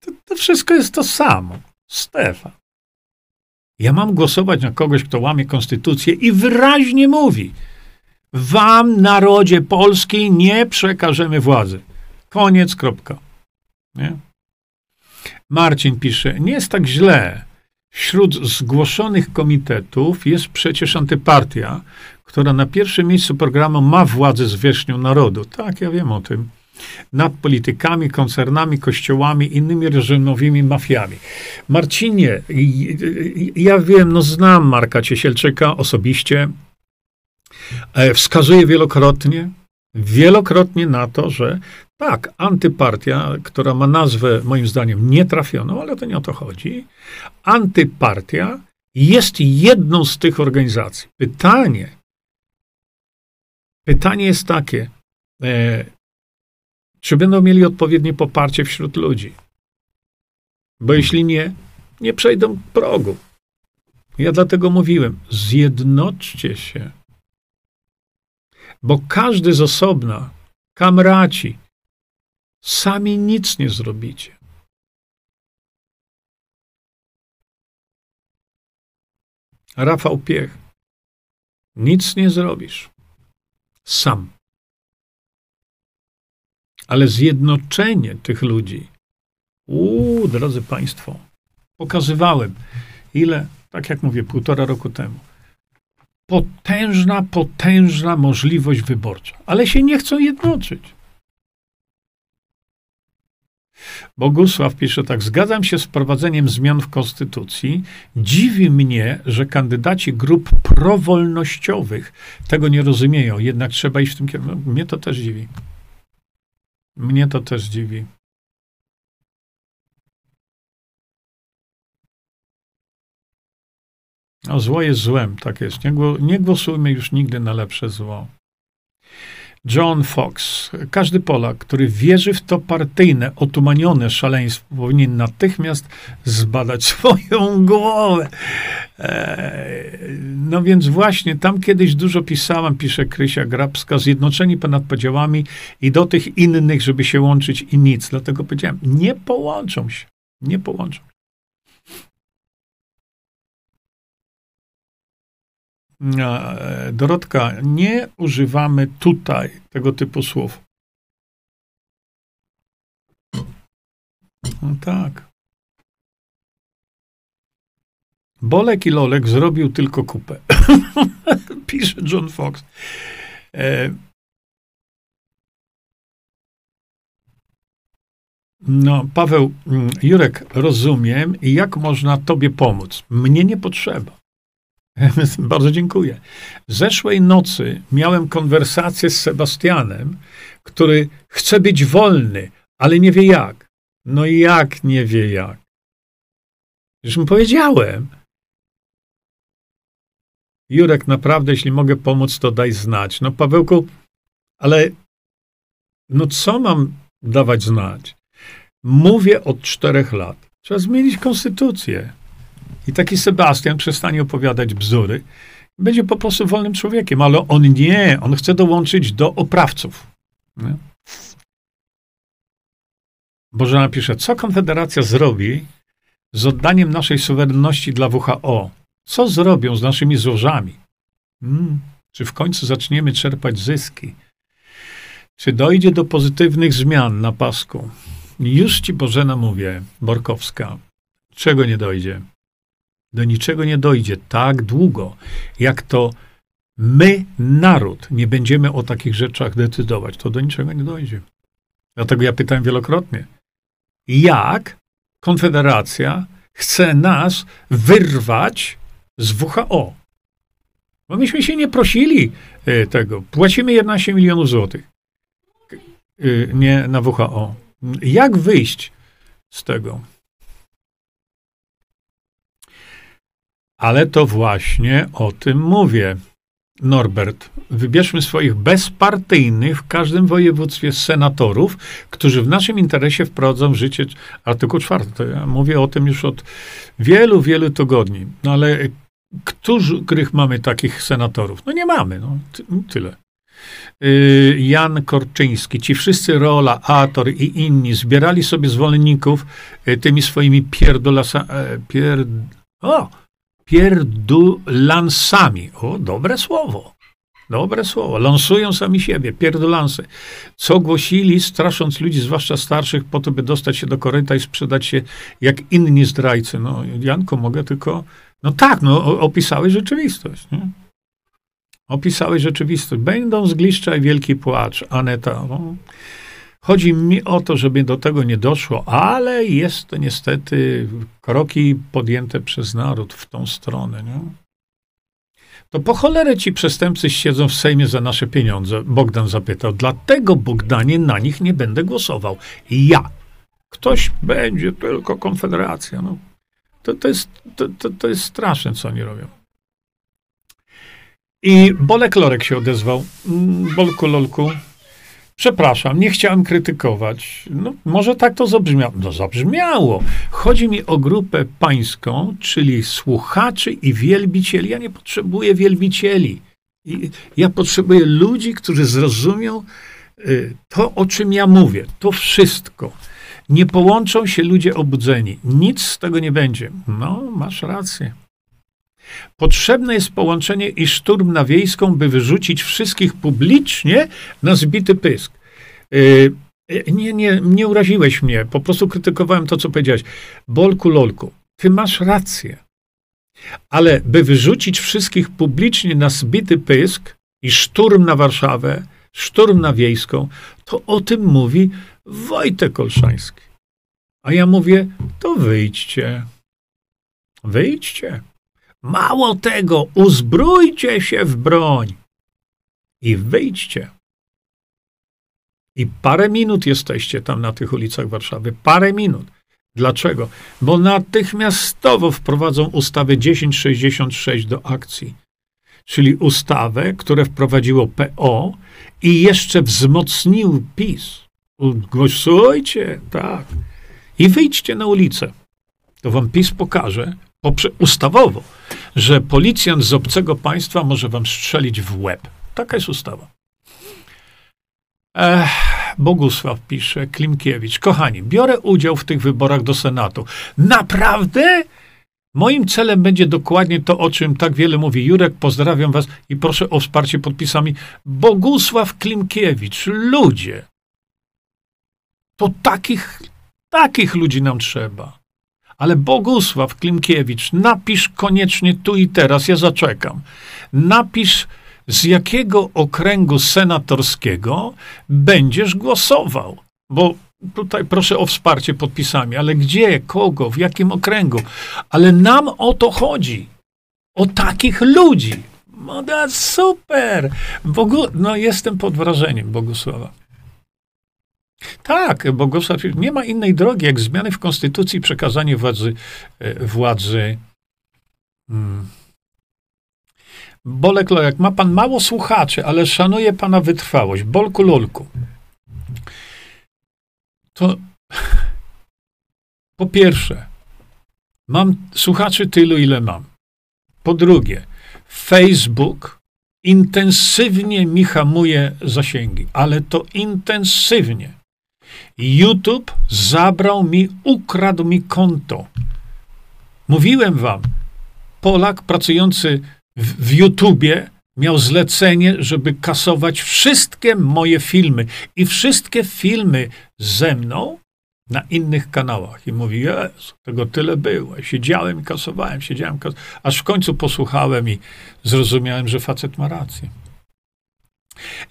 To, to wszystko jest to samo. Stefan. Ja mam głosować na kogoś, kto łamie konstytucję i wyraźnie mówi: Wam, narodzie polski, nie przekażemy władzy. Koniec, kropka. Nie? Marcin pisze: Nie jest tak źle. Wśród zgłoszonych komitetów jest przecież antypartia, która na pierwszym miejscu programu ma władzę zwierzchnią narodu. Tak, ja wiem o tym. Nad politykami, koncernami, kościołami, innymi reżimowymi mafiami. Marcinie, ja wiem, no znam Marka Ciesielczyka osobiście. E, wskazuje wielokrotnie, wielokrotnie na to, że tak, antypartia, która ma nazwę moim zdaniem nietrafioną, ale to nie o to chodzi. Antypartia jest jedną z tych organizacji. Pytanie, pytanie jest takie, e, czy będą mieli odpowiednie poparcie wśród ludzi? Bo jeśli nie, nie przejdą progu. Ja dlatego mówiłem, zjednoczcie się. Bo każdy z osobna, kamraci, Sami nic nie zrobicie. Rafał Piech. Nic nie zrobisz. Sam. Ale zjednoczenie tych ludzi. Uuu, drodzy Państwo, pokazywałem, ile, tak jak mówię, półtora roku temu. Potężna, potężna możliwość wyborcza, ale się nie chcą jednoczyć. Bogusław pisze tak, zgadzam się z wprowadzeniem zmian w Konstytucji. Dziwi mnie, że kandydaci grup prowolnościowych tego nie rozumieją, jednak trzeba iść w tym kierunku. No, mnie to też dziwi. Mnie to też dziwi. A zło jest złem, tak jest. Nie, nie głosujmy już nigdy na lepsze zło. John Fox. Każdy Polak, który wierzy w to partyjne, otumanione szaleństwo, powinien natychmiast zbadać swoją głowę. Eee, no więc właśnie, tam kiedyś dużo pisałam, pisze Krysia Grabska, zjednoczeni ponad podziałami i do tych innych, żeby się łączyć i nic. Dlatego powiedziałem, nie połączą się. Nie połączą. Dorotka, nie używamy tutaj tego typu słów. No tak. Bolek i Lolek zrobił tylko kupę. Pisze John Fox. E, no, Paweł, mm, Jurek, rozumiem, jak można tobie pomóc. Mnie nie potrzeba. Bardzo dziękuję. Zeszłej nocy miałem konwersację z Sebastianem, który chce być wolny, ale nie wie jak. No i jak nie wie jak? Już mu powiedziałem. Jurek, naprawdę, jeśli mogę pomóc, to daj znać. No, Pawełku, ale no co mam dawać znać? Mówię od czterech lat. Trzeba zmienić konstytucję. I taki Sebastian przestanie opowiadać bzdury. Będzie po prostu wolnym człowiekiem, ale on nie, on chce dołączyć do oprawców. Nie? Bożena pisze, co Konfederacja zrobi z oddaniem naszej suwerenności dla WHO? Co zrobią z naszymi złożami? Hmm, czy w końcu zaczniemy czerpać zyski? Czy dojdzie do pozytywnych zmian na pasku? Już ci Bożena mówię, Borkowska, czego nie dojdzie? Do niczego nie dojdzie tak długo, jak to my, naród, nie będziemy o takich rzeczach decydować, to do niczego nie dojdzie. Dlatego ja pytałem wielokrotnie, jak Konfederacja chce nas wyrwać z WHO? Bo myśmy się nie prosili e, tego. Płacimy 11 milionów złotych. E, nie na WHO. Jak wyjść z tego? Ale to właśnie o tym mówię. Norbert, wybierzmy swoich bezpartyjnych w każdym województwie senatorów, którzy w naszym interesie wprowadzą w życie artykuł czwarty. Ja mówię o tym już od wielu, wielu tygodni. No ale których mamy takich senatorów? No nie mamy, no tyle. Y, Jan Korczyński, ci wszyscy Rola, Ator i inni zbierali sobie zwolenników y, tymi swoimi pierdolasa, e, pierd... o, pierdulansami. O, dobre słowo. Dobre słowo. Lansują sami siebie, pierdolansy. Co głosili, strasząc ludzi, zwłaszcza starszych, po to, by dostać się do koryta i sprzedać się jak inni zdrajcy. No, Janko, mogę tylko... No tak, no, opisałeś rzeczywistość. Nie? Opisałeś rzeczywistość. Będą zgliszcza i wielki płacz. Aneta, no. Chodzi mi o to, żeby do tego nie doszło, ale jest to niestety kroki podjęte przez naród w tą stronę. Nie? To po cholerę ci przestępcy siedzą w Sejmie za nasze pieniądze? Bogdan zapytał. Dlatego, Bogdanie, na nich nie będę głosował. Ja. Ktoś będzie, tylko Konfederacja. No. To, to, jest, to, to, to jest straszne, co oni robią. I Bolek Lorek się odezwał. Mm, Bolku Lolku, Przepraszam, nie chciałem krytykować. No, może tak to zabrzmiało. No, zabrzmiało. Chodzi mi o grupę pańską, czyli słuchaczy i wielbicieli. Ja nie potrzebuję wielbicieli. Ja potrzebuję ludzi, którzy zrozumią y, to, o czym ja mówię. To wszystko. Nie połączą się ludzie obudzeni. Nic z tego nie będzie. No, masz rację. Potrzebne jest połączenie i szturm na wiejską, by wyrzucić wszystkich publicznie na zbity pysk. Yy, nie, nie, nie uraziłeś mnie, po prostu krytykowałem to, co powiedziałeś. Bolku, lolku, ty masz rację. Ale by wyrzucić wszystkich publicznie na zbity pysk i szturm na Warszawę, szturm na wiejską, to o tym mówi Wojtek Olszański. A ja mówię, to wyjdźcie. Wyjdźcie. Mało tego, uzbrójcie się w broń i wyjdźcie. I parę minut jesteście tam na tych ulicach Warszawy. Parę minut. Dlaczego? Bo natychmiastowo wprowadzą ustawę 1066 do akcji. Czyli ustawę, które wprowadziło PO i jeszcze wzmocnił PiS. Głosujcie, tak. I wyjdźcie na ulicę. To wam PiS pokaże, ustawowo, że policjant z obcego państwa może wam strzelić w łeb. Taka jest ustawa. Ech, Bogusław pisze, Klimkiewicz. Kochani, biorę udział w tych wyborach do Senatu. Naprawdę? Moim celem będzie dokładnie to, o czym tak wiele mówi Jurek. Pozdrawiam was i proszę o wsparcie podpisami. Bogusław Klimkiewicz. Ludzie. To takich, takich ludzi nam trzeba. Ale Bogusław Klimkiewicz, napisz koniecznie tu i teraz, ja zaczekam. Napisz, z jakiego okręgu senatorskiego będziesz głosował. Bo tutaj proszę o wsparcie podpisami, ale gdzie, kogo, w jakim okręgu? Ale nam o to chodzi. O takich ludzi. No, super. Bogu, no, jestem pod wrażeniem Bogusława. Tak, Bogusław, nie ma innej drogi jak zmiany w konstytucji, przekazanie władzy, e, władzy hmm. Bolek Lojak, ma pan mało słuchaczy, ale szanuje pana wytrwałość. Bolku Lolku. To po pierwsze, mam słuchaczy tylu, ile mam. Po drugie, Facebook intensywnie mi hamuje zasięgi, ale to intensywnie. YouTube zabrał mi, ukradł mi konto. Mówiłem wam, Polak pracujący w, w YouTubie miał zlecenie, żeby kasować wszystkie moje filmy i wszystkie filmy ze mną na innych kanałach. I mówi, Jezu, tego tyle było. Siedziałem i kasowałem, siedziałem, kas aż w końcu posłuchałem i zrozumiałem, że facet ma rację.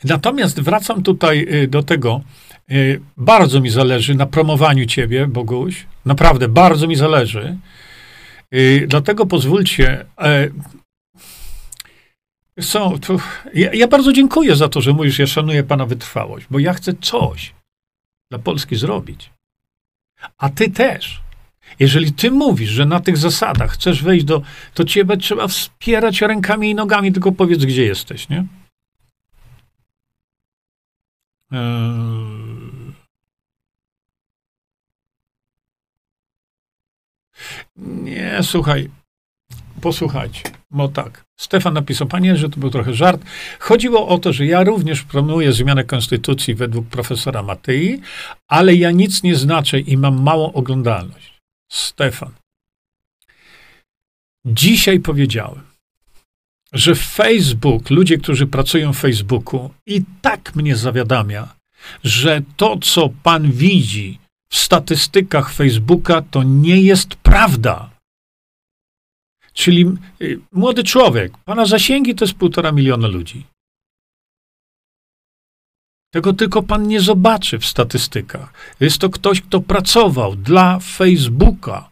Natomiast wracam tutaj y, do tego, bardzo mi zależy na promowaniu ciebie, Boguś. Naprawdę, bardzo mi zależy. Y, dlatego pozwólcie. E, są, to, ja, ja, bardzo dziękuję za to, że mówisz, ja szanuję pana wytrwałość, bo ja chcę coś dla Polski zrobić. A ty też. Jeżeli ty mówisz, że na tych zasadach chcesz wejść do, to ciebie trzeba wspierać rękami i nogami, tylko powiedz, gdzie jesteś, nie? Eee, nie, słuchaj, posłuchajcie, bo tak. Stefan napisał, panie, że to był trochę żart. Chodziło o to, że ja również promuję zmianę konstytucji według profesora Matei, ale ja nic nie znaczę i mam małą oglądalność. Stefan. Dzisiaj powiedziałem, że Facebook, ludzie, którzy pracują w Facebooku, i tak mnie zawiadamia, że to, co pan widzi w statystykach Facebooka, to nie jest prawda. Czyli y, młody człowiek, pana zasięgi to jest półtora miliona ludzi. Tego tylko pan nie zobaczy w statystykach. Jest to ktoś, kto pracował dla Facebooka.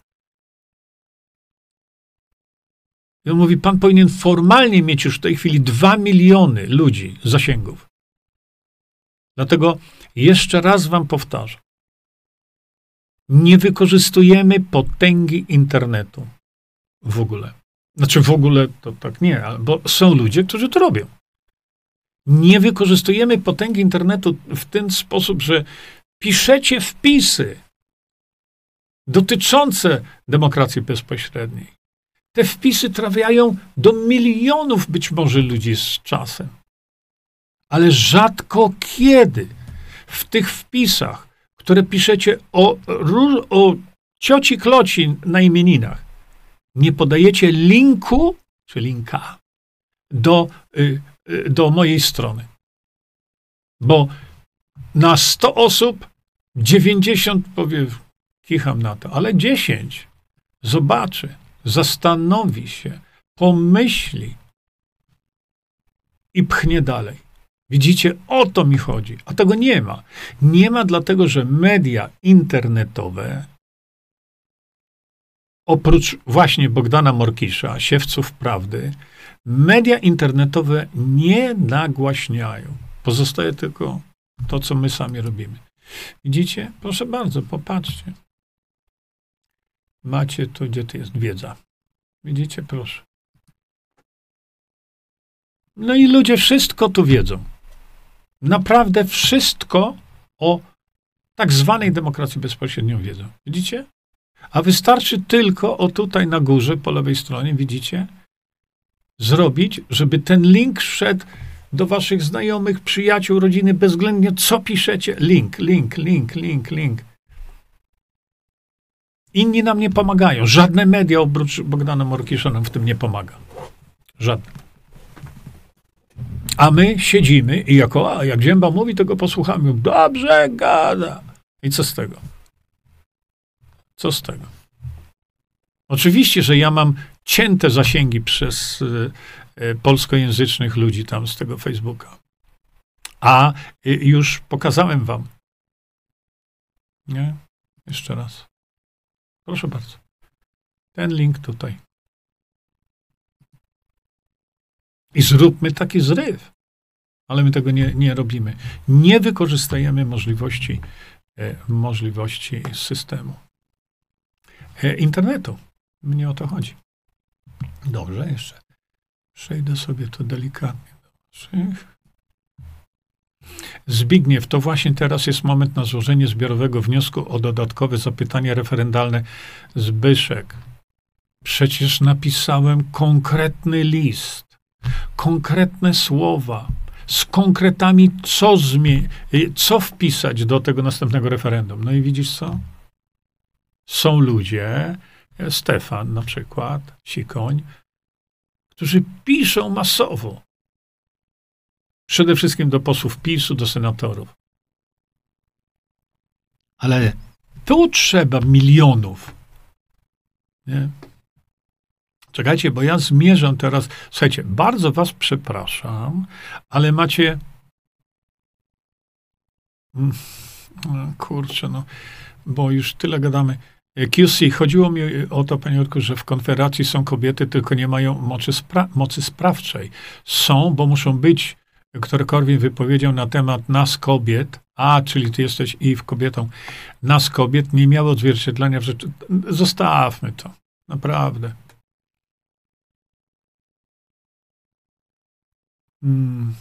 I on mówi, pan powinien formalnie mieć już w tej chwili dwa miliony ludzi zasięgów. Dlatego jeszcze raz wam powtarzam. Nie wykorzystujemy potęgi internetu w ogóle. Znaczy w ogóle to tak nie, bo są ludzie, którzy to robią. Nie wykorzystujemy potęgi internetu w ten sposób, że piszecie wpisy dotyczące demokracji bezpośredniej. Te wpisy trafiają do milionów być może ludzi z czasem. Ale rzadko kiedy w tych wpisach, które piszecie o, o cioci kloci na imieninach, nie podajecie linku, czy linka, do, y, y, do mojej strony. Bo na 100 osób 90 powie, kicham na to, ale 10 zobaczy, zastanowi się, pomyśli i pchnie dalej. Widzicie, o to mi chodzi. A tego nie ma. Nie ma dlatego, że media internetowe, oprócz właśnie Bogdana Morkisza, siewców prawdy, media internetowe nie nagłaśniają. Pozostaje tylko to, co my sami robimy. Widzicie? Proszę bardzo, popatrzcie. Macie tu, gdzie to jest wiedza. Widzicie, proszę. No i ludzie wszystko tu wiedzą. Naprawdę wszystko o tak zwanej demokracji bezpośrednio wiedzą. Widzicie? A wystarczy tylko o tutaj na górze, po lewej stronie, widzicie? Zrobić, żeby ten link szedł do waszych znajomych, przyjaciół, rodziny, bezwzględnie co piszecie. Link, link, link, link, link. Inni nam nie pomagają. Żadne media oprócz Bogdana Morkisza nam w tym nie pomaga. Żadne. A my siedzimy i jako, a jak Zięba mówi, to go posłuchamy. Dobrze gada. I co z tego? Co z tego? Oczywiście, że ja mam cięte zasięgi przez y, y, polskojęzycznych ludzi tam z tego Facebooka. A y, już pokazałem wam. Nie? Jeszcze raz. Proszę bardzo. Ten link tutaj. I zróbmy taki zryw. Ale my tego nie, nie robimy. Nie wykorzystajemy możliwości, e, możliwości systemu. E, internetu. Mnie o to chodzi. Dobrze, jeszcze. Przejdę sobie to delikatnie Zbigniew, to właśnie teraz jest moment na złożenie zbiorowego wniosku o dodatkowe zapytanie referendalne. Zbyszek, przecież napisałem konkretny list, konkretne słowa, z konkretami, co, zmie- co wpisać do tego następnego referendum. No i widzisz co? Są ludzie, Stefan na przykład, Sikoń, którzy piszą masowo Przede wszystkim do posłów PiSu, do senatorów. Ale tu trzeba milionów. Nie? Czekajcie, bo ja zmierzam teraz. Słuchajcie, bardzo was przepraszam, ale macie. Mm, kurczę, no, bo już tyle gadamy. QC, chodziło mi o to, panie Jurku, że w konfederacji są kobiety, tylko nie mają mocy, spra mocy sprawczej. Są, bo muszą być Doktor Korwin wypowiedział na temat nas kobiet, a, czyli ty jesteś i w kobietą, nas kobiet, nie miało odzwierciedlenia w rzeczy. Zostawmy to. Naprawdę. Hmm.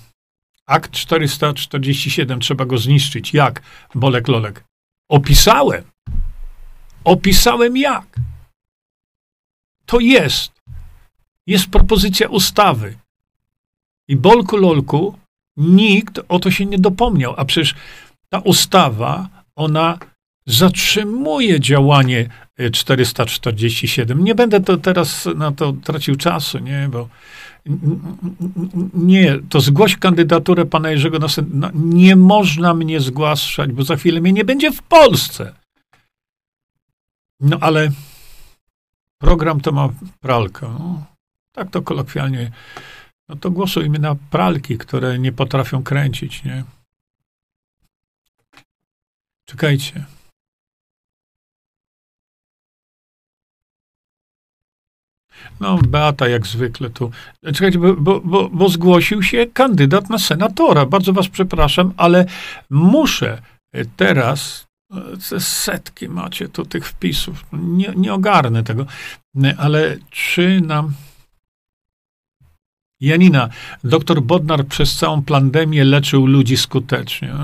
Akt 447, trzeba go zniszczyć. Jak? Bolek Lolek. Opisałem. Opisałem jak. To jest. Jest propozycja ustawy. I Bolku Lolku Nikt o to się nie dopomniał, a przecież ta ustawa, ona zatrzymuje działanie 447. Nie będę to teraz na to tracił czasu, nie, bo nie, to zgłoś kandydaturę pana Jerzego na no, Nie można mnie zgłaszać, bo za chwilę mnie nie będzie w Polsce. No ale program to ma pralkę. No, tak to kolokwialnie. No to głosujmy na pralki, które nie potrafią kręcić, nie? Czekajcie. No, Beata jak zwykle tu. Czekajcie, bo, bo, bo, zgłosił się kandydat na senatora. Bardzo was przepraszam, ale muszę teraz. Setki macie tu tych wpisów. Nie, nie ogarnę tego. Ale czy nam. Janina, doktor Bodnar przez całą pandemię leczył ludzi skutecznie.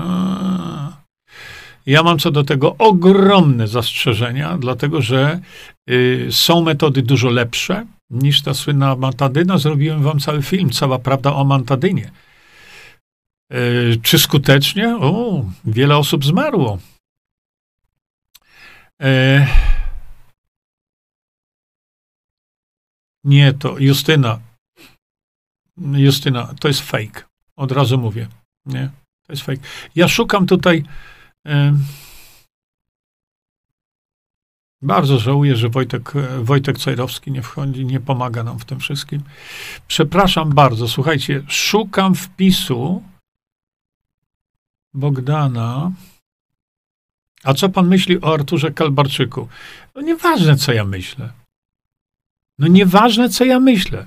Ja mam co do tego ogromne zastrzeżenia, dlatego że są metody dużo lepsze niż ta słynna amantadyna. Zrobiłem wam cały film, cała prawda o amantadynie. Y, czy skutecznie? O, wiele osób zmarło. Y, nie, to Justyna. Justyna, to jest fake. Od razu mówię. Nie, to jest fake. Ja szukam tutaj bardzo żałuję, że Wojtek, Wojtek Cajrowski nie wchodzi, nie pomaga nam w tym wszystkim. Przepraszam bardzo, słuchajcie, szukam wpisu Bogdana. A co pan myśli o Arturze Kalbarczyku? No nieważne, co ja myślę. No nieważne, co ja myślę.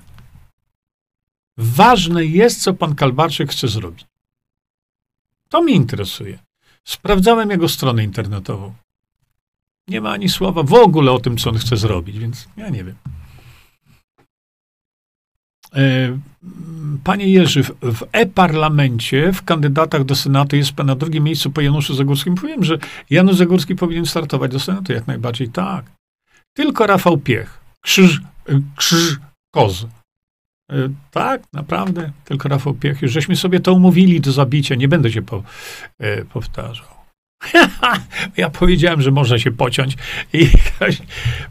Ważne jest, co pan Kalbarczyk chce zrobić. To mnie interesuje. Sprawdzałem jego stronę internetową. Nie ma ani słowa w ogóle o tym, co on chce zrobić, więc ja nie wiem. E, panie Jerzy, w e-parlamencie, w kandydatach do Senatu jest pan na drugim miejscu po Januszu Zagórskim. Powiem, że Janusz Zagórski powinien startować do Senatu jak najbardziej. Tak. Tylko Rafał Piech. Krzyż, krzyż koz. E, tak, naprawdę. Tylko Rafał Piech. Już żeśmy sobie to umówili do zabicia. Nie będę się po, e, powtarzał. ja powiedziałem, że można się pociąć. I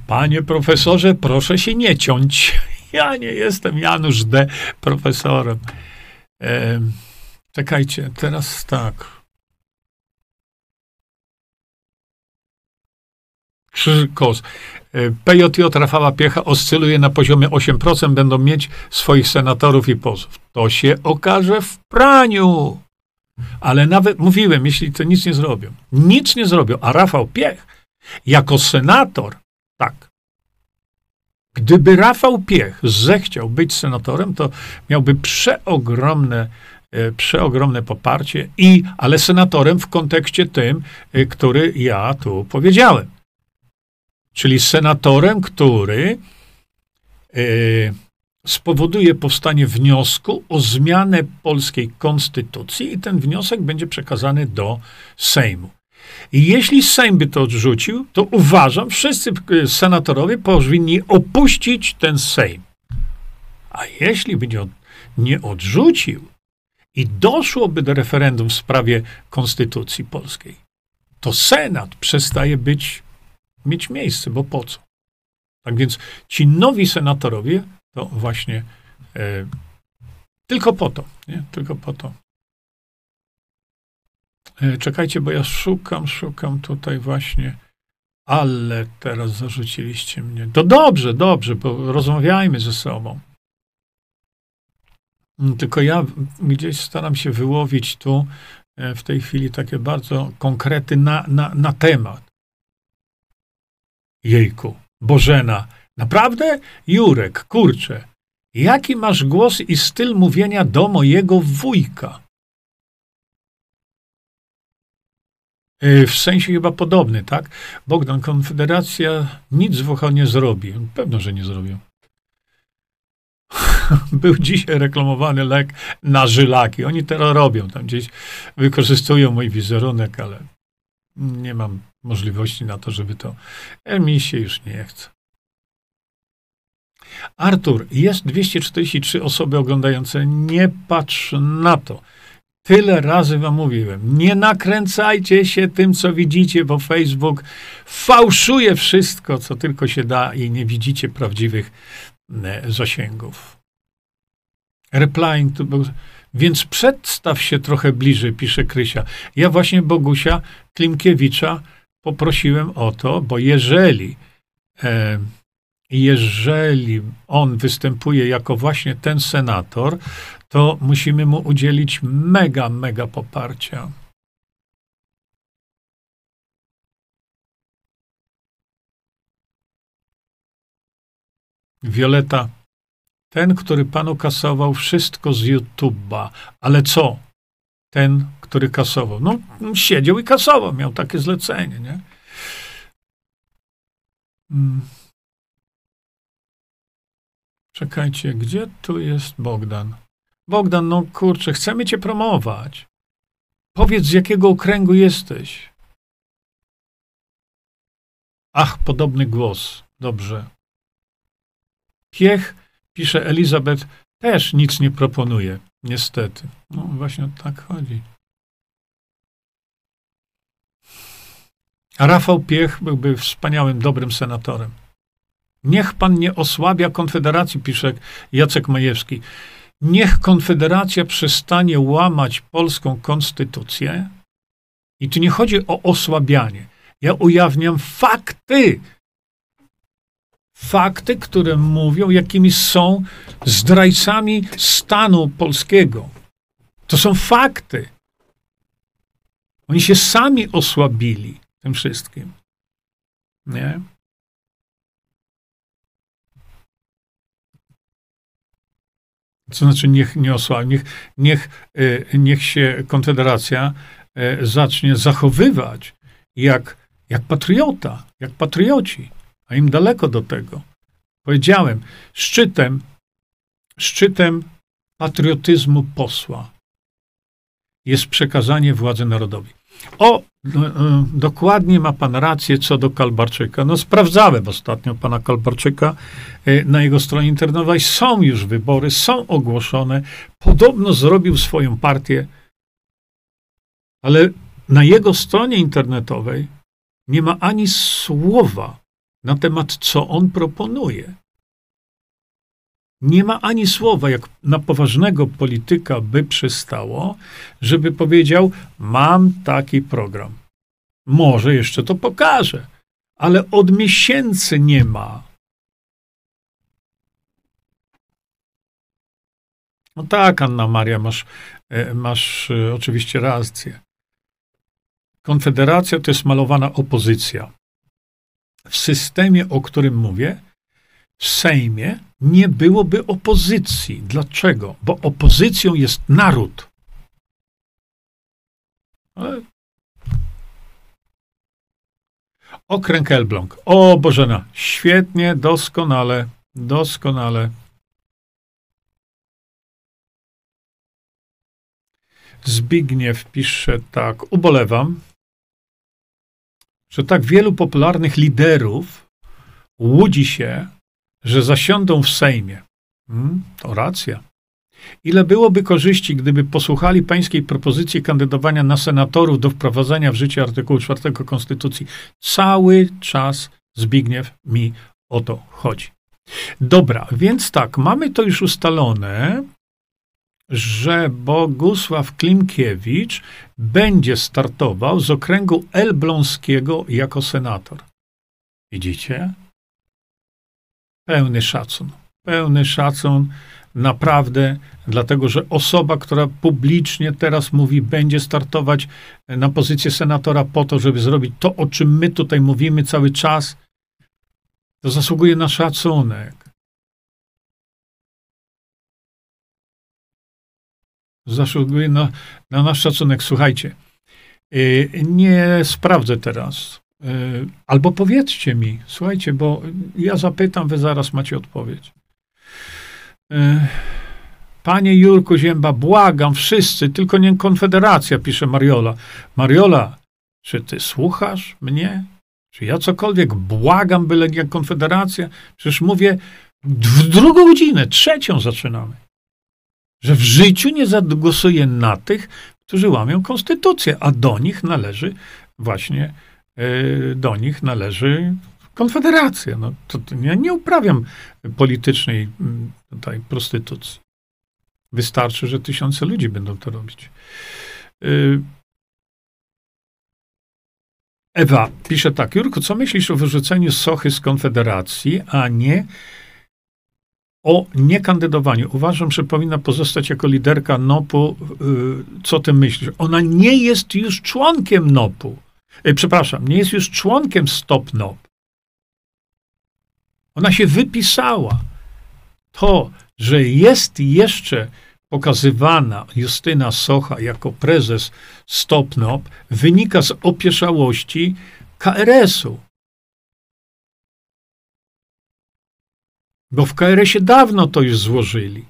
panie profesorze, proszę się nie ciąć. Ja nie jestem Janusz D. profesorem. E, czekajcie, teraz tak. Krzyżkos. E, PJJ Rafała Piecha oscyluje na poziomie 8%, będą mieć swoich senatorów i posłów. To się okaże w praniu. Ale nawet mówiłem, jeśli to nic nie zrobią, nic nie zrobią, a Rafał Piech jako senator, tak. Gdyby Rafał Piech zechciał być senatorem, to miałby przeogromne, e, przeogromne poparcie, i, ale senatorem w kontekście tym, e, który ja tu powiedziałem. Czyli senatorem, który e, spowoduje powstanie wniosku o zmianę polskiej konstytucji i ten wniosek będzie przekazany do Sejmu. I jeśli Sejm by to odrzucił, to uważam, wszyscy senatorowie powinni opuścić ten Sejm. A jeśli by nie, nie odrzucił i doszłoby do referendum w sprawie konstytucji polskiej, to Senat przestaje być, mieć miejsce, bo po co? Tak więc ci nowi senatorowie to właśnie e, tylko po to, nie? Tylko po to. E, czekajcie, bo ja szukam, szukam tutaj właśnie, ale teraz zarzuciliście mnie. To dobrze, dobrze, bo rozmawiajmy ze sobą. Mm, tylko ja gdzieś staram się wyłowić tu e, w tej chwili takie bardzo konkrety na, na, na temat. Jejku, Bożena, Naprawdę? Jurek, kurczę, jaki masz głos i styl mówienia do mojego wujka? E, w sensie chyba podobny, tak? Bogdan, Konfederacja nic w Włochach nie zrobi. Pewno, że nie zrobią. Był dzisiaj reklamowany lek na żylaki. Oni teraz robią, tam gdzieś wykorzystują mój wizerunek, ale nie mam możliwości na to, żeby to. Mi się już nie chce. Artur, jest 243 osoby oglądające. Nie patrz na to. Tyle razy wam mówiłem, nie nakręcajcie się tym, co widzicie, bo Facebook fałszuje wszystko, co tylko się da i nie widzicie prawdziwych e, zasięgów. Replying to, więc przedstaw się trochę bliżej, pisze Krysia. Ja właśnie Bogusia Klimkiewicza poprosiłem o to, bo jeżeli e, jeżeli on występuje jako właśnie ten senator, to musimy mu udzielić mega, mega poparcia. Wioleta, ten, który panu kasował wszystko z YouTube'a, ale co? Ten, który kasował. No, siedział i kasował, miał takie zlecenie, nie? Hmm. Czekajcie, gdzie tu jest Bogdan? Bogdan, no kurczę, chcemy cię promować. Powiedz, z jakiego okręgu jesteś. Ach, podobny głos. Dobrze. Piech, pisze Elizabeth, też nic nie proponuje. Niestety. No właśnie tak chodzi. Rafał Piech byłby wspaniałym, dobrym senatorem. Niech pan nie osłabia Konfederacji, pisze Jacek Majewski. Niech Konfederacja przestanie łamać polską konstytucję. I tu nie chodzi o osłabianie. Ja ujawniam fakty. Fakty, które mówią, jakimi są zdrajcami stanu polskiego. To są fakty. Oni się sami osłabili tym wszystkim. Nie? To znaczy, niech nie osłabi, niech, niech, e, niech się Konfederacja e, zacznie zachowywać jak, jak patriota, jak patrioci, a im daleko do tego. Powiedziałem, szczytem, szczytem patriotyzmu posła jest przekazanie władzy narodowi. O, no, e, dokładnie ma pan rację co do Kalbarczyka. No sprawdzałem ostatnio pana Kalbarczyka e, na jego stronie internetowej. Są już wybory, są ogłoszone. Podobno zrobił swoją partię, ale na jego stronie internetowej nie ma ani słowa na temat, co on proponuje. Nie ma ani słowa, jak na poważnego polityka by przystało, żeby powiedział: Mam taki program. Może jeszcze to pokażę, ale od miesięcy nie ma. No tak, Anna Maria, masz, e, masz e, oczywiście rację. Konfederacja to jest malowana opozycja. W systemie, o którym mówię, w Sejmie nie byłoby opozycji. Dlaczego? Bo opozycją jest naród. Ale... Okręg Elbląg. O Bożena, świetnie, doskonale, doskonale. Zbigniew pisze tak, ubolewam, że tak wielu popularnych liderów łudzi się, że zasiądą w Sejmie. Hmm, to racja. Ile byłoby korzyści, gdyby posłuchali pańskiej propozycji kandydowania na senatorów do wprowadzenia w życie artykułu 4 Konstytucji? Cały czas Zbigniew mi o to chodzi. Dobra, więc tak, mamy to już ustalone, że Bogusław Klimkiewicz będzie startował z okręgu elbląskiego jako senator. Widzicie? Pełny szacun. Pełny szacun, naprawdę, dlatego że osoba, która publicznie teraz mówi, będzie startować na pozycję senatora po to, żeby zrobić to, o czym my tutaj mówimy cały czas, to zasługuje na szacunek. Zasługuje na, na nasz szacunek. Słuchajcie, y, nie sprawdzę teraz E, albo powiedzcie mi, słuchajcie, bo ja zapytam, wy zaraz macie odpowiedź. E, Panie Jurku Zięba, błagam wszyscy, tylko nie Konfederacja, pisze Mariola. Mariola, czy ty słuchasz mnie? Czy ja cokolwiek błagam, byle nie Konfederacja? Przecież mówię w drugą godzinę, trzecią zaczynamy. Że w życiu nie zagłosuję na tych, którzy łamią konstytucję, a do nich należy właśnie, e, do nich należy Konfederacja. No, to, ja nie uprawiam politycznej mm, tutaj prostytucji. Wystarczy, że tysiące ludzi będą to robić. Y, Ewa pisze tak. Jurku, co myślisz o wyrzuceniu Sochy z Konfederacji, a nie o niekandydowaniu? Uważam, że powinna pozostać jako liderka NOP-u. Y, co ty myślisz? Ona nie jest już członkiem NOP-u. Y, przepraszam, nie jest już członkiem Stop NOP. Ona się wypisała. To, że jest jeszcze pokazywana Justyna Socha jako prezes Stopnop, wynika z opieszałości KRS-u. Bo w KRS-ie dawno to już złożyli.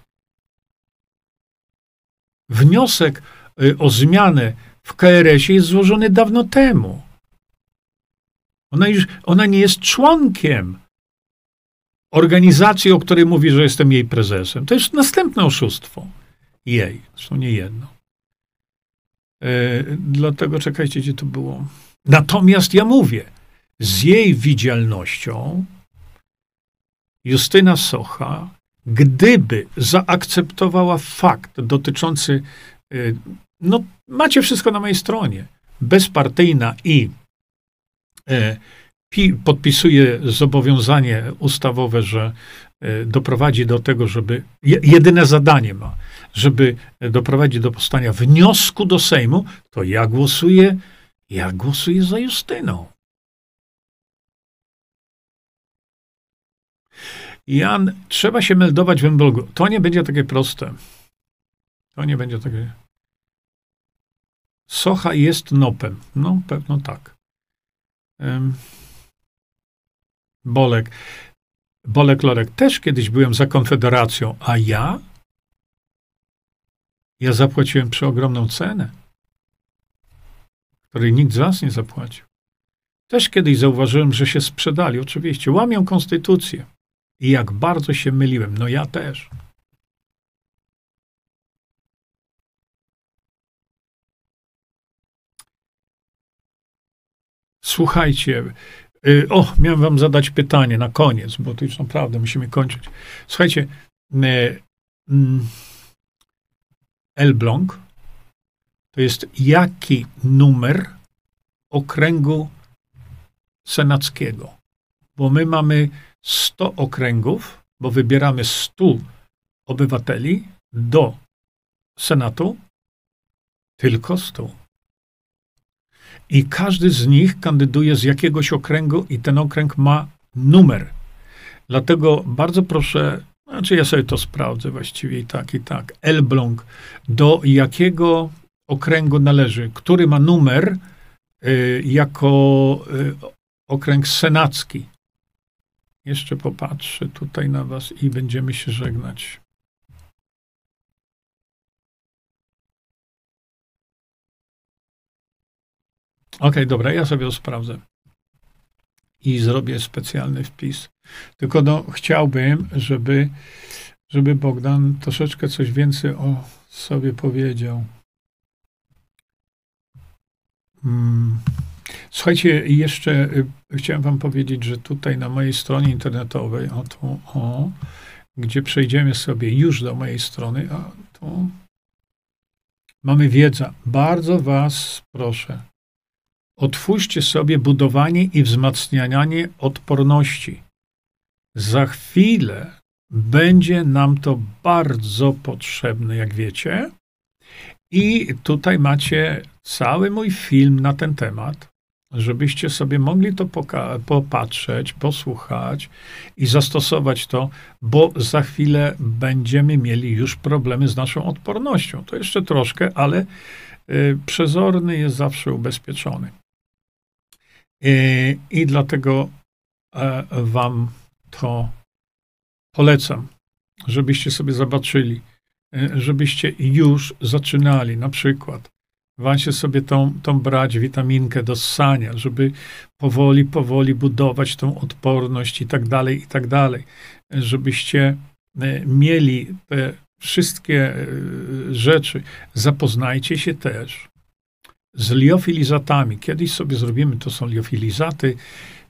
Wniosek y, o zmianę w KRS-ie jest złożony dawno temu. Ona, już, ona nie jest członkiem organizacji, o której mówi, że jestem jej prezesem. To jest następne oszustwo. Jej, zresztą nie jedno. E, dlatego czekajcie, gdzie to było. Natomiast ja mówię, z jej widzialnością Justyna Socha, gdyby zaakceptowała fakt dotyczący, e, no macie wszystko na mojej stronie, bezpartyjna i e, podpisuje zobowiązanie ustawowe, że e, doprowadzi do tego, żeby jedyne zadanie ma, żeby doprowadzić do powstania wniosku do Sejmu, to ja głosuję, ja głosuję za Justyną. Jan, trzeba się meldować w blogu. To nie będzie takie proste. To nie będzie takie. Socha jest nopem. No, pewno tak. Um. Bolek. Bolek Lorek. Też kiedyś byłem za Konfederacją, a ja? Ja zapłaciłem przeogromną cenę, której nikt z was nie zapłacił. Też kiedyś zauważyłem, że się sprzedali. Oczywiście, łamią konstytucję. I jak bardzo się myliłem. No ja też. Słuchajcie, Y, o, miałem wam zadać pytanie na koniec, bo to już naprawdę musimy kończyć. Słuchajcie, y, mm, Elbląg to jest jaki numer okręgu senackiego? Bo my mamy 100 okręgów, bo wybieramy 100 obywateli do Senatu, tylko 100. I każdy z nich kandyduje z jakiegoś okręgu i ten okręg ma numer. Dlatego bardzo proszę, znaczy ja sobie to sprawdzę właściwie i tak, i tak. Elbląg, do jakiego okręgu należy, który ma numer y, jako y, okręg senacki. Jeszcze popatrzę tutaj na was i będziemy się żegnać. Okay, dobra, ja sobie sprawdzę. I zrobię specjalny wpis. Tylko no, chciałbym, żeby, żeby Bogdan troszeczkę coś więcej o sobie powiedział. Hmm. Słuchajcie, jeszcze y, chciałem wam powiedzieć, że tutaj na mojej stronie internetowej, o tu, o, gdzie przejdziemy sobie już do mojej strony, a tu mamy wiedzę. Bardzo was proszę, Otwórzcie sobie budowanie i wzmacnianie odporności. Za chwilę będzie nam to bardzo potrzebne, jak wiecie. I tutaj macie cały mój film na ten temat, żebyście sobie mogli to popatrzeć, posłuchać i zastosować to, bo za chwilę będziemy mieli już problemy z naszą odpornością. To jeszcze troszkę, ale y, przezorny jest zawsze ubezpieczony. I, dlatego e, Wam to polecam, żebyście sobie zobaczyli, e, żebyście już zaczynali na przykład Wańcie sobie tą, tą brać witaminkę do ssania, żeby powoli, powoli budować tą odporność i tak dalej, i tak dalej. Żebyście e, mieli te wszystkie rzeczy. Zapoznajcie się też z liofilizatami. Kiedyś sobie zrobimy, to są liofilizaty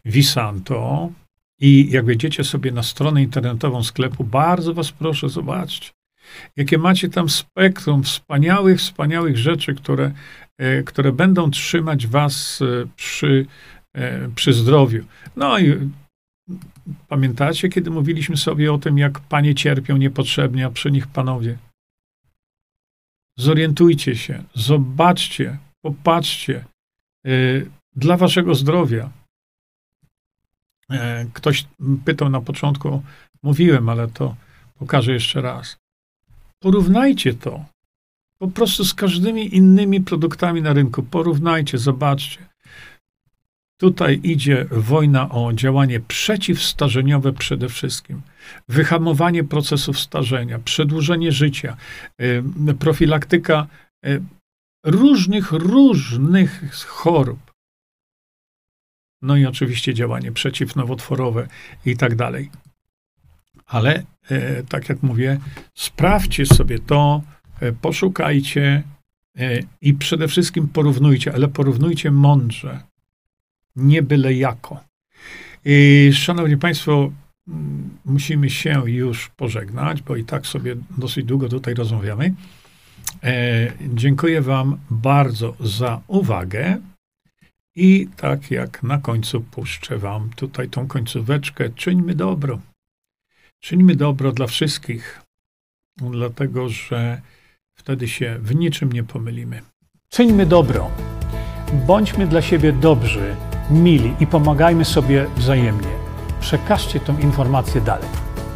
Visanto. I jak wejdziecie sobie na stronę internetową sklepu, bardzo was proszę, zobaczcie, jakie macie tam spektrum wspaniałych, wspaniałych rzeczy, które, e, które będą trzymać was e, przy, przy zdrowiu. No i Pamiętacie, kiedy mówiliśmy sobie o tym, jak panie cierpią niepotrzebnie, a przy nich panowie? Zorientujcie się, zobaczcie, popatrzcie yy, dla waszego zdrowia. Yy, ktoś pytał na początku, mówiłem, ale to pokażę jeszcze raz. Porównajcie to po prostu z każdymi innymi produktami na rynku. Porównajcie, zobaczcie. Tutaj idzie wojna o działanie przeciwstarzeniowe przede wszystkim. Wyhamowanie procesów starzenia, przedłużenie życia, y, profilaktyka y, różnych, różnych chorób. No i oczywiście działanie przeciwnowotworowe i tak dalej. Ale y, tak jak mówię, sprawdźcie sobie to, poszukajcie i przede wszystkim porównujcie, ale porównujcie mądrze nie byle jako. I, szanowni Państwo, mm, musimy się już pożegnać, bo i tak sobie dosyć długo tutaj rozmawiamy. E, dziękuję Wam bardzo za uwagę. I tak jak na końcu puszczę Wam tutaj tą końcóweczkę, czyńmy dobro. Czyńmy dobro dla wszystkich, dlatego że wtedy się w niczym nie pomylimy. Czyńmy dobro. Bądźmy dla siebie dobrzy mili i pomagajmy sobie wzajemnie. Przekażcie tę informację dalej.